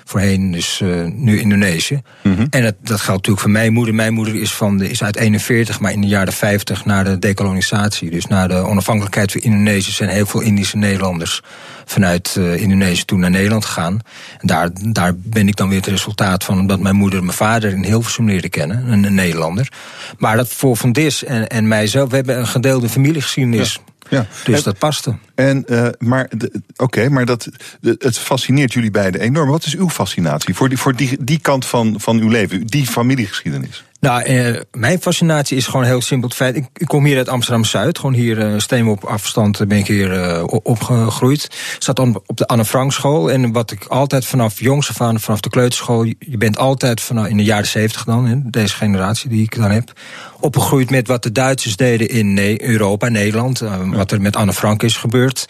Voorheen dus eh, nu Indonesië. Mhm. En dat, dat geldt natuurlijk voor mijn moeder. Mijn moeder is, van de, is uit 41, maar in de jaren 50 na de dekolonisatie. Dus na de onafhankelijkheid van Indonesië zijn heel veel Indische Nederlanders vanuit eh, Indonesië toen naar Nederland gegaan. En daar, daar ben ik dan weer het resultaat van, omdat mijn moeder mijn vader in Hilversum leerde kennen, een, een Nederlander. Maar dat voor Van Dis en, en mijzelf, we hebben een gedeelde familiegeschiedenis. Ja. Dus En- dat paste. En, eh, maar oké, maar dat, de- het fascineert jullie beiden enorm. Wat is uw fascinatie voor die, voor die, die kant van, van uw leven, die familiegeschiedenis? Nou, eh, mijn fascinatie is gewoon heel simpel het feit. Ik, ik kom hier uit Amsterdam-Zuid. Gewoon hier eh steen op afstand ben ik hier eh, opgegroeid. Zat dan op de Anne Frank school. En wat ik altijd vanaf jongs af aan, vanaf de kleuterschool... je bent altijd vanaf, in de jaren zeventig dan, deze generatie die ik dan heb... opgegroeid met wat de Duitsers deden in Europa, Nederland. eh, Wat er met Anne Frank is gebeurd.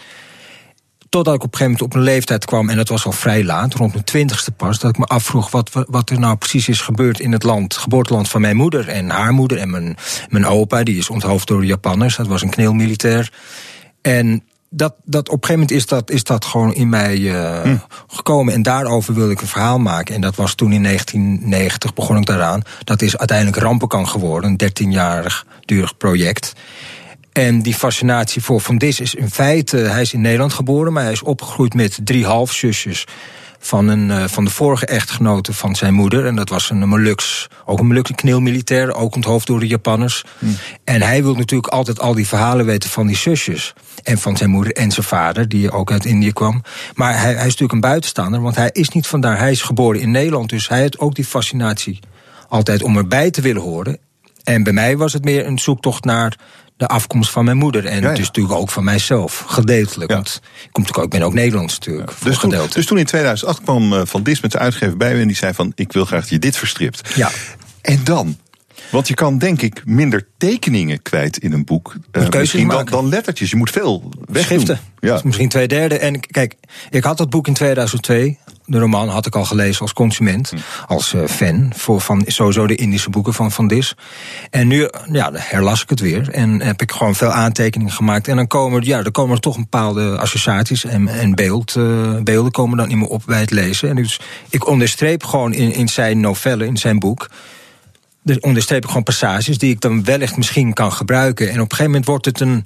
Totdat ik op een gegeven moment op een leeftijd kwam, en dat was al vrij laat, rond mijn twintigste pas, dat ik me afvroeg wat, wat- er nou precies is gebeurd in het land, geboorteland van mijn moeder en haar moeder en mijn, mijn opa, die is onthoofd door de Japanners, dat was een kneelmilitair. En dat, dat op een gegeven moment is dat, is dat gewoon in mij eh, gekomen. En daarover wilde ik een verhaal maken. En dat was toen in 1990 begon ik daaraan. Dat is uiteindelijk Rampenkan geworden, een 13-jarig durig project. En die fascinatie voor Van Dis is in feite... hij is in Nederland geboren, maar hij is opgegroeid met drie halfzusjes... van, een, eh, van de vorige echtgenote van zijn moeder. En dat was een Molux, ook een Molukse kneelmilitair... ook onthoofd door de Japanners. En hij wil natuurlijk altijd al die verhalen weten van die zusjes. En van zijn moeder en zijn vader, die ook uit Indië kwam. Maar hij, hij is natuurlijk een buitenstaander, want hij is niet vandaar. Hij is geboren in Nederland, dus hij had ook die fascinatie... altijd om erbij te willen horen. En bij mij was het meer een zoektocht naar de afkomst van mijn moeder. En Ja, ja. dus natuurlijk ook van mijzelf, gedeeltelijk. Want ik, kom natuurlijk ook, ik ben ook Nederlands natuurlijk, voor Dus toen, dus toen in 2008 kwam eh, Van Dis met de uitgever bij u en die zei van... ik wil graag dat je dit verstript. Ja. En dan? Want je kan denk ik minder tekeningen kwijt in een boek. keuzes misschien dan, dan lettertjes. Je moet veel. Schriften. Ja. Dus misschien twee derde. En kijk, ik had dat boek in 2002. De roman had ik al gelezen als consument, Hm. als eh, fan voor van sowieso de Indische boeken van Van Dis. En nu ja, herlas ik het weer en heb ik gewoon veel aantekeningen gemaakt. En dan komen, er- ja, er komen er toch een bepaalde associaties en, en beeld, eh, beelden komen dan in me op bij het lezen. En dus ik onderstreep gewoon in, in zijn novelle, in zijn boek. Dus onderstreep ik gewoon passages die ik dan wellicht misschien kan gebruiken. En op een gegeven moment wordt het een.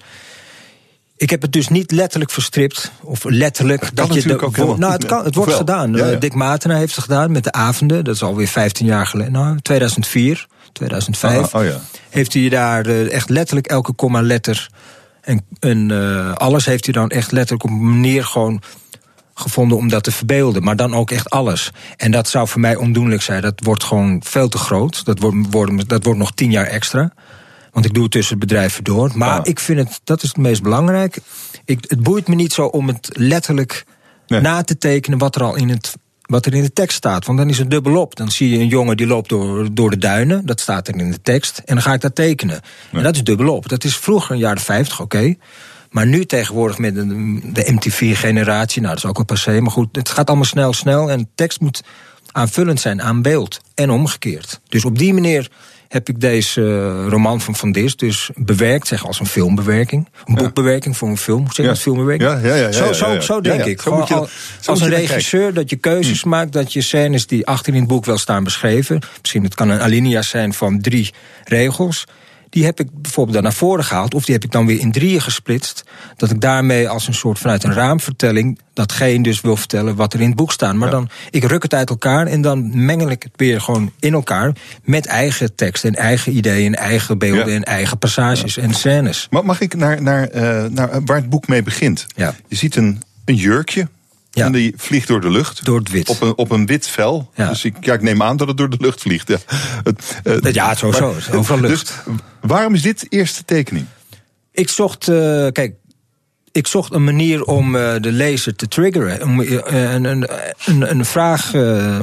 Ik heb het dus niet letterlijk verstript. Of letterlijk. kan dat je natuurlijk de, ook nou, het, kan, het wordt wel? gedaan. Ja, ja. Eh, Dick Matena heeft het gedaan met de avonden. Dat is alweer 15 jaar geleden. Nou, 2004, 2005. Ah, oh ja. Heeft hij daar eh, echt letterlijk elke komma letter. En, en eh, alles heeft hij dan echt letterlijk op een manier gewoon gevonden om dat te verbeelden. Maar dan ook echt alles. En dat zou voor mij ondoenlijk zijn. Dat wordt gewoon veel te groot. Dat wordt, dat wordt nog tien jaar extra. Want ik doe het tussen bedrijven door. Maar ik vind het, dat is het meest belangrijk. Ik, het boeit me niet zo om het letterlijk na te tekenen wat er al in het. Wat er in de tekst staat. Want dan is het dubbelop. Dan zie je een jongen die loopt door, door de duinen. Dat staat er in de tekst. En dan ga ik dat tekenen. En dat is dubbelop. Dat is vroeger in de jaren 50, oké. Maar nu tegenwoordig met de, de MTV-generatie. Nou, dat is ook wel passé. Maar goed, het gaat allemaal snel, snel. En tekst moet aanvullend zijn aan beeld. En omgekeerd. Dus op die manier heb ik deze eh, roman van Van Dis dus bewerkt, zeg als een filmbewerking. Een boekbewerking voor een film. Zeg je dat, filmbewerking? Ja, ja, ja, ja, zo, ja, zo, ja. zo denk Ja, ja. ik. Zo moet je- al- zo als een regisseur dat je keuzes Hm. maakt, dat je scènes die achter in het boek wel staan beschreven. Misschien het kan een alinea zijn van drie regels. Die heb ik bijvoorbeeld dan naar voren gehaald. Of die heb ik dan weer in drieën gesplitst. Dat ik daarmee als een soort vanuit een raamvertelling. datgene dus wil vertellen wat er in het boek staat. Maar dan, ik ruk het uit elkaar en dan mengel ik het weer gewoon in elkaar. Met eigen tekst en eigen ideeën, en eigen beelden Ja. en eigen passages en scènes. Maar mag ik naar, naar, eh, naar waar het boek mee begint? Ja. Je ziet een, een jurkje. En die vliegt door de lucht. Door het wit. Op een, op een wit vel. Dus ik, ja, ik neem aan dat het door de lucht vliegt. Ja, het, eh, Ja, sowieso. maar- overal lucht. Dus waarom is dit de eerste tekening? Ik zocht, eh, kijk, ik zocht een manier om eh, de lezer te triggeren. Om eh, een, een, een, een vraag eh,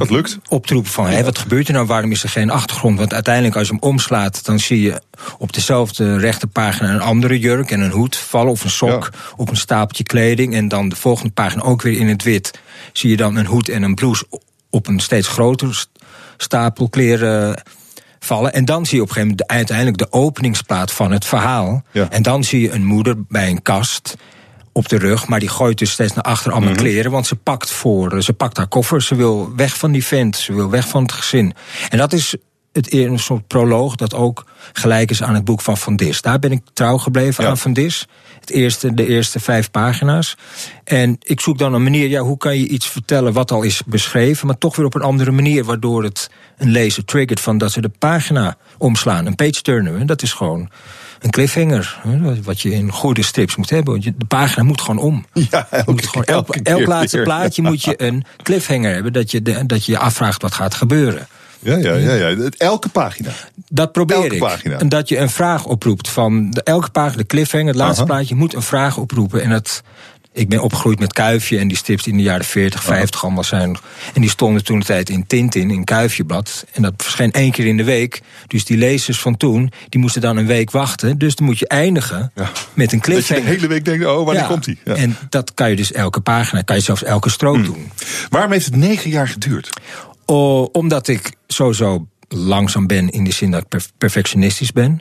op te roepen van... Wat gebeurt er nou, waarom is er geen achtergrond? Want uiteindelijk als je hem omslaat... dan zie je op dezelfde rechterpagina een andere jurk en een hoed vallen... of een sok op een stapeltje kleding. En dan de volgende pagina ook weer in het wit... zie je dan een hoed en een blouse op een steeds groter st- stapel kleren vallen. En dan zie je op een gegeven moment de, uiteindelijk de openingsplaat van het verhaal. En dan zie je een moeder bij een kast op de rug, maar die gooit dus steeds naar achter allemaal Mhm. kleren, want ze pakt voor, ze pakt haar koffer, ze wil weg van die vent, ze wil weg van het gezin. En dat is het een soort proloog dat ook gelijk is aan het boek van Van Dis. Daar ben ik trouw gebleven aan Van Dis. Het eerste, de eerste vijf pagina's. En ik zoek dan een manier, ja, hoe kan je iets vertellen wat al is beschreven, maar toch weer op een andere manier, waardoor het een lezer triggert van dat ze de pagina omslaan. Een page turner, dat is gewoon een cliffhanger. Wat je in goede strips moet hebben. Want De pagina moet gewoon om. (laughs) Ja, Je moet gewoon elk, elke elk laatste plaatje moet je een cliffhanger hebben. Dat je, de, dat je je afvraagt wat gaat gebeuren. Ja, ja, ja, ja. Elke pagina. Dat probeer Elke ik. pagina. En dat je een vraag oproept. Van de, elke pagina, de cliffhanger, het laatste Aha. plaatje, moet een vraag oproepen. En dat, ik ben opgegroeid met Kuifje en die strips die in de jaren 40, 50 allemaal zijn. En die stonden toen de tijd in Tintin, in Kuifjeblad. En dat verscheen één keer in de week. Dus die lezers van toen, die moesten dan een week wachten. Dus dan moet je eindigen met een Dat je cliffhanger. de hele week denkt, oh, wanneer Ja. komt hij? Ja. En dat kan je dus elke pagina, kan je zelfs elke strook doen. Waarom heeft het negen jaar geduurd? Oh, omdat ik sowieso langzaam ben in de zin dat ik per- perfectionistisch ben.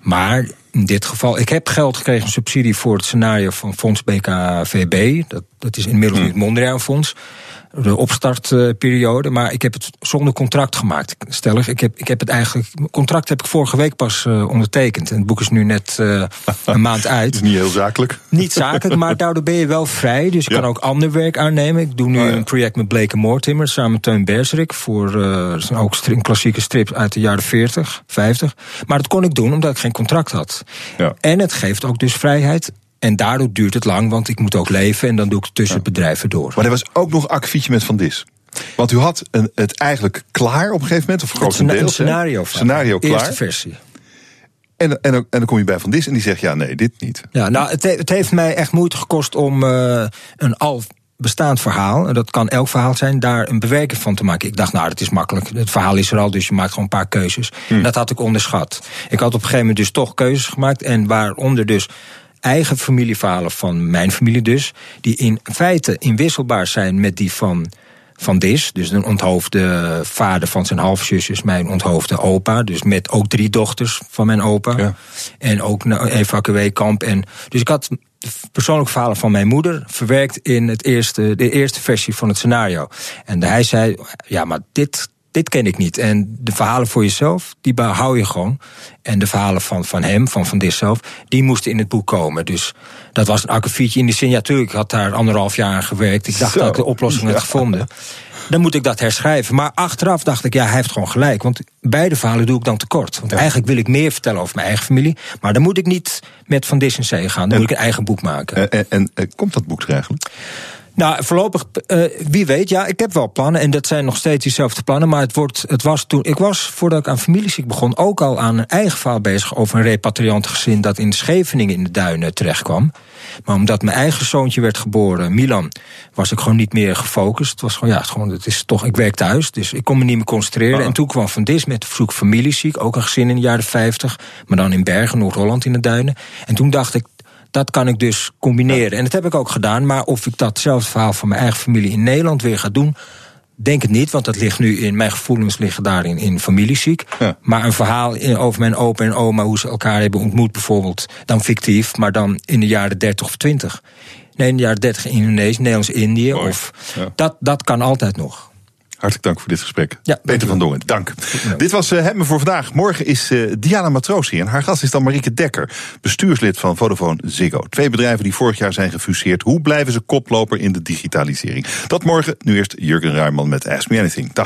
Maar in dit geval, ik heb geld gekregen, een subsidie voor het scenario van Fonds BKVB. Dat, dat is inmiddels nu het Mondriaan Fonds. De opstartperiode. Maar ik heb het zonder contract gemaakt. Stellig, ik heb, ik heb het eigenlijk. Contract heb ik vorige week pas eh, ondertekend. En het boek is nu net eh, een maand uit. (laughs) is niet heel zakelijk. Niet zakelijk, maar daardoor ben je wel vrij. Dus je kan ook ander werk aannemen. Ik doe nu een project met Blake Mortimer samen met Teun Berserik. Voor eh, dat zijn ook een klassieke strip uit de jaren 40, 50. Maar dat kon ik doen omdat ik geen contract had. En het geeft ook dus vrijheid. En daardoor duurt het lang, want ik moet ook leven. En dan doe ik het tussen bedrijven door. Maar er was ook nog akkefietje met Van Dis. Want u had een, het eigenlijk klaar op een gegeven moment, of grotendeels. een scenario. Scenario klaar. Eerste versie. En, en, dan- en dan kom je bij Van Dis en die zegt, ja, nee, dit niet. Ja, nou, het, he- het heeft mij echt moeite gekost om eh, een al bestaand verhaal, en dat kan elk verhaal zijn, daar een bewerking van te maken. Ik dacht, nou, dat is makkelijk. Het verhaal is er al, dus je maakt gewoon een paar keuzes. En dat had ik onderschat. Ik had op een gegeven moment dus toch keuzes gemaakt, en waaronder dus eigen familieverhalen van mijn familie dus, die in feite inwisselbaar zijn met die van van Dis. Dus een onthoofde vader van zijn halfzusjes, mijn onthoofde opa. Dus met ook drie dochters van mijn opa. En ook een evacueekamp. En, dus ik had persoonlijke verhalen van mijn moeder verwerkt in het eerste, de eerste versie van het scenario. En hij zei, ja, maar dit, dit ken ik niet. En de verhalen voor jezelf, die hou je gewoon. En de verhalen van, van hem, van Van Dis zelf, die moesten in het boek komen. Dus dat was een akkefietje in die zin. Ja, tuurlijk, ik had daar anderhalf jaar aan gewerkt. Ik dacht Zo, dat ik de oplossing had gevonden. Dan moet ik dat herschrijven. Maar achteraf dacht ik, ja, hij heeft gewoon gelijk. Want beide verhalen doe ik dan tekort. Want eigenlijk wil ik meer vertellen over mijn eigen familie. Maar dan moet ik niet met Van Dis in zee gaan. Dan moet ik een eigen boek maken. En, en, en komt dat boek er eigenlijk? Nou, voorlopig, eh, wie weet, ja, ik heb wel plannen. En dat zijn nog steeds diezelfde plannen. Maar het, wordt, het was toen. Ik was, voordat ik aan familieziek begon, ook al aan een eigen verhaal bezig over een repatriant gezin dat in Scheveningen in de duinen terechtkwam. Maar omdat mijn eigen zoontje werd geboren, Milan, was ik gewoon niet meer gefocust. Het was gewoon, ja, het gewoon, het is toch, ik werk thuis, dus ik kon me niet meer concentreren. En toen kwam Van Dis met verzoek familieziek, ook een gezin in de jaren 50, maar dan in Bergen, Noord-Holland in de duinen. En toen dacht ik, dat kan ik dus combineren. En dat heb ik ook gedaan. Maar of ik datzelfde verhaal van mijn eigen familie in Nederland weer ga doen. Denk het niet, want dat ligt nu in mijn gevoelens liggen daarin in familieziek. Maar een verhaal in, over mijn opa en oma, hoe ze elkaar hebben ontmoet, bijvoorbeeld, dan fictief, maar dan in de jaren 30 of 20. Nee, in de jaren 30 in Indonesië, Nederlands-Indië. Of dat, dat kan altijd nog. Hartelijk dank voor dit gesprek. Ja, Peter van Dongen, dank. Dit was uh, voor vandaag. Morgen is uh, Diana Matroos hier. En haar gast is dan Marieke Dekker, bestuurslid van Vodafone Ziggo. Twee bedrijven die vorig jaar zijn gefuseerd. Hoe blijven ze koploper in de digitalisering? Dat morgen. Nu eerst Jurgen Ruijman met Ask Me Anything. Dag.